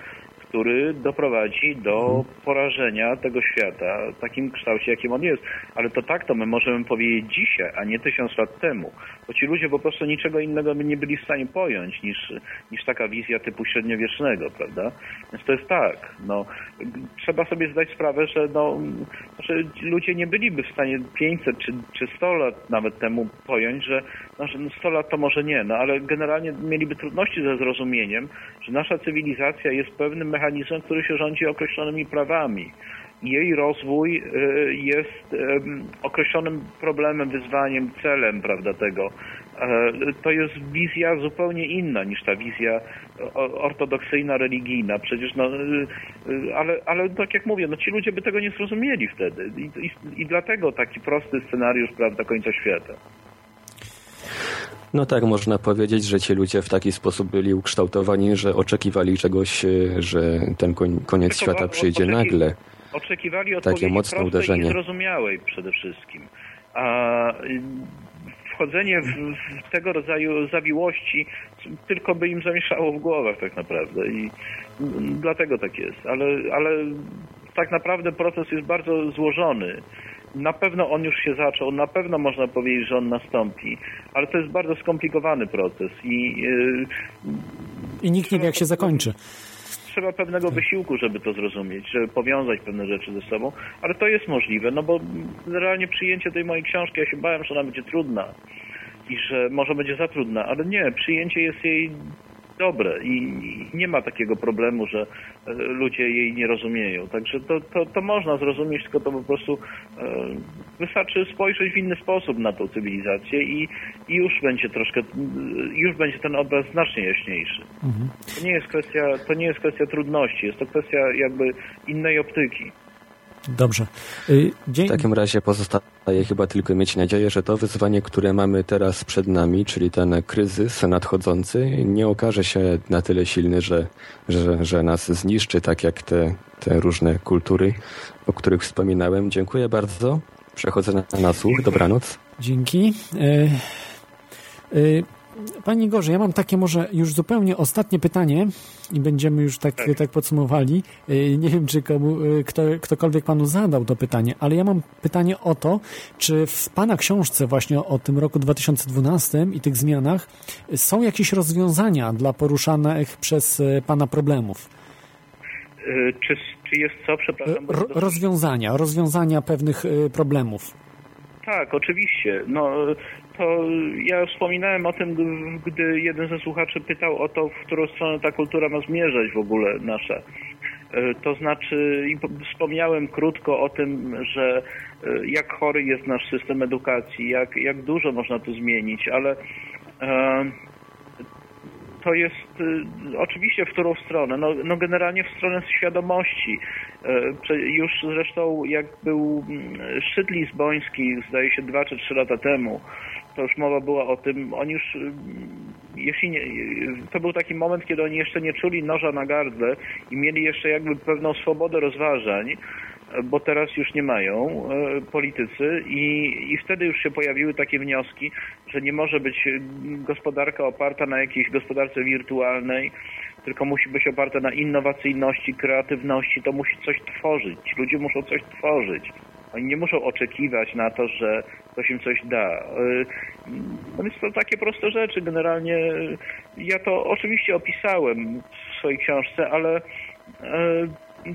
Który doprowadzi do porażenia tego świata w takim kształcie, jakim on jest. Ale to tak to my możemy powiedzieć dzisiaj, a nie tysiąc lat temu. Bo ci ludzie po prostu niczego innego by nie byli w stanie pojąć niż, niż taka wizja typu średniowiecznego, prawda? Więc to jest tak. No, trzeba sobie zdać sprawę, że, no, że ludzie nie byliby w stanie 500 czy, czy 100 lat nawet temu pojąć, że, że 100 lat to może nie, no ale generalnie mieliby trudności ze zrozumieniem, że nasza cywilizacja jest pewnym mechanizmem, który się rządzi określonymi prawami. Jej rozwój y, jest określonym problemem, wyzwaniem, celem prawda, tego. E, to jest wizja zupełnie inna niż ta wizja ortodoksyjna, religijna. Przecież, no, y, y, ale, ale tak jak mówię, no ci ludzie by tego nie zrozumieli wtedy. I, i, i dlatego taki prosty scenariusz, prawda, końca świata. No tak, można powiedzieć, że ci ludzie w taki sposób byli ukształtowani, że oczekiwali czegoś, e, że ten koniec świata przyjdzie nagle. Oczekiwali Takie mocne uderzenie. zrozumiałej przede wszystkim. A wchodzenie w, w, tego rodzaju zawiłości tylko by im zamieszało w głowach tak naprawdę i dlatego tak jest. Ale, ale tak naprawdę proces jest bardzo złożony na pewno on już się zaczął, na pewno można powiedzieć, że on nastąpi, ale to jest bardzo skomplikowany proces i... Yy, I nikt nie wie, jak się zakończy. Trzeba pewnego wysiłku, żeby to zrozumieć, żeby powiązać pewne rzeczy ze sobą, ale to jest możliwe, no bo realnie przyjęcie tej mojej książki, ja się bałem, że ona będzie trudna i że może będzie za trudna, ale nie, przyjęcie jest jej dobre i nie ma takiego problemu, że e, ludzie jej nie rozumieją. Także to, to, to można zrozumieć, tylko to po prostu e, wystarczy spojrzeć w inny sposób na tą cywilizację i, i już będzie troszkę, już będzie ten obraz znacznie jaśniejszy. Mhm. To, nie jest kwestia, to nie jest kwestia trudności, jest to kwestia jakby innej optyki. Dobrze. Y. W takim razie pozostaje chyba tylko mieć nadzieję, że to wyzwanie, które mamy teraz przed nami, czyli ten kryzys nadchodzący, nie okaże się na tyle silny, że, że, że nas zniszczy, tak jak te, te różne kultury, o których wspominałem. Dziękuję bardzo. Przechodzę na, na słuch. Dobranoc. Dzięki. Y, y, Panie Gorze, ja mam takie może już zupełnie ostatnie pytanie i będziemy już tak, tak. tak podsumowali. Y, nie wiem, czy komu, y, kto, ktokolwiek panu zadał to pytanie, ale ja mam pytanie o to, czy w pana książce właśnie o tym roku 2012 i tych zmianach są jakieś rozwiązania dla poruszanych przez y, pana problemów? Czy, czy jest co, przepraszam? Ro, rozwiązania, rozwiązania pewnych problemów. Tak, oczywiście. No, to ja wspominałem o tym, gdy jeden ze słuchaczy pytał o to, w którą stronę ta kultura ma zmierzać w ogóle nasza. E, to znaczy, wspomniałem krótko o tym, że e, jak chory jest nasz system edukacji, jak, jak dużo można tu zmienić, ale e, to jest y, oczywiście w którą stronę? No, no generalnie w stronę świadomości. E, już zresztą jak był mm, szczyt lizboński, zdaje się dwa czy trzy lata temu, to już mowa była o tym, oni już, y, jeśli nie, to był taki moment, kiedy oni jeszcze nie czuli noża na gardle i mieli jeszcze jakby pewną swobodę rozważań, bo teraz już nie mają e, politycy i, i wtedy już się pojawiły takie wnioski, że nie może być gospodarka oparta na jakiejś gospodarce wirtualnej, tylko musi być oparte na innowacyjności, kreatywności, to musi coś tworzyć. Ludzie muszą coś tworzyć. Oni nie muszą oczekiwać na to, że ktoś im coś da. Y, no więc to takie proste rzeczy. Generalnie ja to oczywiście opisałem w swojej książce, ale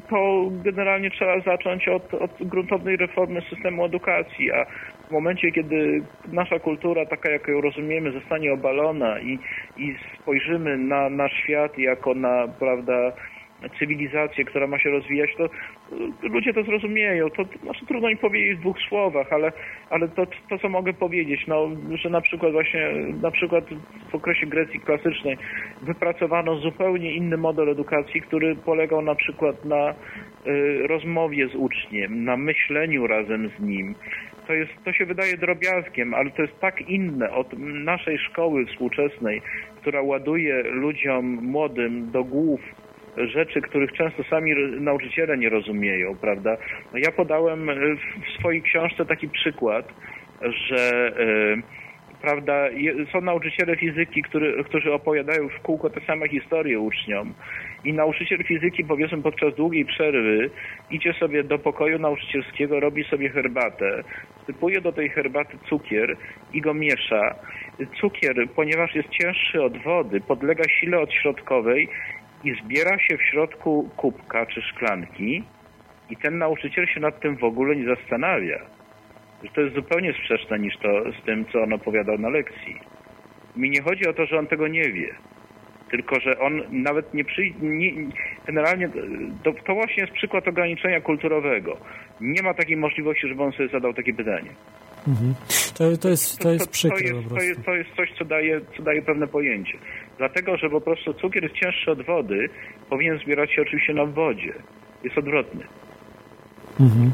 to generalnie trzeba zacząć od, od gruntownej reformy systemu edukacji, a w momencie, kiedy nasza kultura, taka jak ją rozumiemy, zostanie obalona i, i spojrzymy na, na świat jako na, prawda, cywilizację, która ma się rozwijać, to ludzie to zrozumieją. To znaczy, trudno mi powiedzieć w dwóch słowach, ale, ale to, to, co mogę powiedzieć, no, że na przykład właśnie na przykład w okresie Grecji klasycznej wypracowano zupełnie inny model edukacji, który polegał na przykład na y, rozmowie z uczniem, na myśleniu razem z nim. To, jest, to się wydaje drobiazgiem, ale to jest tak inne od naszej szkoły współczesnej, która ładuje ludziom młodym do głów rzeczy, których często sami nauczyciele nie rozumieją, prawda? No ja podałem e, w swojej książce taki przykład, że e, prawda, są nauczyciele fizyki, który, którzy opowiadają w kółko te same historie uczniom i nauczyciel fizyki powiedzmy podczas długiej przerwy idzie sobie do pokoju nauczycielskiego, robi sobie herbatę, sypuje do tej herbaty cukier i go miesza. Cukier, ponieważ jest cięższy od wody, podlega sile odśrodkowej i zbiera się w środku kubka czy szklanki i ten nauczyciel się nad tym w ogóle nie zastanawia. Że to jest zupełnie sprzeczne niż to z tym, co on opowiadał na lekcji. Mi nie chodzi o to, że on tego nie wie, tylko że on nawet nie przyjdzie, generalnie to, to, właśnie jest przykład ograniczenia kulturowego. Nie ma takiej możliwości, żeby on sobie zadał takie pytanie. Mhm. To, to, jest, to jest przykre to jest, to jest, to jest coś, co daje, co daje pewne pojęcie. Dlatego, że po prostu cukier jest cięższy od wody, powinien zbierać się oczywiście na wodzie. Jest odwrotny. Mhm.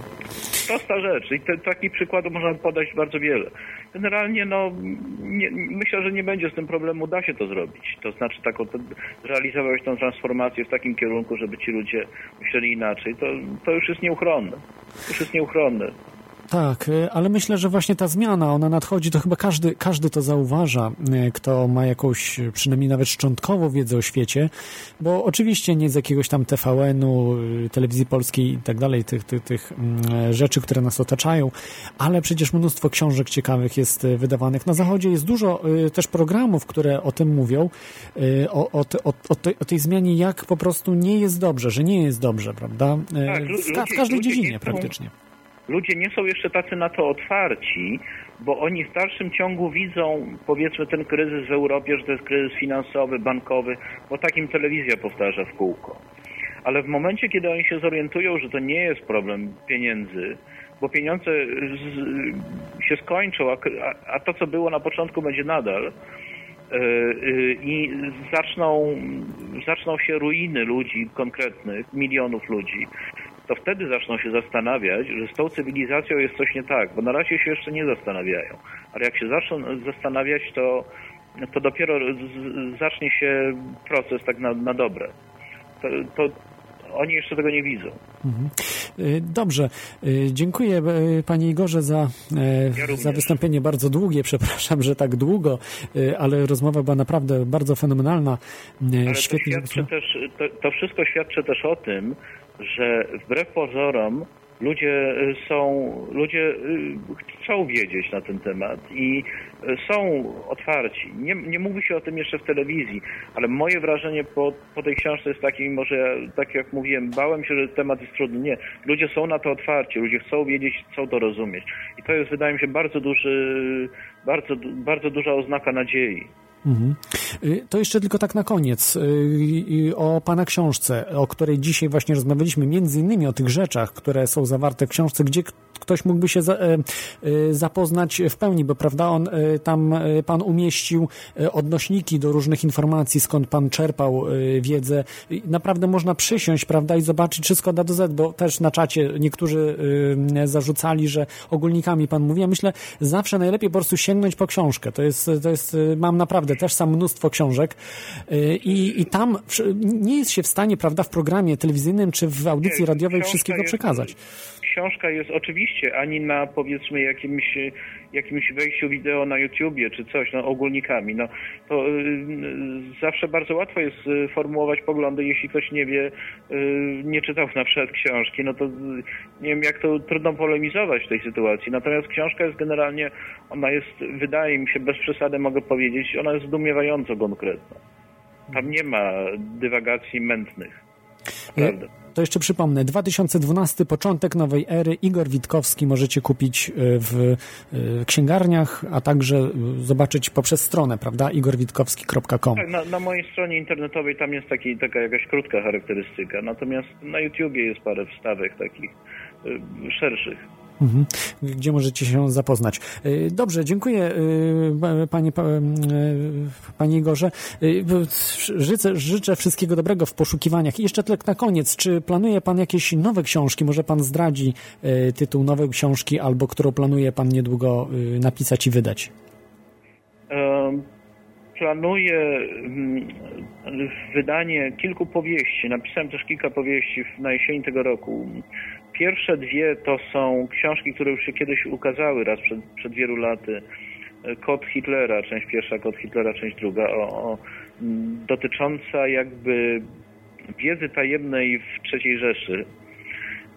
Prosta rzecz i te, takich przykładów można podać bardzo wiele. Generalnie no, nie, myślę, że nie będzie z tym problemu, da się to zrobić. To znaczy taką, to, realizować tę transformację w takim kierunku, żeby ci ludzie myśleli inaczej. To, to już jest nieuchronne. To już jest nieuchronne. Tak, y, ale myślę, że właśnie ta zmiana, ona nadchodzi, to chyba każdy, każdy to zauważa, y, kto ma jakąś, y, przynajmniej nawet szczątkową wiedzę o świecie, bo oczywiście nie z jakiegoś tam TVN-u, telewizji polskiej i tak dalej, tych, tych, tych mm, rzeczy, które nas otaczają, ale przecież mnóstwo książek ciekawych jest wydawanych. Na Zachodzie jest dużo też programów, które o tym mówią, o, o, o, o, tej, o tej zmianie, jak po prostu nie jest dobrze, że nie jest dobrze, prawda? Tak, w, w każdej dziedzinie praktycznie ludzie nie są jeszcze tacy na to otwarci, bo oni w dalszym ciągu widzą, powiedzmy, ten kryzys w Europie, że to jest kryzys finansowy, bankowy, bo takim telewizja powtarza w kółko. Ale w momencie, kiedy oni się zorientują, że to nie jest problem pieniędzy, bo pieniądze się skończą, a, a to, co było na początku, będzie nadal, e, e, i zaczną, zaczną się ruiny ludzi konkretnych, milionów ludzi, to wtedy zaczną się zastanawiać, że z tą cywilizacją jest coś nie tak, bo na razie się jeszcze nie zastanawiają. Ale jak się zaczną zastanawiać, to, to dopiero zacznie się proces tak na, na dobre. To, to oni jeszcze tego nie widzą. Mhm. Y, dobrze. Y, dziękuję y, Panie Igorze za, ja za wystąpienie bardzo długie. Przepraszam, że tak długo, ale rozmowa była naprawdę bardzo fenomenalna. Ale Świetnie. To, też, to, to wszystko świadczy też o tym, że wbrew pozorom ludzie y, są, ludzie y, chcą wiedzieć na ten temat i y, są otwarci. Nie, nie mówi się o tym jeszcze w telewizji, ale moje wrażenie po, po tej książce jest takie, mimo że tak jak mówiłem, bałem się, że temat jest trudny. Nie. Ludzie są na to otwarci, ludzie chcą wiedzieć, chcą to rozumieć. I to jest, wydaje mi się, bardzo duży, bardzo, bardzo duża oznaka nadziei. Mhm. Y, to jeszcze tylko tak na koniec y, o Pana książce, o której dzisiaj właśnie rozmawialiśmy, między innymi o tych rzeczach, które są zawarte w książce, gdzie ktoś mógłby się e, e, zapoznać w pełni, bo prawda, on e, tam pan umieścił odnośniki do różnych informacji, skąd pan czerpał wiedzę. Naprawdę można przysiąść, prawda, i zobaczyć wszystko da do Z, bo też na czacie niektórzy zarzucali, że ogólnikami pan mówi. Ja myślę, zawsze najlepiej po prostu sięgnąć po książkę. To jest, to jest mam naprawdę też sam mnóstwo książek. I, i tam nie jest się w stanie, prawda, w programie telewizyjnym czy w audycji radiowej wszystkiego przekazać. książka jest oczywiście ani na powiedzmy jakimś, jakimś wejściu wideo na YouTubie czy coś, no ogólnikami, no to y, zawsze bardzo łatwo jest y, formułować poglądy, jeśli ktoś nie wie, y, nie czytał na przykład książki, no to y, nie wiem jak to trudno polemizować w tej sytuacji. Natomiast książka jest generalnie, ona jest, wydaje mi się, bez przesady mogę powiedzieć, ona jest zdumiewająco konkretna. Tam nie ma dywagacji mętnych. Naprawdę. To jeszcze przypomnę, 2012 początek nowej ery. Igor Witkowski możecie kupić y, w y, księgarniach, a także y, zobaczyć poprzez stronę, prawda? igorwitkowski.com. Tak, na, na mojej stronie internetowej tam jest taki, taka jakaś krótka charakterystyka, natomiast na YouTubie jest parę wstawek takich szerszych. Mhm. Gdzie możecie się zapoznać. Y, Dobrze, dziękuję y, panie, pa- y, panie Igorze. Życzę, życzę wszystkiego dobrego w poszukiwaniach. I jeszcze tak na koniec, czy planuje pan jakieś nowe książki? Może pan zdradzi tytuł nowej książki, albo którą planuje pan niedługo napisać i wydać? Em, Planuję mm, wydanie kilku powieści. Napisałem też kilka powieści na jesieni tego roku. Pierwsze dwie to są książki, które już się kiedyś ukazały raz przed, przed wielu laty. Kod Hitlera, część pierwsza, Kod Hitlera, część druga, o, o, dotycząca jakby wiedzy tajemnej w III Rzeszy.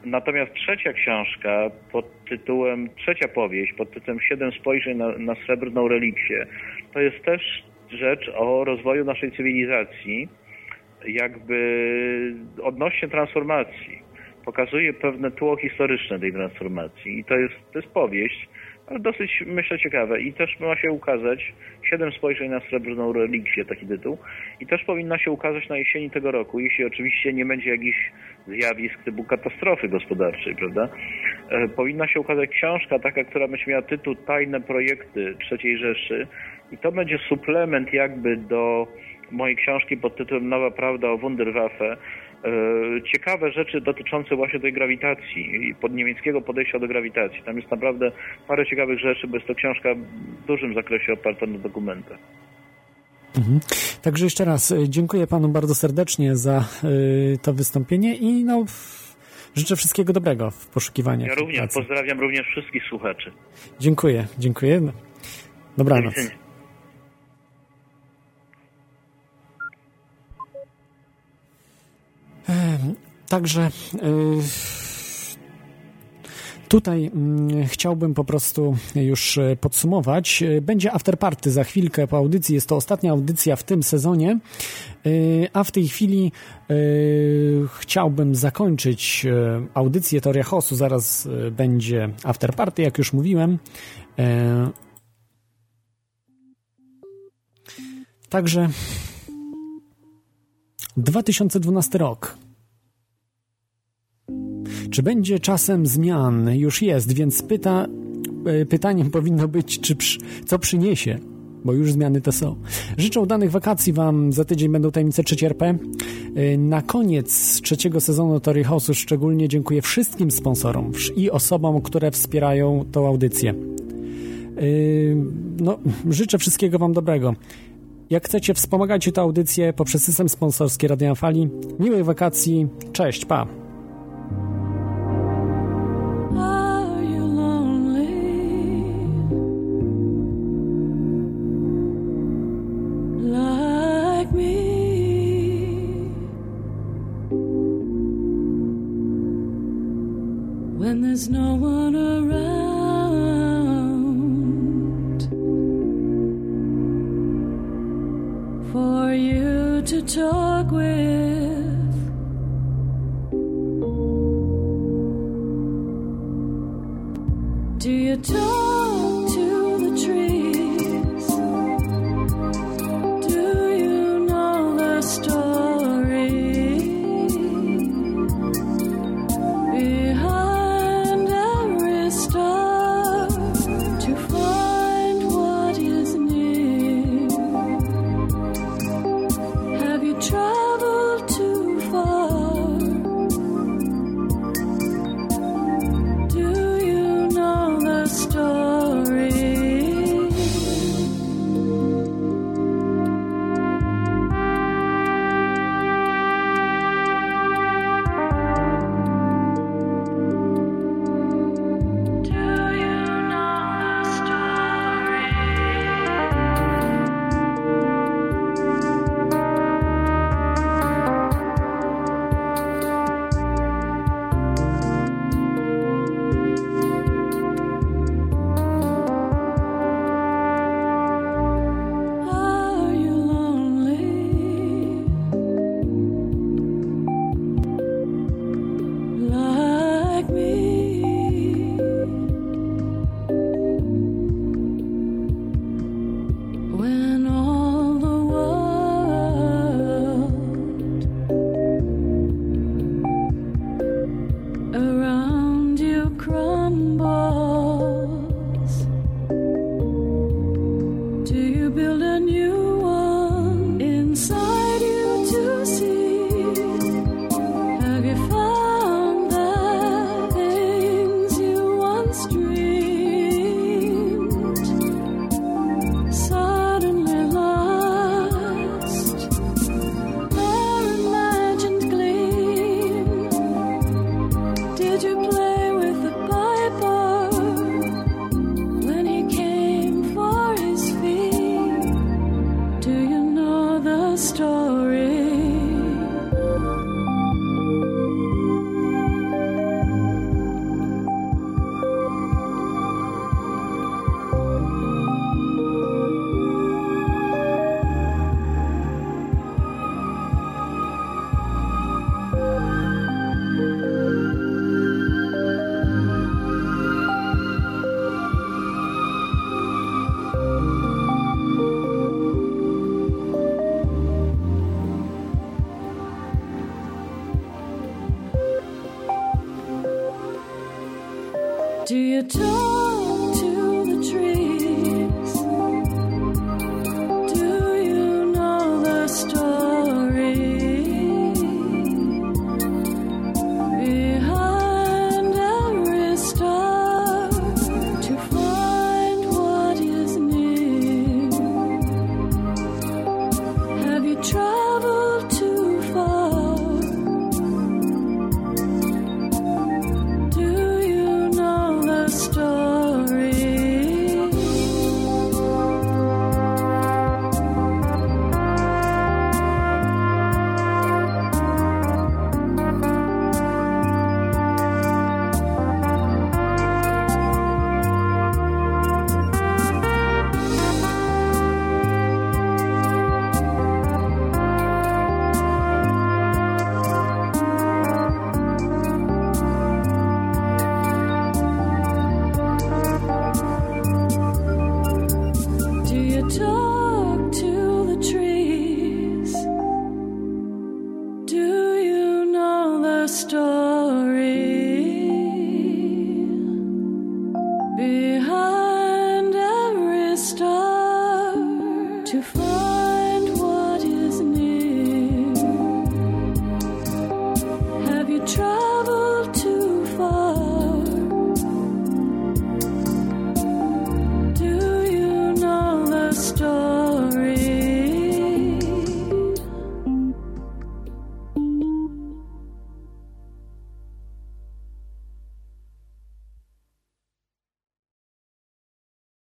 Natomiast trzecia książka pod tytułem, trzecia powieść pod tytułem Siedem spojrzeń na, na srebrną relikwię, to jest też rzecz o rozwoju naszej cywilizacji, jakby odnośnie transformacji. Pokazuje pewne tło historyczne tej transformacji i to jest, to jest powieść, ale dosyć myślę ciekawe i też ma się ukazać Siedem spojrzeń na srebrną relikwię, taki tytuł i też powinna się ukazać na jesieni tego roku, jeśli oczywiście nie będzie jakichś zjawisk typu katastrofy gospodarczej, prawda? E, powinna się ukazać książka taka, która będzie miała tytuł Tajne projekty III Rzeszy i to będzie suplement jakby do mojej książki pod tytułem Nowa Prawda o Wunderwaffe. E, Ciekawe rzeczy dotyczące właśnie tej grawitacji i pod niemieckiego podejścia do grawitacji. Tam jest naprawdę parę ciekawych rzeczy, bo jest to książka w dużym zakresie oparta na dokumentach. Mhm. Także jeszcze raz y, dziękuję panu bardzo serdecznie za y, to wystąpienie i no, życzę wszystkiego dobrego w poszukiwaniach. Ja również pozdrawiam również wszystkich słuchaczy. Dziękuję, dziękuję. Do Dobranoc. widzenia. Także y, tutaj mm, chciałbym po prostu już y, podsumować. Y, Będzie afterparty za chwilkę po audycji. Jest to ostatnia audycja w tym sezonie, Y, a w tej chwili chciałbym zakończyć audycję Teoria Chaosu. Zaraz będzie afterparty, jak już mówiłem. Także 2012 rok. Czy będzie czasem zmian? Już jest, więc pyta, e, pytaniem powinno być, czy przy, co przyniesie, bo już zmiany to są. Życzę udanych wakacji Wam. Za tydzień będą tajemnice 3 RP. E, Na koniec trzeciego sezonu Tory House'u szczególnie dziękuję wszystkim sponsorom i osobom, które wspierają tą audycję. E, No, życzę wszystkiego Wam dobrego. Jak chcecie, wspomagajcie tę audycję poprzez system sponsorski Radia Fali. Miłych wakacji. Cześć, pa!